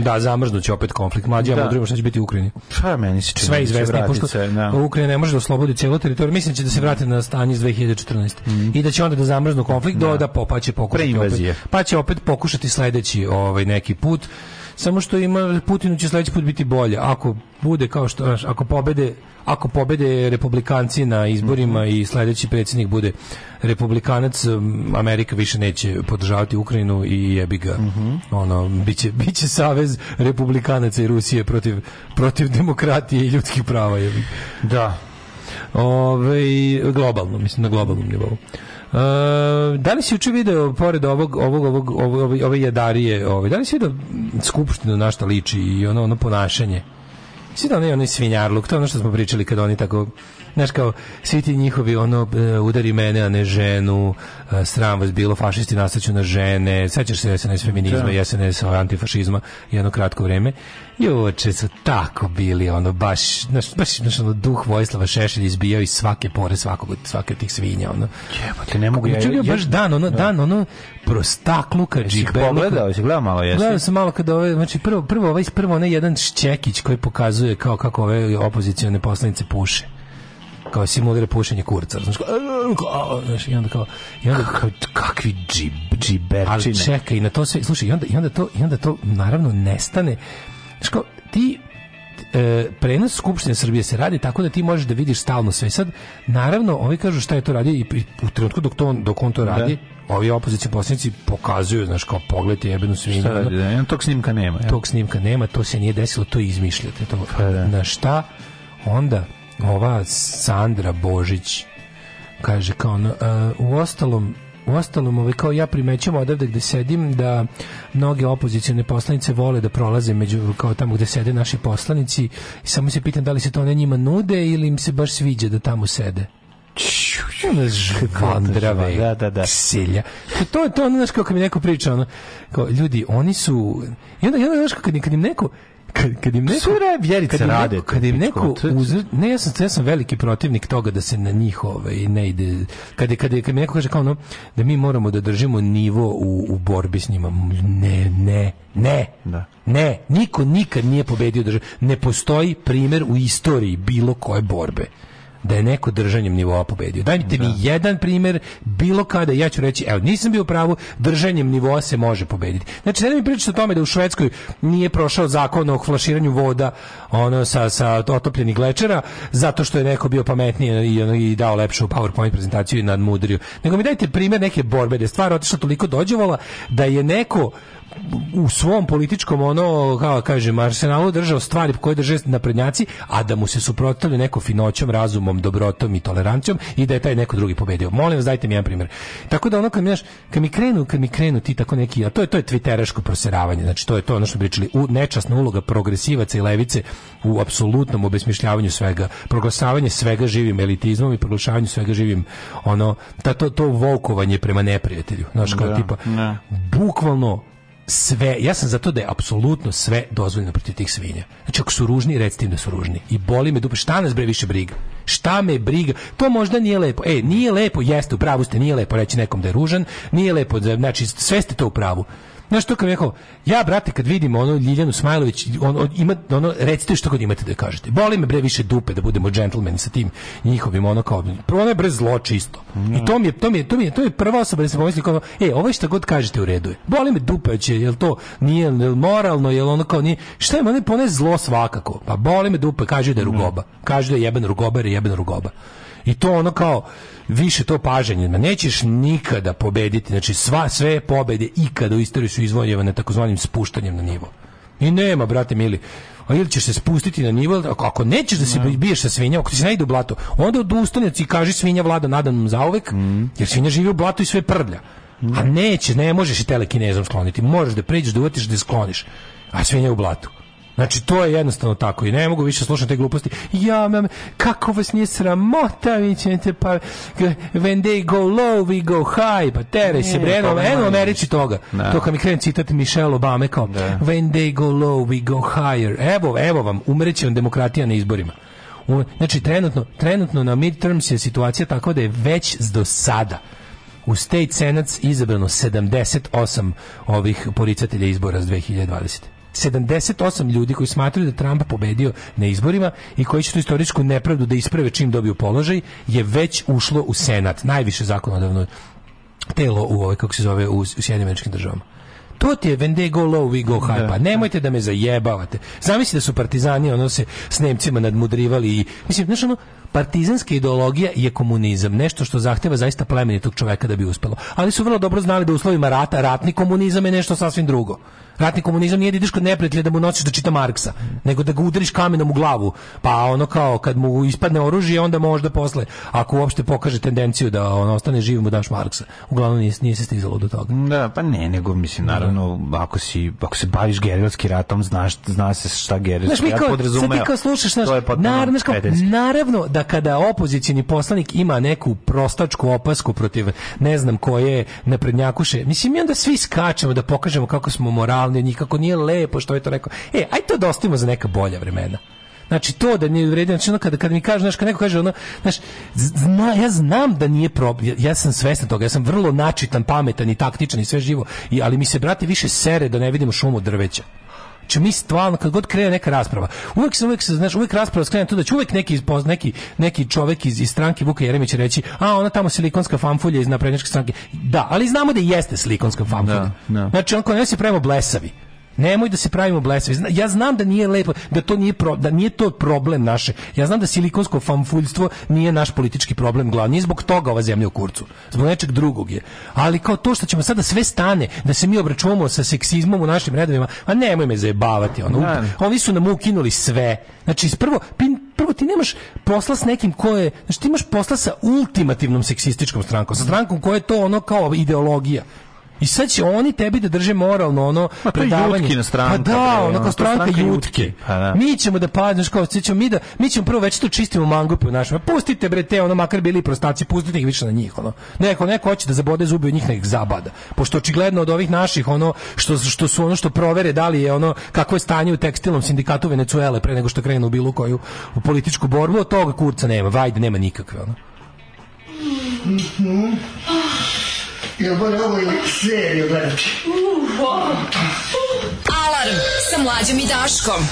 Da, zamrznuće opet konflikt. Mlađi, da. ja šta će biti u Ukrajini. Šta pa, meni se čini? Sve da izvesno, pošto se, da. Ukrajina ne može da oslobodi celu teritoriju. Mislim da će da se vrati na stanje iz 2014. Mm. I da će onda da zamrznu konflikt, da, do da popaće pokušati opet. Pa će opet pokušati sledeći ovaj neki put samo što ima Putinu će sledeći put biti bolje. Ako bude kao što znaš, ako pobede, ako pobede republikanci na izborima mm -hmm. i sledeći predsjednik bude republikanac, Amerika više neće podržavati Ukrajinu i jebi ga. Mm -hmm. Ono biće biće savez republikanaca i Rusije protiv protiv demokratije i ljudskih prava jebi. Da. Ove, globalno, mislim na globalnom nivou. Uh, da li si juče video pored ovog ovog ovog ovog ove jedarije, ove, da li si video skupštinu na šta liči i ono ono ponašanje? Si da ne onaj svinjarluk, to ono što smo pričali kad oni tako znaš kao, svi ti njihovi ono, e, udari mene, a ne ženu, e, sram vas bilo, fašisti nastaću na žene, sećaš se SNS feminizma, da. SNS antifašizma, jedno kratko vreme. Juče su tako bili, ono, baš, znaš, baš, znaš, ono, duh Vojislava Šešelj izbijao iz svake pore, svakog, svake tih svinja, ono. Jebate, ne mogu, ja, ja, baš dan, ono, da. dan, ono, prostakluka, džikbeluka. Pogledao, se gledao malo, jesi? Gledao sam malo kad ove, znači, prvo, prvo, ovaj, prvo, onaj jedan šćekić koji pokazuje kao kako ove opozicione poslanice puše kao simulira pušenje kurca. Znaš, kao, ehm, znaš, i onda kao, i onda kao, kakvi džib, džiberčine. Ali čekaj, na to sve, slušaj, i onda, i onda, to, i onda to naravno nestane. Znaš, kao, ti e, prenos Skupštine Srbije se radi tako da ti možeš da vidiš stalno sve. Sad, naravno, ovi kažu šta je to radi i u trenutku dok, to, dok on to da. radi, da. ovi opozicijni poslanici pokazuju, znaš, kao pogled je jebenu svinju. Šta radi, da, tog snimka nema. Ja. Tog snimka nema, to se nije desilo, to je izmišljate. To, pa, da. Na šta onda ova Sandra Božić kaže kao ono, uh, u ostalom u ostalom, ovaj, kao ja primećujem odavde gde sedim da mnoge opozicione poslanice vole da prolaze među, kao tamo gde sede naši poslanici i samo se pitam da li se to ne njima nude ili im se baš sviđa da tamo sede. Žvandrava da, da, da. silja. To je to, ono, znaš, kako mi neko priča, ono, kao, ljudi, oni su, i onda, i onda, znaš, kad, kad im neko, kad, kad im neko sure kad rade kad im neko uz, ne ja sam, ja sam veliki protivnik toga da se na njih ovaj ne ide kad kad kad mi neko kaže kao no, da mi moramo da držimo nivo u, u borbi s njima ne ne ne da. ne niko nikad nije pobedio državu ne postoji primjer u istoriji bilo koje borbe da je neko držanjem nivoa pobedio. Dajte mi da. jedan primer bilo kada ja ću reći, evo nisam bio u pravu, držanjem nivoa se može pobediti. Znači ne da mi pričati o tome da u Švedskoj nije prošao zakon o flaširanju voda ono sa sa otopljenih glečera zato što je neko bio pametniji i, ono, i dao lepšu PowerPoint prezentaciju i nadmudrio. Nego mi dajte primer neke borbe da je stvar otišla toliko dođevala da je neko u svom političkom ono kao kažem arsenalu držao stvari koje drže naprednjaci, a da mu se suprotstavlja neko finoćom, razumom, dobrotom i tolerancijom i da je taj neko drugi pobedio. Molim vas dajte mi jedan primjer. Tako da ono kad mi kad mi krenu, kad mi krenu ti tako neki, a to je to je tviteraško proseravanje. Znači to je to ono što pričali, u nečasna uloga progresivaca i levice u apsolutnom obesmišljavanju svega, proglašavanje svega živim elitizmom i proglašavanje svega živim ono ta to to volkovanje prema neprijatelju. Znaš kao da, tipa ne. Da. bukvalno sve, ja sam za to da je apsolutno sve dozvoljeno protiv tih svinja. Znači ako su ružni, recite im da su ružni. I boli me dupe, šta nas bre više briga? Šta me briga? To možda nije lepo. E, nije lepo, jeste, u pravu ste, nije lepo reći nekom da je ružan, nije lepo, znači sve ste to u pravu Znaš to rekao, ja brate kad vidim ono Ljiljanu Smajlović, on, on ima ono recite što god imate da kažete. Boli me bre više dupe da budemo džentlmeni sa tim njihovim ono kao Prvo ne bre zlo čisto. Mm. I to mi je to mi je to mi je to je prva osoba da se pomisli kao ej, ovo ovaj šta god kažete u redu je. Boli me dupe će, jel to nije jel moralno, jel ono kao ni šta ima, ne pone zlo svakako. Pa boli me dupe, kaže da je rugoba. Kaže da je jebena rugoba, jer je jebena rugoba. I to ono kao više to paženje. Ma nećeš nikada pobediti. Znači, sva, sve pobede ikada u istoriji su izvojevane takozvanim spuštanjem na nivo. I nema, brate mili. A ili ćeš se spustiti na nivo, ako nećeš da se ne. biješ sa svinjom, ako ti se najde u blato, onda odustani i kaže svinja vlada nadanom zauvek, mm. jer svinja živi u blatu i sve prdlja. Mm. A neće, ne možeš i telekinezom skloniti. Možeš da pređeš, da uvatiš, da skloniš. A svinja je u blatu. Znači, to je jednostavno tako i ne mogu više slušati te gluposti. Ja, mam, kako vas nije sramota, vi ćete pa... When they go low, we go high, pa tere se, bre, eno Americi toga. Da. To kad mi krenem citati Michelle Obama kao, da. when they go low, we go higher. Evo, evo vam, umreće vam demokratija na izborima. Znači, trenutno, trenutno na midterms je situacija takva da je već do sada u state senac izabrano 78 ovih poricatelja izbora s 2020. 78 ljudi koji smatraju da Trump pobedio na izborima i koji će tu istorijsku nepravdu da isprave čim dobiju položaj je već ušlo u Senat, najviše zakonodavno telo u ove, kako se zove, u, u Sjedinim državama. To ti je when they go low, we go high. Da, pa da. nemojte da me zajebavate. Zamislite da su partizani, ono se s Nemcima nadmudrivali i, mislim, znaš ono, Partizanska ideologija je komunizam, nešto što zahteva zaista plemenitog čoveka da bi uspelo. Ali su vrlo dobro znali da u uslovima rata ratni komunizam je nešto sasvim drugo. Ratni komunizam nije da ideš kod neprijatelja da mu nosiš da čita Marksa, nego da ga udariš kamenom u glavu. Pa ono kao kad mu ispadne oružje, onda možda posle, ako uopšte pokaže tendenciju da on ostane živ, mu daš Marksa. Uglavnom nije, nije se stizalo do toga. Da, pa ne, nego mislim naravno ako si ako se baviš gerilskim ratom, znaš zna se šta gerilski rat podrazumeva. Znaš, mi kao, kao slušaš, znaš, naravno, naravno da kada opozicijni poslanik ima neku prostačku opasku protiv ne znam koje naprednjakuše, mislim i onda svi skačemo da pokažemo kako smo moralni, nikako nije lepo što je to rekao. E, aj to da ostavimo za neka bolja vremena. Znači to da nije vredi, znači ono kada, kada mi kaže, znači kad neko kaže ono, znači, zna, ja znam da nije problem, ja, ja, sam svestan toga, ja sam vrlo načitan, pametan i taktičan i sve živo, i, ali mi se, brate, više sere da ne vidimo šumu drveća će znači, mi stvarno kad god krene neka rasprava. Uvek se uvek se znaš, uvek rasprava skrene tu da će uvek neki neki neki čovjek iz, iz stranke Vuka Jeremića reći: "A ona tamo silikonska fanfulja iz naprednjačke stranke." Da, ali znamo da jeste silikonska fanfulja. Da, da. Znači on kod nas je premo blesavi. Nemoj da se pravimo blesavi. Ja znam da nije lepo, da to nije pro, da nije to problem naše. Ja znam da silikonsko fanfuljstvo nije naš politički problem glavni, zbog toga ova zemlja u kurcu. Zbog nečeg drugog je. Ali kao to što ćemo sada sve stane, da se mi obračunamo sa seksizmom u našim redovima, a nemoj me zajebavati. Ono, ne. Da. Ovi su nam ukinuli sve. Znači, prvo, prvo ti nemaš posla s nekim ko je, znači ti imaš posla sa ultimativnom seksističkom strankom, sa strankom koja je to ono kao ideologija. I sad će oni tebi da drže moralno ono Ma predavanje. na pa stranka. Pa da, ono kao stranka, stranka jutke. jutke. Pa da. Mi ćemo da padneš kao, ćemo mi da mi ćemo prvo već to čistimo mangupe u našem. Pa pustite bre te ono makar bili prostaci, pustite ih više na njih ono. Neko neko hoće da zabode zube od njih nek zabada. Pošto očigledno od ovih naših ono što što su ono što provere da li je ono kako je stanje u tekstilnom sindikatu Venecuele pre nego što krenu u bilo koju u političku borbu, od toga kurca nema, vajde nema nikakve ono. Mm -hmm. Ja bolje ovo je seriju gledati. Uh, Alarm sa mlađom i Daškom.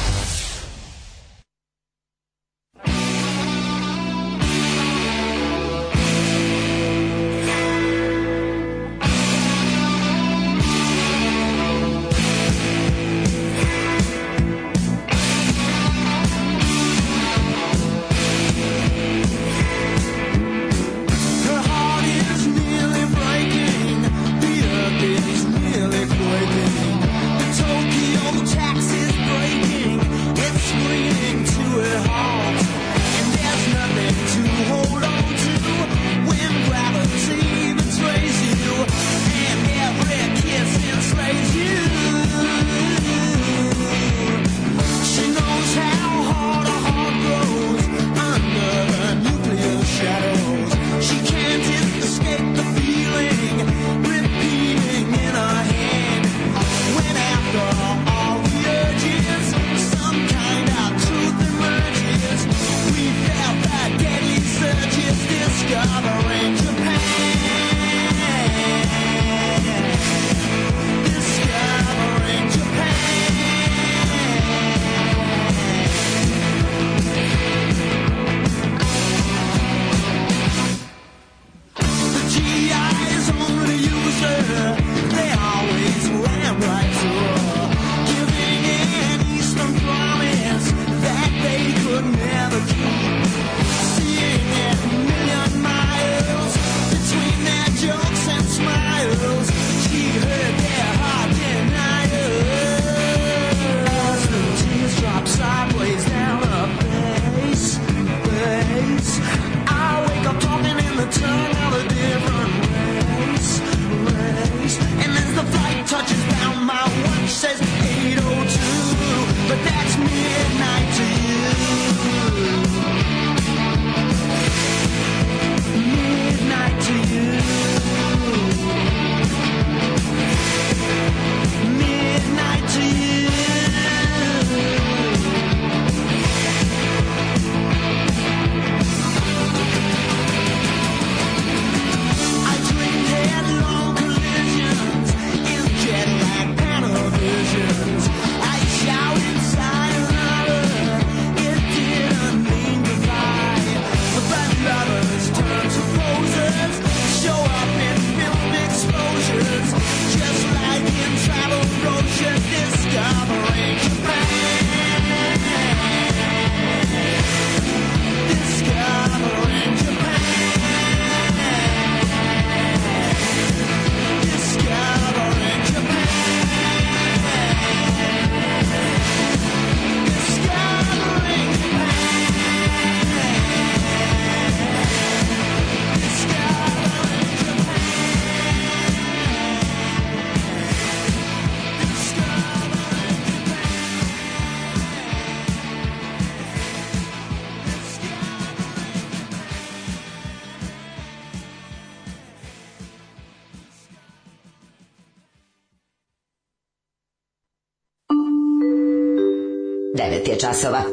9 časova.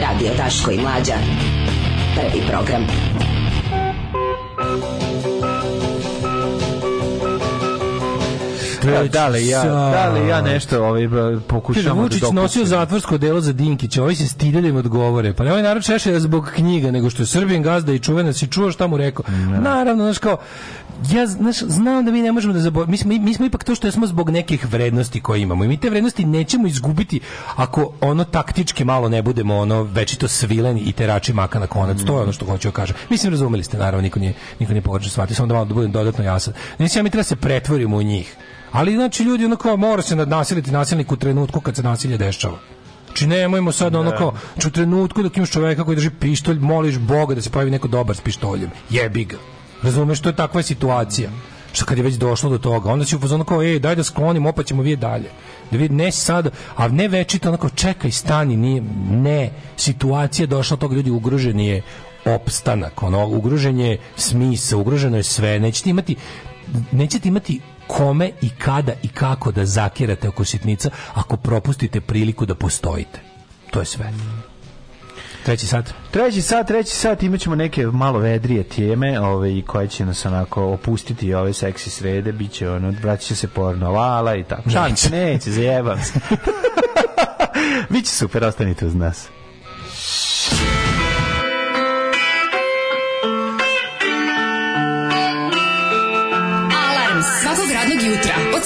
Radio Taško i Mlađa. Prvi program. Da, da li ja, da li ja nešto ovaj pokušam da Vučić nosio zatvorsko delo za Dinkića, ovi se stide da im odgovore. Pa ne, ovaj narod češe zbog knjiga, nego što je Srbin gazda i čuvena si čuo šta mu rekao. No. Da. Naravno, znaš kao, ja znaš, znam da mi ne možemo da zaboravimo. Mi smo, mi smo ipak to što smo zbog nekih vrednosti koje imamo. I mi te vrednosti nećemo izgubiti ako ono taktički malo ne budemo ono večito svileni i terači maka na konac. Mm. To je ono što hoću da kažem. Mislim, razumeli ste, naravno, niko nije, niko nije pogrešno shvatio. Samo da malo da budem dodatno jasan. Znači, ja mi treba se pretvorimo u njih. Ali znači ljudi onako kao mora se nadnasiliti nasilnik u trenutku kad se nasilje dešava. Znači nemojmo sad ne. ono da. znači, u trenutku dok imaš čoveka koji drži pištolj, moliš Boga da se pojavi neko dobar s pištoljem. Jebi ga. Razumeš, to je takva situacija. Što kad je već došlo do toga, onda će u fazonu kao, ej, daj da sklonim, opet ćemo vidjeti dalje. Da vidi, ne sad, a ne večito onako, čekaj, stani, nije, ne, situacija je došla tog ljudi ugrožen je opstanak, ono, ugrožen je smisa, ugroženo je sve, nećete imati nećete imati kome i kada i kako da zakirate oko sitnica ako propustite priliku da postojite. To je sve. Treći sat. Treći sat, treći sat, imat ćemo neke malo vedrije teme ove, koje će nas onako opustiti ove seksi srede, bit će ono, vratit će se porno vala i tako. Šan, neće, neće zajebam se. Biće super, ostanite uz nas.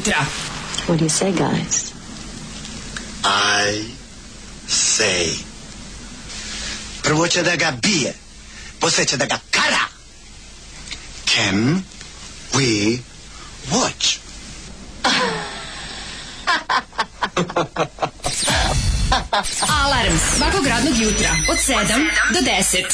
Dutra. What do you say, guys? I say. Provoce da gabia. Você te da cara. Can we watch? Alarm svakog radnog jutra od 7 do 10. Do 10.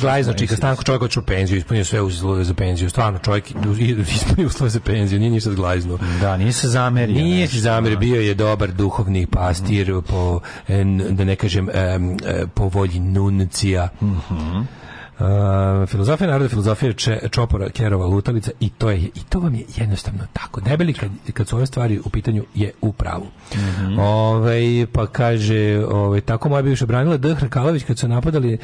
Miljan znači čika stanko čovjek hoće u penziju, ispunio sve uslove za penziju. Stvarno čovjek ispunio uslove za penziju, nije ništa glajzno. Da, nije se zamerio. Nije se zamerio, da. bio je dobar duhovni pastir po da ne kažem e, po volji nuncija. Mhm. Uh, filozofija naroda, filozofija če, Čopora, Kerova, Lutalica i to je i to vam je jednostavno tako. Debeli kad, kad su ove stvari u pitanju je u pravu. Mm -hmm. Ove, ovaj, pa kaže, ove, ovaj, tako moja bivša branila D. Hrkalović kad su napadali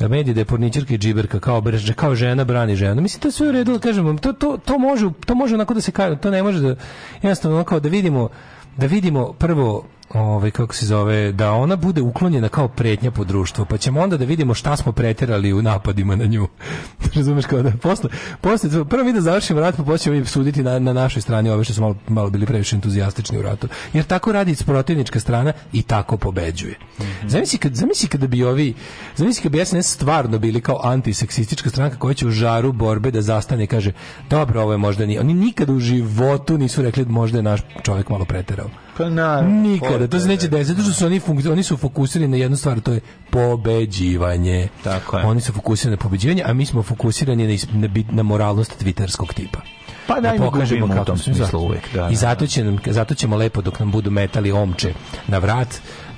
medije da i džiberka kao, brž, kao žena brani ženu. Mislim, to sve u redu, kažem vam, to, to, to, može, to može onako da se kaže, to ne može da, jednostavno kao da vidimo da vidimo prvo ovaj kako se zove da ona bude uklonjena kao pretnja po društvu pa ćemo onda da vidimo šta smo preterali u napadima na nju razumeš kao da posle posle prvo mi da završimo rat pa počnemo suditi na, na našoj strani ove što smo malo, malo bili previše entuzijastični u ratu jer tako radi protivnička strana i tako pobeđuje mm -hmm. zamisli kad zamisli kada da bi ovi zamisli kad bi SNS stvarno bili kao antiseksistička stranka koja će u žaru borbe da zastane i kaže dobro ovo je možda nije oni nikada u životu nisu rekli da možda je naš čovjek malo preterao Pa na, nikada, to se neće desiti, zato što su oni, oni su fokusirani na jednu stvar, to je pobeđivanje. Tako je. Oni su fokusirani na pobeđivanje, a mi smo fokusirani na, na na moralnost twitterskog tipa. Pa da, da pokažemo kako tom smislu uvek. Da, I da, da. zato, će nam, zato ćemo lepo dok nam budu metali omče na vrat,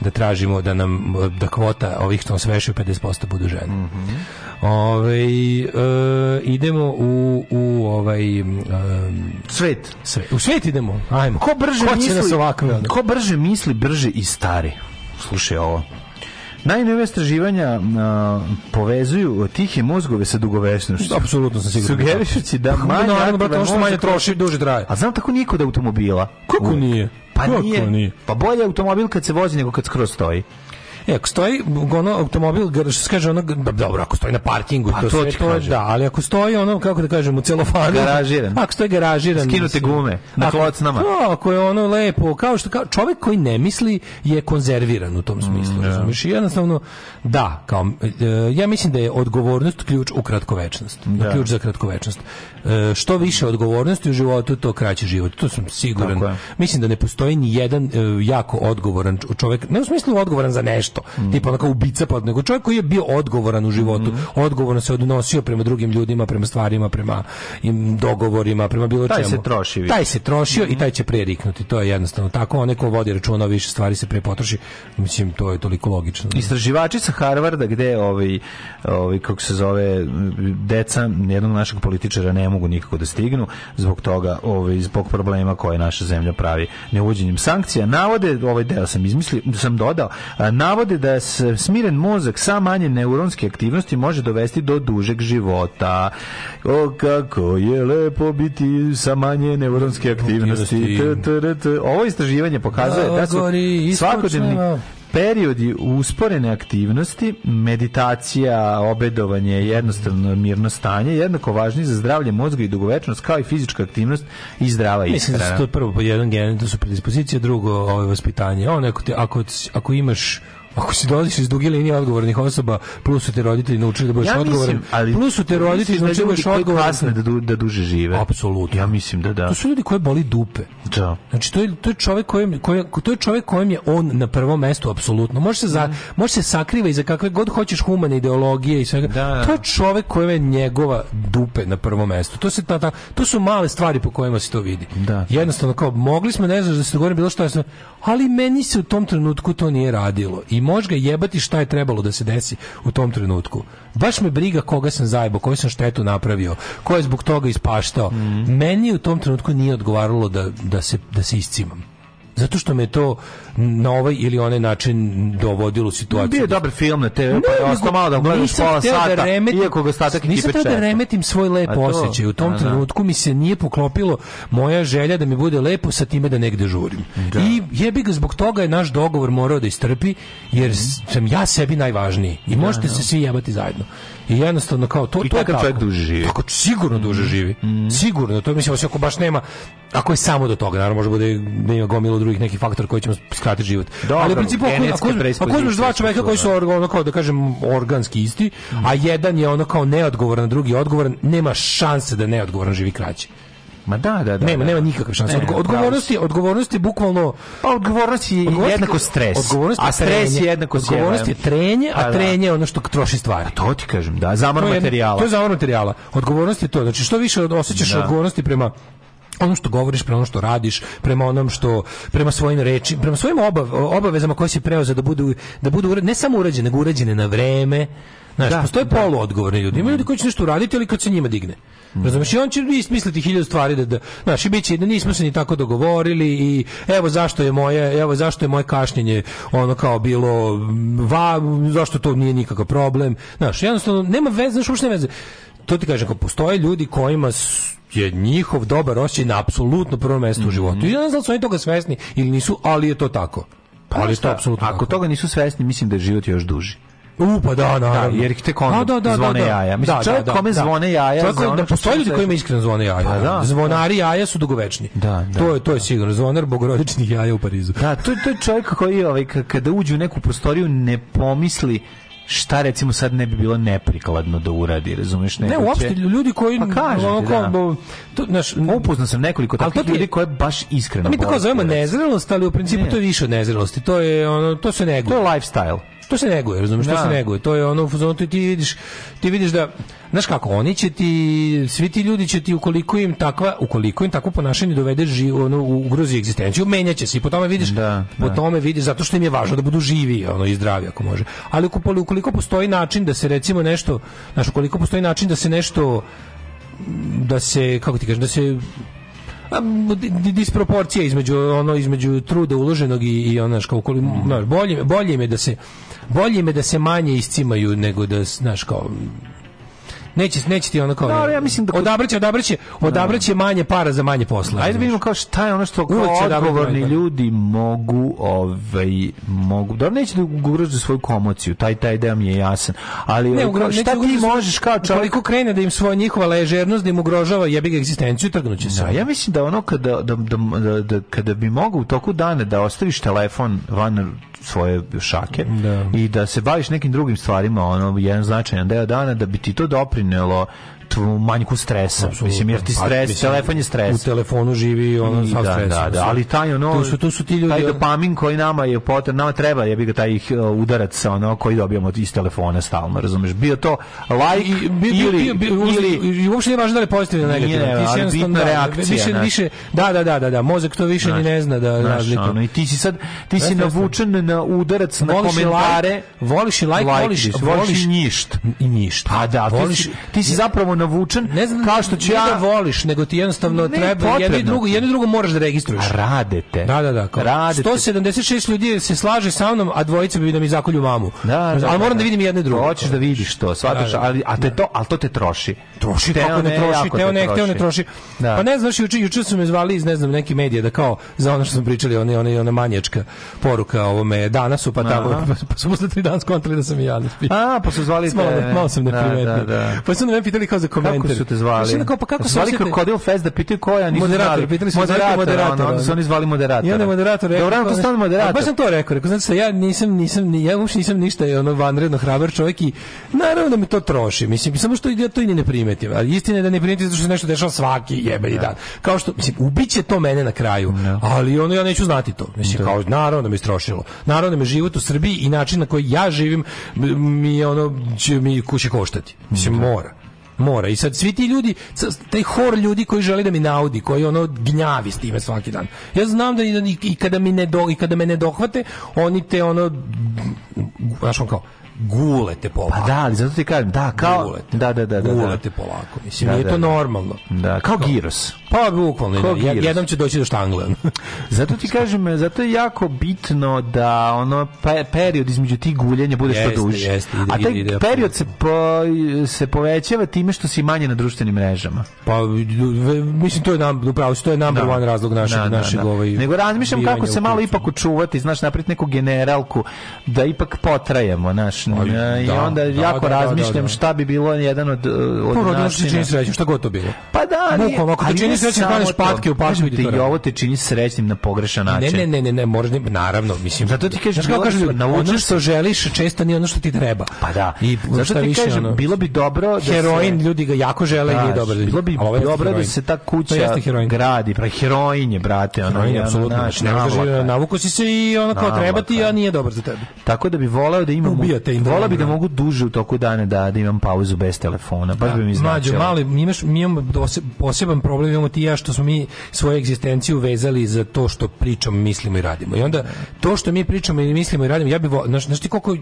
da tražimo da nam da kvota ovih što nas vešaju 50% budu žene. Mm -hmm. Ove, e, idemo u, u ovaj e, svet. svet. U svet idemo. Ajmo. Ko brže ko misli, ovakve, ko brže misli, brže i stari. Slušaj ovo. Najnovije istraživanja povezuju tihe mozgove sa dugovečnošću. Da, apsolutno sam siguran. Sugerišući da pa, manje ono što manje troši, duže traje. A znam tako nije kod automobila. Kako nije? Pa Kako nije? nije? Pa bolje automobil kad se vozi nego kad skroz stoji. E, ako stoji ono automobil, što kaže ono, dobro, ako stoji na parkingu, pa, to, to, sve, to da, ali ako stoji ono, kako da kažem, u celofanu. Garažiran. Ako stoji garažiran. Skinute gume, na ako, klocnama. To, ako je ono lepo, kao što, kao, čovjek koji ne misli je konzerviran u tom mm, smislu, mm, da. razumiješ? I jednostavno, da, kao, e, ja mislim da je odgovornost ključ u kratkovečnost. Da. Ključ za kratkovečnost. E, što više odgovornosti u životu, to kraći život. To sam siguran. Mislim da ne postoji ni jedan e, jako odgovoran čovjek, ne u smislu odgovoran za nešto, mm. tipa onako ubica, pa nego čovjek koji je bio odgovoran u životu, mm. odgovorno se odnosio prema drugim ljudima, prema stvarima, prema im dogovorima, prema bilo taj čemu. Taj se troši. Taj se trošio mm. i mm-hmm. taj će preriknuti, to je jednostavno tako. Onaj ko vodi računa više stvari se prepotroši, mislim, to je toliko logično. Istraživači sa Harvarda gde ovaj, ovaj kako se zove, deca jednog našeg političara ne mogu nikako da stignu zbog toga, ovaj, zbog problema koje naša zemlja pravi neuvođenjem sankcija. Navode, ovaj deo sam izmislio, da sam dodao, navode da smiren mozak sa manje neuronske aktivnosti može dovesti do dužeg života. O, kako je lepo biti sa manje neuronske da aktivnosti. Ovo istraživanje pokazuje da, da su svakodnevni periodi usporene aktivnosti, meditacija, obedovanje, jednostavno mirno stanje, jednako važni za zdravlje mozga i dugovečnost, kao i fizička aktivnost i zdrava ishrana. Mislim da su to prvo jedan gen, to da su predispozicije, drugo ovo ovaj, vaspitanje. Ono, ako, ako, ako imaš Ako si dolaziš iz duge linije odgovornih osoba, plus su te roditelji naučili da budeš ja odgovoran. Plus su te da roditelji naučili da budeš odgovoran. Da, du, da duže žive. Apsolutno. Ja mislim da da. To su ljudi koje boli dupe. Da. Znači to je to je čovjek kojem kojem to je čovjek kojem je on na prvom mestu apsolutno. Može se za mm. može se sakriva za kakve god hoćeš humane ideologije i svega. Da. da, da. To je čovjek kojem je njegova dupe na prvom mestu. To se ta, ta, to su male stvari po kojima se to vidi. Da. Jednostavno kao mogli smo ne znaš da se govorim bilo što, ali meni se u tom trenutku to nije radilo. I možda jebati šta je trebalo da se desi u tom trenutku. Baš me briga koga sam zajebo, koju sam štetu napravio, ko je zbog toga ispaštao. Mm Meni u tom trenutku nije odgovaralo da, da, se, da se iscimam zato što me to na ovaj ili onaj način dovodilo u situaciju. Bio je da- dobar film na TV, pa je ostao malo da gledaš pola da sata, da remetim, iako ga ostatak ekipe da čeka. Nisam da remetim svoj lep to, osjećaj. U tom a, trenutku mi se nije poklopilo moja želja da mi bude lepo sa time da negde žurim. Da. I jebi ga, zbog toga je naš dogovor morao da istrpi, jer sam ja sebi najvažniji. I možete da, se svi jebati zajedno. I jednostavno kao to I to je tako. čovjek duže živi. Tako sigurno duže mm. živi. Mm. Sigurno, to mislim osim ako baš nema ako je samo do toga, naravno može bude da ima gomilo drugih nekih faktora koji će mu skratiti život. Dobro, Ali u principu ako ako uzmeš dva čovjeka koji su da. ono kao da kažem organski isti, mm. a jedan je ono kao neodgovoran, drugi odgovoran, nema šanse da neodgovoran živi kraće. Ma da, da, da. Nema, da. nema nikakve šanse. Odgo odgovornosti, odgovornosti bukvalno... Pa odgovornost je jednako stres. Odgovornost a stres je jednako sjeva. Odgovornost je trenje, a, a pa da. trenje je ono što troši stvari. A to ti kažem, da, zamor materijala. To je zamor materijala. Odgovornost je to. Znači, što više osjećaš da. odgovornosti prema ono što govoriš prema ono što radiš prema onom što prema svojim reči prema svojim obav, obavezama koje si preuzeo da budu da budu ne samo urađene nego urađene na vreme Znaš, da, postoje da. poluodgovorni ljudi. Ima ljudi koji će nešto uraditi, ali kad se njima digne. Mm. Razumeš, i on će ismisliti hiljadu stvari da, da znaš, i bit će, da nismo se ni tako dogovorili i evo zašto je moje, evo zašto je moje kašnjenje ono kao bilo va, zašto to nije nikakav problem. Znaš, jednostavno, nema veze, znaš, uopšte veze to ti kažem, ako postoje ljudi kojima je njihov dobar osjećaj na apsolutno prvo mesto u mhm. životu. I ja ne znam da su oni toga svesni ili nisu, ali je to tako. Pa, ali to apsolutno Ako tako. toga nisu svesni, mislim da je život još duži. U, pa da, da, naravno. Da, jer ih tek da, da, da, zvone da, da. jaja. Mislim, da, da čovjek da, da, kome da. zvone jaja... Čovjek, za da postoje ljudi kojima iskreno zvone jaja. Pa, da, Zvonari da. jaja su dugovečni. Da, da, to, je, to je sigurno. Zvonar bogorodičnih jaja u Parizu. Da, to, to je čovjek koji ovaj, kada uđe u neku prostoriju ne pomisli šta recimo sad ne bi bilo neprikladno da uradi, razumeš? Ne, ne uopšte ljudi koji pa kažete, onako, da. naš, upoznao sam nekoliko takvih je, ljudi koje baš iskreno. Mi tako zovemo nezrelost, ali u principu ne. to je više od nezrelosti. To je ono, to se nego. To je lifestyle to se neguje, razumiješ, to se da. neguje. To je ono, ono ti vidiš, ti vidiš da, znaš kako, oni će ti, svi ti ljudi će ti, ukoliko im takva, ukoliko im takvo ponašanje dovede živ, ono, u ugrozi egzistenciju, menjaće se i po tome vidiš, da, po da. tome vidiš, zato što im je važno da budu živi, ono, i zdravi ako može. Ali ukoliko ukoliko postoji način da se recimo nešto, znaš, ukoliko postoji način da se nešto, da se, kako ti kažem, da se disproporcija između ono između truda uloženog i, i ono kao mm. bolje bolje im je da se bolje im je da se manje iscimaju nego da, znaš, kao, neće neće ti ono kao da, ja mislim da kod... odabraće odabraće odabraće da. manje para za manje posla ajde da vidimo kao šta je ono što kao odgovorni ljudi mogu ovaj mogu da neće da ugroze svoju komociju taj taj ideja mi je jasan ali ne, ovaj, ugra, šta ti možeš kao čovjek koliko krene da im svoja njihova ležernost da im ugrožava jebi ga egzistenciju trgnuće se da, ja mislim da ono kada da, da, da, da, kada bi mogao u toku dana da ostaviš telefon van svoje šake da. i da se baviš nekim drugim stvarima ono jedan značajan deo dana da bi ti to doprinelo manjku stresa. Absolutno. Mislim, jer ti pa, stres, mislim, telefon je stres. U telefonu živi ono sa da, stresom. Da, da, ali taj ono, tu su, tu su ti ljudi, taj dopamin koji nama je potrebno, nama treba je bi ga taj eh, udarac ono, koji dobijamo iz telefona stalno, razumeš? Bio to like I, bi, ili, bi, ili, i uopšte nije važno da li je pozitivno ili negativno. Nije, ali bitna da, reakcija. Više, naš. više, da, da, da, da, da, mozak to više ni ne zna da naš, razliku. Ono, I ti si sad, ti si navučen na udarac, na komentare. Voliš i like, voliš, voliš, da, voliš, voliš, voliš, voliš, voliš, voliš, voliš, voliš, voliš, voliš, voliš, voliš, voliš, voliš, navučen ne znam, kao što će ja da voliš nego ti jednostavno ne, treba je jedno i drugo jedno i drugo moraš da registruješ a radete da da da kao, radete 176 ljudi se slaže sa mnom a dvojica bi da mi zakolju mamu da, da, da ali moram da, da vidim jedno i drugo hoćeš da vidiš to svađaš da, da, ali a te da. to al to te troši troši teo kako ne troši teo ne teo ne troši pa ne znaš juče juče su me zvali iz ne znam neki medije da kao za ono što smo pričali ona ona ona manjačka poruka ovome danas su pa tako pa, pa su posle 3 dana skontrali da sam i ja ne A, pa su zvali te... Malo, malo sam ne Da, Pa su me pitali kao za komentar. Kako su te zvali? Mislim, kao, pa kako zvali se Kodil Fest da pitaju ko ja, a nisu moderator, znali. Pitali su moderator, moderator, ono, onda su oni zvali moderatora. I onda moderator rekao. Dobro, to stalno moderator. Pa baš sam to rekao, rekao, znači ja nisam, nisam, ja uopšte nisam ništa je ono vanredno hrabar čovjek i naravno da me to troši. Mislim, samo što ja to i ne primetim. Ali istina je da ne primetim zato što se nešto dešava svaki jebeni da. dan. Kao što, mislim, ubiće to mene na kraju, da. ali ono ja neću znati to. Mislim, da. kao, naravno da mi strošilo. Naravno da me život u Srbiji i način na koji ja živim mi ono će mi kuće koštati. Mislim, mora. Mora. I sad svi ti ljudi, taj hor ljudi koji žele da mi naudi, koji ono gnjavi s time svaki dan. Ja znam da i, i kada mi ne do, i kada me ne dohvate, oni te ono znaš kao gule polako. Pa da, ali zato ti kažem, da, kao... Gule da, da, da, da, da. gule te polako. Mislim, da, nije da, to da. normalno. Da, kao, giros. Pa, bukvalno. Kao ne, giros. Jednom će doći do štangle. zato ti kažem, zato je jako bitno da ono pe, period između tih guljenja bude što duži. Jeste, ide, A taj ide, ide, period se, po, se povećava time što si manje na društvenim mrežama. Pa, mislim, to je nam, upravo, to je number da. one razlog našeg, da, da, našeg da. Ovaj, Nego razmišljam kako se malo ipak učuvati, znaš, napraviti neku generalku, da ipak potrajemo, naš Znaš, pa, Ali, da, onda da, jako da, da razmišljam da, da. šta bi bilo jedan od, eh, od Prvo, načina. čini srećnim, šta god to bilo. Pa da, ali, Bukom, ako te čini srećnim, klaneš patke u pašu Ti, I ovo te čini srećnim na pogrešan način. Ne, ne, ne, ne, ne možda, naravno, mislim. Zato ti kažeš, kao kažeš, ono što želiš često nije ono što ti treba. Pa da, I, zato ti kažem, bilo bi dobro da Heroin, ljudi ga jako žele i dobro. Bilo bi ovaj dobro da se ta kuća gradi, pa heroin je, brate, ono, je apsolutno, znači, navuko si se i ono kao treba ti, a nije dobro za tebe. Tako da bi voleo da imamo... Ubija te im Vola bi da mogu duže u toku dana da, da imam pauzu bez telefona. Baš da, bi mi značilo. Mlađo, mali, imaš, mi imamo poseban problem, imamo ti ja što smo mi svoju egzistenciju vezali za to što pričamo, mislimo i radimo. I onda to što mi pričamo i mislimo i radimo, ja bih vo, znaš, ti koliko,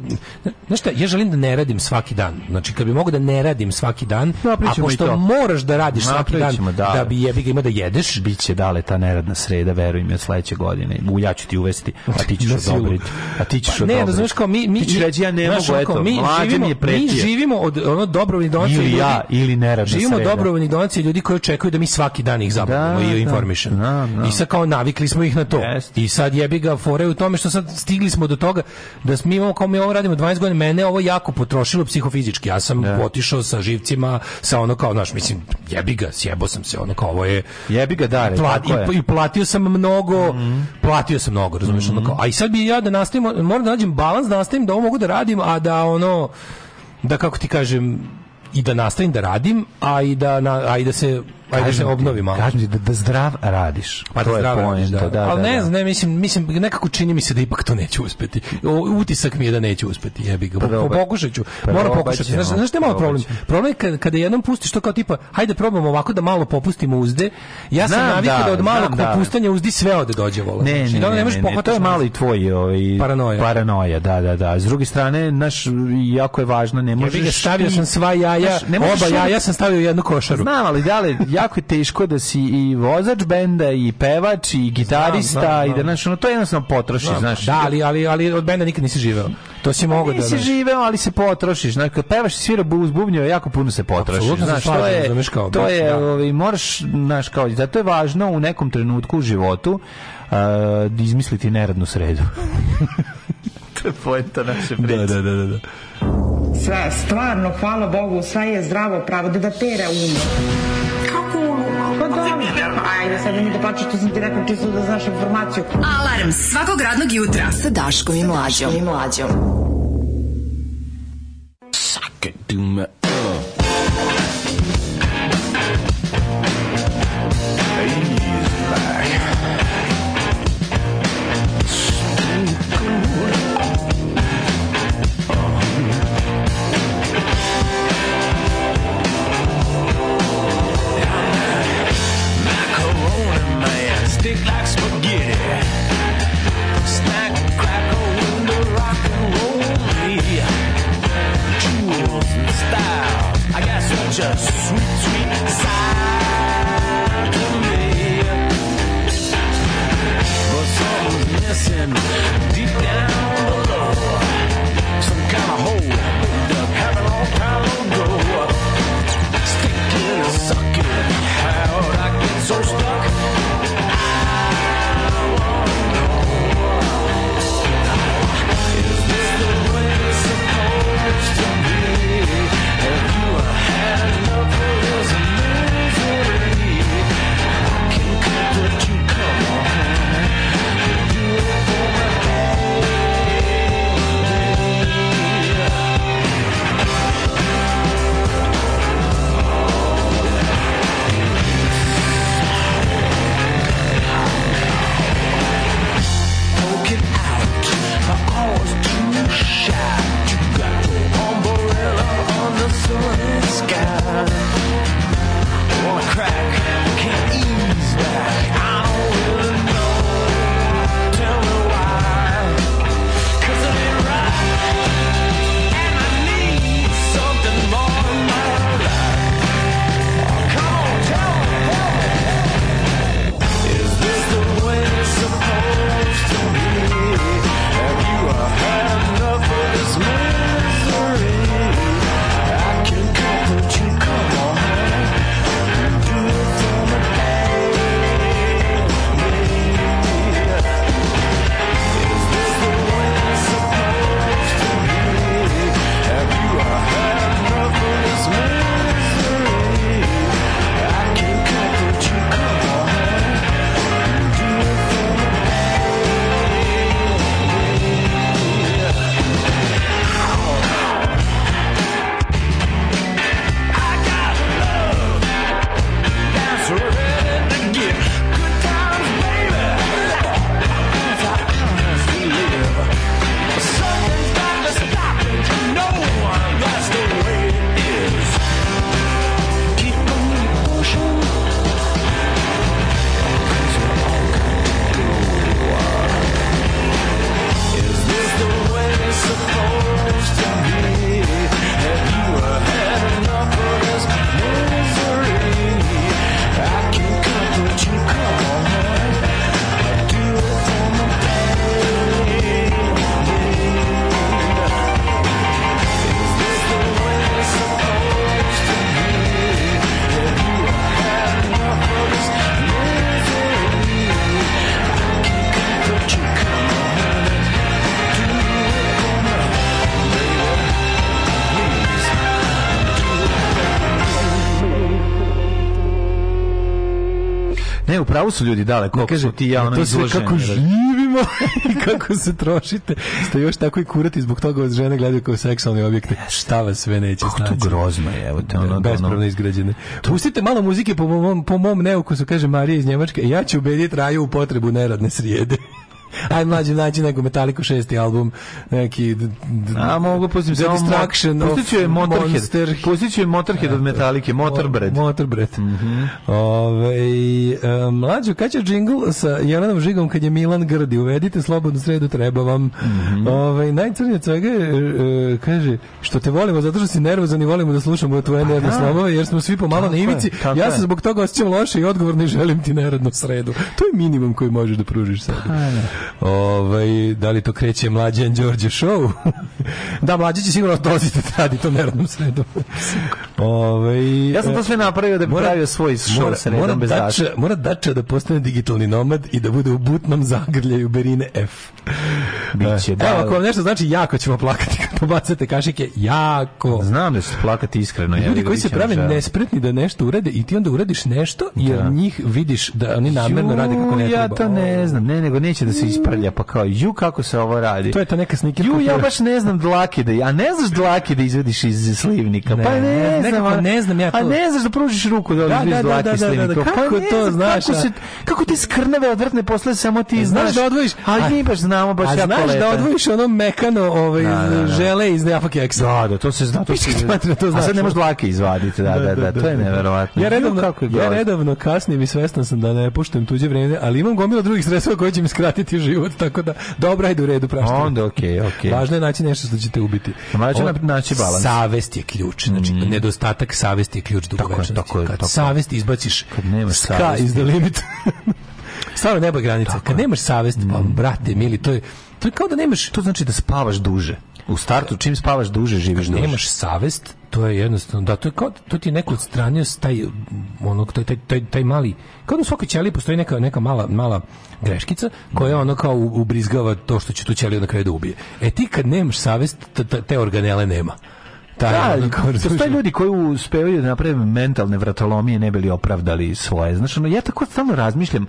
znaš šta, ja želim da ne radim svaki dan. Znači, kad bi mogao da ne radim svaki dan, da, a pošto moraš da radiš svaki dan, da, da bi jebi ga ima da jedeš, biće dale ta neradna sreda, verujem mi, od sledeće godine. Ja ću ti uvesti, a ti ćeš da odobriti. A ti ćeš pa, Ne, razumeš kao mi mi ti ćeš reći ja ne Bogu, eto, mi živimo, je Mi živimo od ono dobrovoljnih donacija ili ja, ljudi. ili neradna Živimo od dobrovoljnih donacija ljudi koji očekuju da mi svaki dan ih zabavimo da, i da, information. Da, da. I sad kao navikli smo ih na to. Jest. I sad jebi ga fore u tome što sad stigli smo do toga da mi imamo kao mi ovo radimo 12 godina, mene ovo jako potrošilo psihofizički. Ja sam da. otišao sa živcima, sa ono kao, znaš, mislim, jebi ga, sjebo sam se, ono kao ovo je... Jebi ga, dare, plat, i, i, platio sam mnogo, mm -hmm. platio sam mnogo, razumiješ, mm -hmm. ono mhm. kao. A i sad bi ja da nastavimo, moram da nađem balans, da nastavim da ovo mogu da radim, a da ono da kako ti kažem i da nastavim da radim, a i da, na, a i da se pa da se obnovi malo. Kažem ti da, da zdrav radiš. Pa da to da je point, da. da, da Ali ne da. znam, ne, mislim, mislim, nekako čini mi se da ipak to neće uspeti. utisak mi je da neće uspeti, jebi ga. Pa pa pokušat ću. Moram pokušati. Znaš, znaš, nema problem? Problem je kada jednom pustiš to kao tipa, hajde probamo ovako da malo popustimo uzde. Ja sam navikao da da od malog popustanja uzdi sve ode dođe vola. Ne, ne, ne, ne, to je malo i tvoj ovaj, paranoja. paranoja. da, da, da. S druge strane, naš, jako je važno, ne možeš... Ja stavio sam sva jaja, oba jaja sam stavio u jednu košaru. Znam, ali da li, jako je teško da si i vozač benda i pevač i gitarista znam, znam, i da znaš, ono, to jednostavno potroši, znaš. Da, ali, ali, ali od benda nikad nisi živeo. To si mogu da. Nisi živeo, ali se potrošiš. Znači kad pevaš i svira blues bubnjeve, jako puno se potrošiš. Znaš, to je kao, to je, da. ovaj moraš, znaš, kao zato je važno u nekom trenutku u životu uh, da izmisliti neradnu sredu. to je poenta naše priče. Da, da, da, da. Sa, da. stvarno, hvala Bogu, sve je zdravo pravo, da da pere umo. Pa dobro, da. ajde, sad mi da plaćaš što sam ti rekao čisto da znaš informaciju. Alarm svakog radnog jutra sa Daškom i Mlađom. Daškom i Mlađom. Suck it, just sweet, sweet me. But something's missing deep down below. Some kind of hole having all Sticking and sucking, I get so stuck? sky. pravu su ljudi dale, koliko kaže, su ti ja ono izloženi. To sve kako živimo i kako se trošite. Ste još tako i kurati zbog toga od žene gledaju kao seksualni objekte. Šta vas sve neće kako snaći. Kako to grozno je, evo te da, da, ono. Bespravno ono. izgrađene. Pustite malo muzike po mom, po mom neukusu, kaže Marija iz Njemačke. Ja ću ubediti raju u potrebu neradne srijede. Aj mlađi nađi nego Metallica šesti album, neki A mogu pustim samo Destruction. Pustiću je Motorhead. Pustiću je Motorhead od Metalike, Motorbred. Motorbred. Mm -hmm. Ove, e, mlađo, kad će džingl sa Jelenom Žigom kad je Milan Grdi? Uvedite slobodnu sredu, treba vam. Mm -hmm. Ove, najcrnije svega je, e, kaže, što te volimo zato što si nervozan i volimo da slušamo tvoje pa nervne pa, slobove, jer smo svi pomalo na ivici. ja se zbog toga osjećam loše i odgovorno i želim ti neradnu sredu. To je minimum koji možeš da pružiš sebi. Pa da. Ovaj, da li to kreće Mlađan Đorđe show? da, Mlađe će sigurno dolaziti da radi tom neradnom sredom. Ovaj, ja sam to sve napravio da bi mora, pravio svoj show mora, sredom mora bez dača, Mora dača da postane digitalni nomad i da bude u butnom zagrljaju Berine F. Biće, da. Evo, ako vam nešto znači, jako ćemo plakati kad pobacate kašike. Jako. Znam da ćete plakati iskreno. Ljudi ja, koji se prave žel. nespretni da nešto urade i ti onda uradiš nešto jer da. njih vidiš da oni namerno rade kako ne treba. Ja to ne znam. Ne, nego neće da se ispravi frlja, pa kao, ju, kako se ovo radi? To je ta neka sniker. Ju, ja baš ne znam dlake da, a ne znaš dlake da izvediš iz slivnika, ne, pa ne, ne znam. A, ne znam ja to. A ne znaš da pružiš ruku da izvediš da, da, da, dlake da, iz slivnika. Kako, kako to znaš? Kako, se, kako ti skrneve odvrtne posle samo ti znaš, znaš da odvojiš. Ali mi baš znamo, baš jako znaš da odvojiš ono mekano ovaj, žele iz nejafak eksa. Da, da, to se zna. To se zna. A sad ne možeš dlake izvaditi, da, da, da, to je neverovatno. Ja redovno, ja redovno kasnim i svestan sam da ne puštam tuđe vreme, ali imam gomila drugih sredstva koje će mi skratiti život život, tako da dobro, ajde u redu, prašta. Onda okej, okay, okej. Okay. Važno je naći nešto što ćete ubiti. Važno je naći balans. Savest je ključ, znači mm. nedostatak savesti je ključ dugovečnosti. Tako, tako, Kad tako. savest izbaciš, kad nemaš savesti. iz the limit. Stvarno nebo je granica. Tako. Kad nemaš savest, pa mhm. brate, mili, to je, to je kao da nemaš... To znači da spavaš duže. U startu čim spavaš duže da živiš duže. Nemaš savest, to je jednostavno da to je kao to ti neko odstranio taj onog taj, taj, taj, taj mali kao da u svakoj ćeliji postoji neka neka mala mala greškica koja ono kao ubrizgava to što će tu ćeliju na kraju da ubije. E ti kad nemaš savest te organele nema. Taj, Da, postoje ljudi koji uspevaju da naprave mentalne vratolomije ne bili opravdali svoje. Znači, ono, ja tako stalno razmišljam,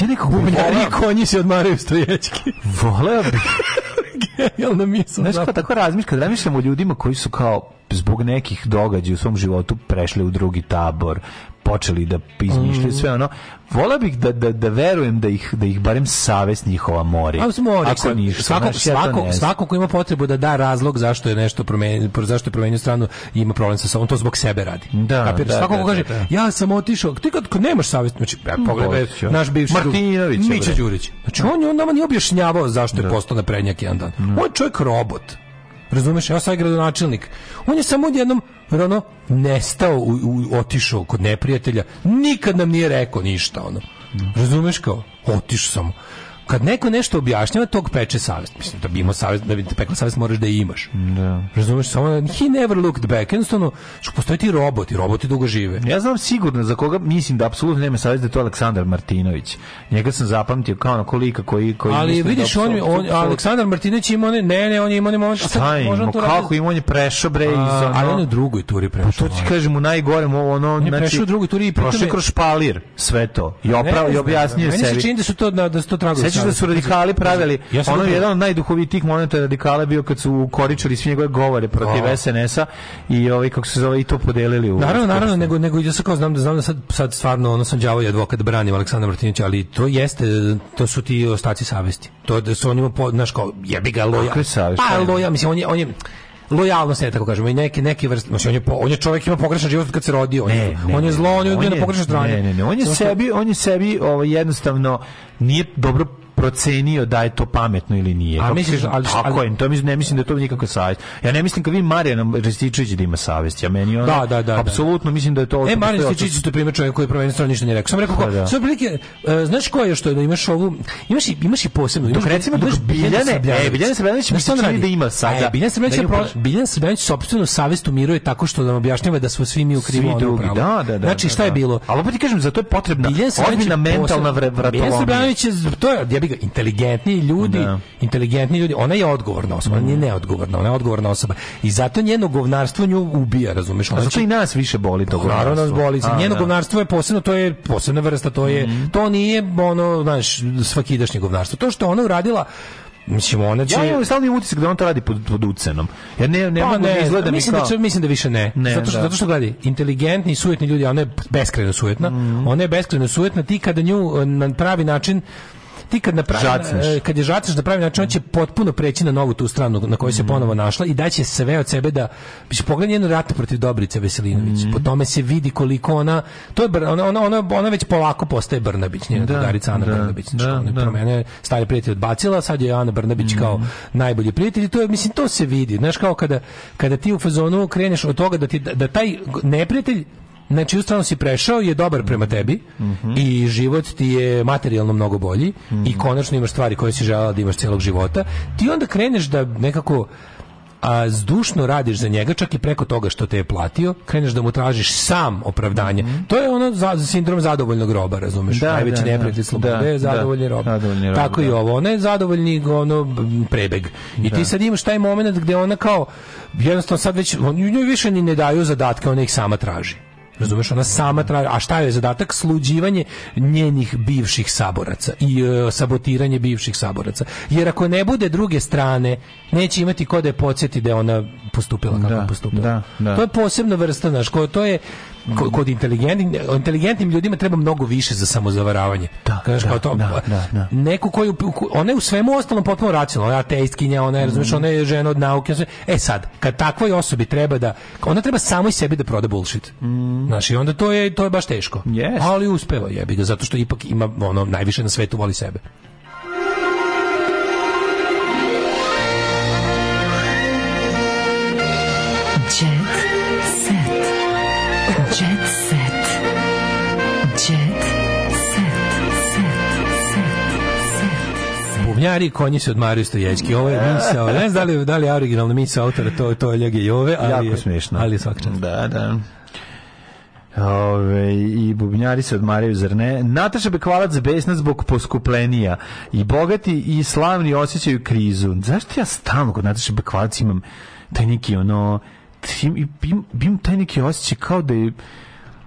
ja nekako... Bubnjari i konji se odmaraju stoječki. Voleo bih. genijalna misla. Znaš, kao tako razmišljam, kad razmišljam o ljudima koji su kao zbog nekih događaja u svom životu prešli u drugi tabor, počeli da izmišljaju mhm. sve ono. Vola bih da, da, da verujem da ih, da ih barem savest njihova mori. A, mori Ako sad, ništa, svako, znaš, ja svako, svako ko ima potrebu da da razlog zašto je nešto promenio, zašto je promenio stranu i ima problem sa sobom, to zbog sebe radi. Da, Kapir, da, svako da, ko kaže, da, da. ja sam otišao, ti kad, kad nemaš savest, znači, ja, pogledaj, naš bivši Martinović, Mića Đurić. Znači, on, on nama nije objašnjavao zašto je da. postao na prednjak jedan dan. Da. On je čovjek robot. Razumeš? Ja sad gradonačelnik. On je samo jednom ono nestao, u, u, otišao kod neprijatelja. Nikad nam nije rekao ništa ono. Razumeš kao? Otišao samo kad neko nešto objašnjava, tog peče savest. Mislim, da bi imao savest, da bi te pekla savest, moraš da je imaš. Da. Razumeš, samo he never looked back. Jednostavno, što postoje ti roboti, roboti dugo žive. Ja znam sigurno za koga, mislim da apsolutno nema savest da je to Aleksandar Martinović. Njega sam zapamtio kao na kolika koji... koji ali da vidiš, da on, on, on, Aleksandar Martinović ima one, ne, ne, on je ima one momente. Šta ima, kako ima, on je prešao, bre, iz ono... Ali on je drugoj turi pa prešao. To ti kažem, u najgorem, ono, on, znači... prešao u drugoj turi i pritom... Prošao kroz špalir, sve to. I opravo, i objasnio sebi. Meni se čini da su to, da, da su to tragovi sećaš da su radikali pravili, ja ono jedan od najduhovitijih momenta radikala bio kad su koričari svi njegove govore protiv SNS-a i ovaj kako se zove i to podelili u Naravno, naravno, nego nego ja sad kao znam da znam da sad sad stvarno ono sam đavo i advokat da branim Aleksandra Martinovića ali to jeste to su ti ostaci savesti. To da su oni po naš kao jebi ga loja. Pa loja, mislim on je on je lojalnost ne tako kažemo i neke neke vrste znači on je po, on je čovjek ima pogrešan život kad se rodio on, je, ne, on je zlo on je, on je na pogrešno strani. ne, ne, ne, on je sebi on je sebi ovaj jednostavno nije dobro procenio da je to pametno ili nije. A misliš, ali, tako je, to mislim, ne mislim da je to nikako savjest. Ja ne mislim kad vi Marijana Rističić da ima savest, Ja meni ona, da, da, da, da, apsolutno da. mislim da je to... E, Marijan Rističić je to primjer čovjek koji je prvenstveno ništa nije rekao. Sam rekao, ko, pa da, sve prilike, uh, e, znaš ko je što je, da imaš ovu, imaš i, imaš i posebno. dok recimo, dok Biljane, e, Biljane Srbljanić mi se čini da ima sada. E, da. Biljane Srbljanić, da Biljane Srbljanić sobstvenu savest umiruje tako što nam objašnjava da smo svi mi u krivu. drugi, da, da, da. Znači, šta je bilo? Ali opet ti kažem, za to je potrebna ozbiljna mentalna vratolomija. Biljane Srbljanić je, to je, ja ga inteligentni ljudi, da. inteligentni ljudi, ona je odgovorna osoba, ona nije da. neodgovorna, ona je odgovorna osoba. I zato njeno govnarstvo nju ubija, razumeš? Ona zato će... i nas više boli to govnarstvo. Naravno nas boli. A, njeno da. govnarstvo je posebno, to je posebna vrsta, to je mm. to nije ono, znaš, svakidašnje govnarstvo. To što ona uradila Mislim ona će Ja imam stalni utisak da on to radi pod pod ucenom. Ja ne ne, pa, da ne izgleda mi mislim da kao... da će, mislim da više ne. ne zato što da. zato što gledi, inteligentni sujetni ljudi, a ona je beskrajno sujetna. Mm -hmm. Ona je beskrajno sujetna ti kada nju eh, na pravi način ti kad napravi, e, kad je žacneš da pravi način, on će potpuno preći na novu tu stranu na kojoj se mm. ponovo našla i daće sve od sebe da biš pogledaj jednu rat protiv Dobrice Veselinović. Mm. Po tome se vidi koliko ona to je ona ona ona, ona već polako postaje Brnabić, njena da, drugarica Ana da, Brnabić. Znači, da, ona da. promene stari prijatelj odbacila, sad je Ana Brnabić mm. kao najbolji prijatelj to je mislim to se vidi. Znaš kao kada kada ti u fazonu kreneš od toga da ti da, da taj neprijatelj na čiju stranu si prešao je dobar prema mhm. tebi mm -hmm. i život ti je materijalno mnogo bolji mm -hmm. i mhm. konačno imaš stvari koje si želala da imaš celog života. Ti onda kreneš da nekako a zdušno radiš za njega, čak i preko toga što te je platio, kreneš da mu tražiš sam opravdanje. Mm -hmm. To je ono za, sindrom zadovoljnog roba, razumeš? Da, Najveći da, da. neprijatelj slobode da, je zadovoljni rob. Tako rob, i ovo, ona je zadovoljni ono, prebeg. I da. ti sad imaš taj momenat gde ona kao, jednostavno sad već, on, njoj više ni ne daju zadatke, ona ih sama traži. Razumeš, ona sama traži, a šta je zadatak? Sluđivanje njenih bivših saboraca i e, sabotiranje bivših saboraca. Jer ako ne bude druge strane, neće imati ko da je podsjeti da je ona postupila kako da, postupila. Da, da. To je posebna vrsta, znaš, ko, to je kod mhm. inteligentni, inteligentnim ljudima treba mnogo više za samozavaravanje. Da, Kažeš, da, kao to, da, pa, da, da. Neko koji, ona je u svemu ostalom potpuno racionalna, ona je ateistkinja, ona je, mhm. razumiješ, ona je žena od nauke. E sad, kad takvoj osobi treba da, ona treba samo i sebi da proda bullshit. Mm. Znaš, i onda to je, to je baš teško. Yes. Ali uspeva, jebi ga, zato što ipak ima ono, najviše na svetu voli sebe. Govnjari i konji se odmaraju stojećki. Ovo je misao. Ne znam da li, da li je originalna misao autora, to, to je Ljege Jove, ali, jako smišno. ali svaka čast. Da, da. Ove, i bubnjari se odmaraju, zar ne? Nataša Bekvalac besna zbog poskuplenija i bogati i slavni osjećaju krizu. Zašto ja stalno kod Nataša Bekvalac imam taj neki ono, im, im, im taj neki osjećaj kao da je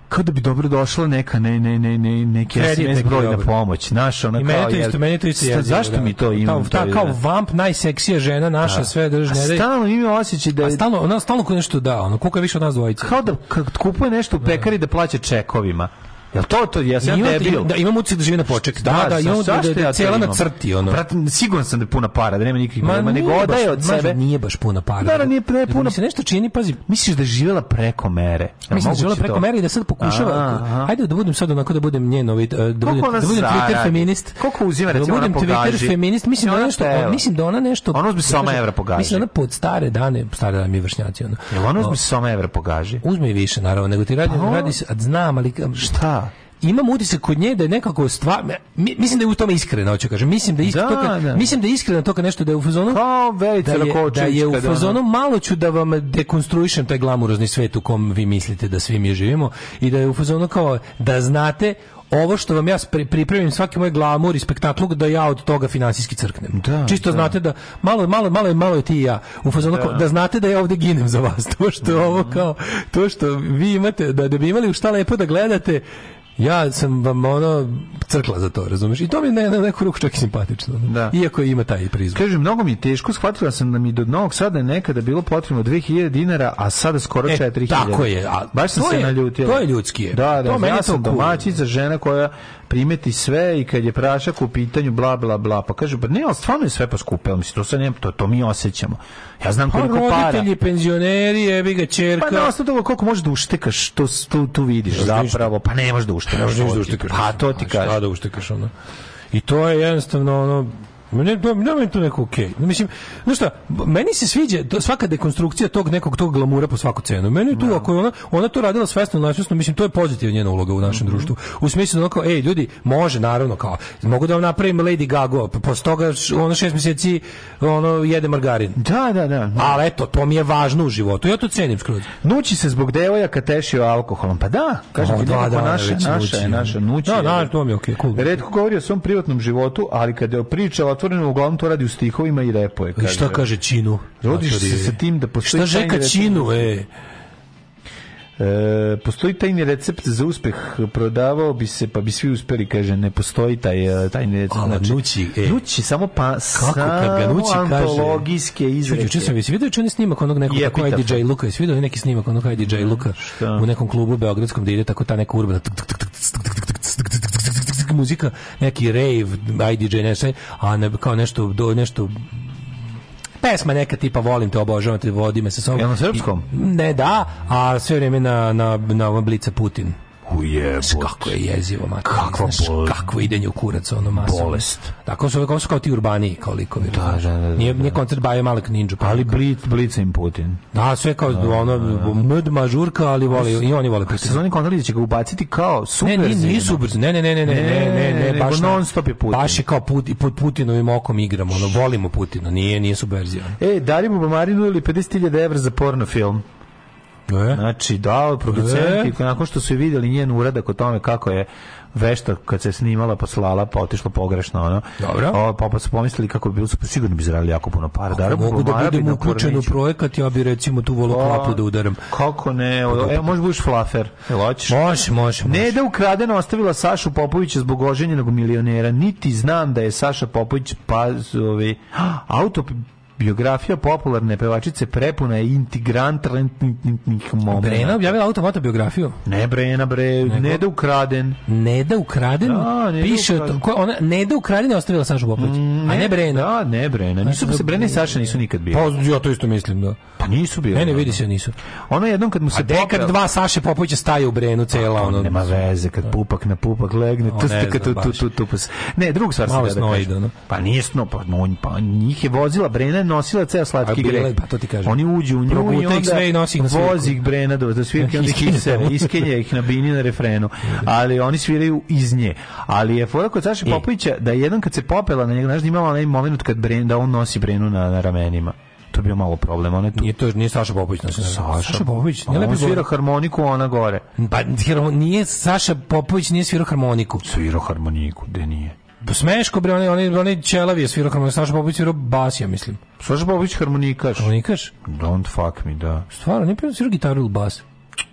kao da bi dobro došla neka ne ne ne ne neki SMS brojna pomoć naša ona I kao to isto meni to isto zašto da. mi to ima ta, kao vamp najseksija žena naša sve drži ne stalno ima osjećaj da stalno ona stalno ko nešto da ona koliko više od nas dvojice kao da kupuje nešto u pekari da plaća čekovima Jel to to ja sam debil? Da imam utisak da živi na poček. Da, da, da imam da, da, da cela na crti ono. Brat, siguran sam da je puna para, da nema nikakvih problema, nego odaje od sebe. Nije baš puna para. Da, da nije pre puna. Se nešto čini, pazi, misliš da je živela preko mere. Ja, Mislim da je živela preko mere i da sad pokušava. Hajde da budem sad onako da budem njen ovaj da budem da budem Twitter feminist. Koliko uzima da recimo Da budem Twitter feminist, mislim da nešto, mislim da ona nešto. Ona uzme da samo evra pogaži. Mislim da pod stare dane, stare dane mi vršnjaci ona. Jel ona uzme samo evra pogaži? Uzme više naravno, nego ti radi pa, radi znam, ali šta? imam utisak kod nje da je nekako stvar mi, mislim da je u tome iskreno hoće kažem mislim da isk, da, toka, da. mislim da je iskreno to kad nešto da je u fazonu kao da je, da je u fazonu malo ću da vam dekonstruišem taj glamurozni svet u kom vi mislite da svi mi živimo i da je u fazonu kao da znate ovo što vam ja pripremim svaki moj glamur i spektakl da ja od toga finansijski crknem. Da, Čisto da. znate da malo malo malo malo je ti i ja u fazonu da. da. znate da ja ovde ginem za vas to što mm -hmm. ovo kao to što vi imate da da bi imali u šta lepo da gledate ja sam vam ono crkla za to, razumeš? I to mi ne na neku ruku čak i simpatično. Da. Iako ima taj prizvuk. Kaže mnogo mi je teško, shvatila sam da mi do Novog Sada nekada bilo potrebno 2000 dinara, a sada skoro 4000. e, Tako je, a baš sam se je, naljutila. To je ljudski je. Da, da, to ja sam domaćica žena koja primeti sve i kad je prašak u pitanju bla bla bla pa kažu pa ne ali stvarno je sve poskupelo pa mislim to se ne to to mi osećamo ja znam pa koliko pa, para roditelji penzioneri jebi ga ćerka pa na osnovu toga koliko možeš da uštekaš što tu, tu vidiš da zapravo pa ne možeš da uštekaš ne možeš da uštekaš pa to ti kažeš da uštekaš onda i to je jednostavno ono Ne, ne, ne, ne, to neko okej. Okay. Mislim, znaš šta, meni se sviđa svaka dekonstrukcija tog nekog tog glamura po svaku cenu. Meni tu, da. ako je ona, ona to radila svesno, načinstveno, mislim, to je pozitivna njena uloga u našem mm -hmm. društvu. U smislu da ono kao, ej, ljudi, može, naravno, kao, mogu da vam napravim Lady Gaga, posle toga, ono, šest meseci, ono, jede margarin. Da, da, da. No. Ali eto, to mi je važno u životu, ja to cenim skroz. Nuči se zbog devojaka tešio alkoholom, pa da, kažem ti, da, da, da, naše, naša, naše, naša, nuči. Da, da, to mi je okej, okay, cool. Redko govori o svom privatnom životu, ali kad je priča otvoreno, uglavnom to radi u stihovima i repuje. Kaže. I šta kaže Činu? Rodiš znači, se sa tim da postoji... Šta žeka Činu, e? E, postoji tajni recept za uspeh, prodavao bi se, pa bi svi uspeli, kaže, ne postoji taj e, tajni recept. Ali znači, nući, e, nući, samo pa, kako, kad ga nući, antologijske izreke. Čuči, sam visi vidio, čuje snimak onog nekog, je, kako je DJ Luka, jesi vidio neki snimak onog je DJ Luka u nekom klubu beogradskom da ide tako ta neka urbana, muzika, neki rave, IDJ, nešto, a ne, kao nešto, do, nešto pesma neka tipa volim te, obožavam te, vodi me sa sobom. Jel na srpskom? Ne, da, a sve vrijeme na, na, na Blica Putin. Ujebo. Kako je jezivo, mate. Kakva bol... Kakvo idenje u kurac, ono masno. Bolest. Tako su, ovo su kao ti urbani, kao likovi. Da, da, da, Nije, da, nije da. koncert Baje Malek Ninja. Pa ali Blic, Blic im Putin. Da, sve kao da, ono, da, da. md mažurka, ali voli, i oni vole Putin. Sezoni kontrali će ga ubaciti kao super Ne, nisu brzo, ne, ne, ne, ne, ne, ne, ne, ne, ne, baš non stop je Putin. Baš je kao put, pod Putinovim okom igramo, ono, volimo Putina, nije, nije subverzija. E, Darimo Bamarinu ili 50.000 evra za porno film. E? Znači, da, producenti, e? nakon što su videli njen uradak o tome kako je vešta kad se snimala poslala pa, pa otišlo pogrešno ono. Dobro. O, pa pa su pomislili kako bi bilo su sigurno bi zaradili jako puno para. Da, mogu da budem uključen u projekat, ja bi recimo tu volo pa, klapu da udaram. Kako ne? O, e, može budeš flafer. Jel hoćeš? Može, može. Ne da ukradeno ostavila Sašu Popovića zbog oženjenog milionera. Niti znam da je Saša Popović pa ovi auto Biografija popularne pevačice prepuna je integrantnih momenta. Brena objavila automata biografiju? Ne, Brena, bre, ne da ukraden. Ne da ukraden? Da, ne da Piše, da ukraden. ona, ne da ukraden je ostavila Sašu Popović. Mm, a ne Brena? Da, ne Brena. Nisu se, Brena i Saša nisu nikad bili. Pa, ja to isto mislim, da. Pa nisu bili. Ne, ne, da, vidi da. se, nisu. Ono jednom kad mu se popeo... A dekad dva Saše Popovića staje u Brenu pa cela, ono... Nema veze, kad pupak na pupak legne, to tu, tu, tu, tu, Ne, drugu stvar se da kažem. Pa nije sno, pa, pa njih je vozila Brena nosila ceo slatki greh. Pa to ti kažem. Oni uđu u nju Probutek i onda sve i nosi na vozi ih brena do, svirke, onda kise, iskenje ih na bini na refrenu. Ali oni sviraju iz nje. Ali je fora kod Saše e. Popovića da jednom kad se popela na njega, znaš da imala onaj moment kad bren, da on nosi brenu na, na ramenima to bio malo problem. Ona tu. Nije to nije Saša Popović, znači Saša. Saša Popović, pa ne lepo svira harmoniku ona gore. Pa nije Saša Popović nije svira harmoniku. Svira harmoniku, de nije. Smeško bre, oni oni oni ćelavi je svirao harmonikaš, Saša Popović svirao bas, ja mislim. Saša Popović harmonikaš. Harmonikaš? Don't fuck me, da. Stvarno, ne pevao svirao gitaru ili bas.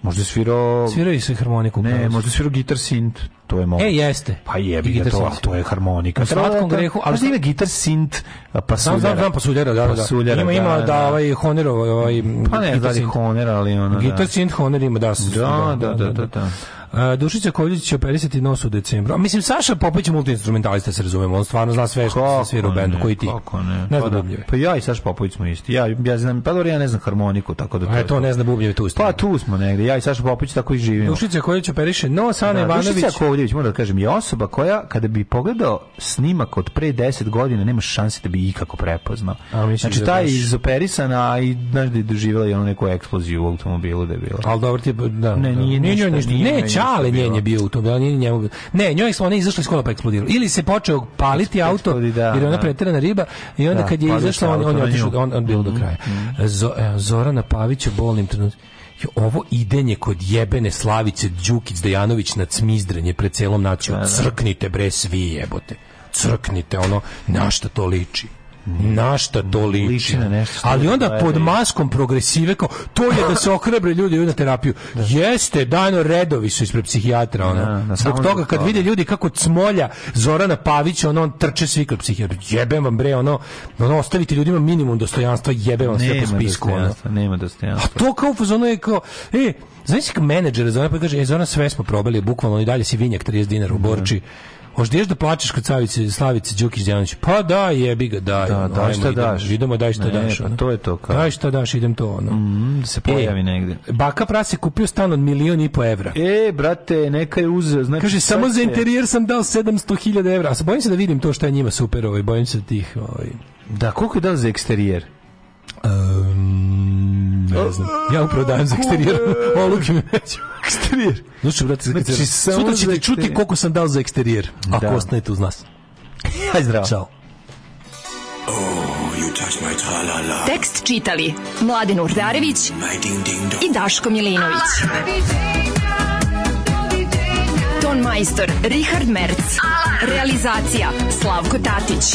Možda svirao... Svirao i sa harmoniku. Ne, možda svirao gitar sint to je moguće. E, jeste. Pa jebi ga to, to je harmonika. U slatkom grehu, ali... Da ima gitar, sint, pasuljera. Znam, znam, pasuljera, pa da, da, da. Pasuljera, ima, ima, da, da ovaj, Honer, ovaj... ovaj pa ne, da li Honer, ali ono, da. Gitar, sint, Honer ima, da. Da, da, da, da, da. Uh, Dušica Kovljić će operisati nos u decembru. mislim, Saša Popović je multiinstrumentalista, se razumemo. On stvarno zna sve što se svira u bendu, koji ti. Kako ne? Ne zna pa, bubljeve. Pa ja i Saša Popović smo isti. Ja, ja znam, pa dobro, ja ne znam harmoniku, tako da... To, A e, to ne zna bubljeve, tu ste. Pa tu smo negde. Ja i Saša Popović tako i živimo. Dušica Kovljić operiše nos, Ana da, Ivanović... Dušica Jakovljević, moram da kažem, je osoba koja, kada bi pogledao snimak od pre 10 godina, nema šanse da bi ikako prepoznao. A, znači, da ta je izoperisana, i, znaš, da je doživjela i ono neku eksploziju u automobilu da je bila. Ali dobro ti, da. Ne, da. nije, nije, ništa, ništa, nije, ne, Čale njen je bio u automobilu, nije njemu Ne, njoj smo, ona izašla iz pa eksplodirala. Ili se počeo paliti auto, Explodi, da, jer je ona da. preterana riba, i onda da, kad je izašla, on, on je otišao, on, on bio do mhm, kraja. Mhm. E, Zorana Pavića, bolnim trenutkom ovo idenje kod jebene Slavice Đukić Dejanović na cmizdrenje pred celom nacijom. Da, da. Crknite bre svi jebote. Crknite ono na šta to liči našta šta to liči? liči na nešto Ali onda pod maskom progresive kao, to je da se okrebre ljudi na terapiju. Da. Jeste, dajno redovi su ispred psihijatra. Ona. Da, Zbog toga kad vide ljudi kako cmolja Zorana Pavića, ono, on trče svi kod psihijatra. Jebem vam bre, ono, ono ostavite ljudima minimum dostojanstva, jebem vam sve po spisku. Dostojanstva, Nema dostojanstva. A to kao ono je kao, e, znaš kao menadžer Zorana pa kaže, e, Zorana sve smo probali, bukvalno i dalje si vinjak 30 dinara u Borči. Da Hoćeš da, da plačeš kod Savice, Slavice Đukić Đanović? Pa da, jebi ga, daj. Da, ono, šta daš. Idemo, daj šta daš. Pa ono. Pa to je to kao. Daj šta daš, idem to ono. Mm, da se pojavi e, negde. Baka prase kupio stan od milion i po evra. E, brate, neka je uzeo. Znači, Kaže, samo za interijer sam dao 700.000 evra. A sa bojim se da vidim to šta je njima super, ovaj, bojim se tih... Ovaj. Da, koliko je dao za eksterijer? Um, Ne znam. Ja upravo dajem za eksterijer. Oluke mi neću. Eksterijer. Znači, brate, znači, sutra ćete čuti koliko sam dao za eksterijer. Ako da. ostanete uz nas. Hajde zdravo. Ćao. Oh, you touch my -la. Tekst čitali Mladin Urdarević mm, i Daško Milinović. Ton majstor Richard Merc. Realizacija Slavko Tatić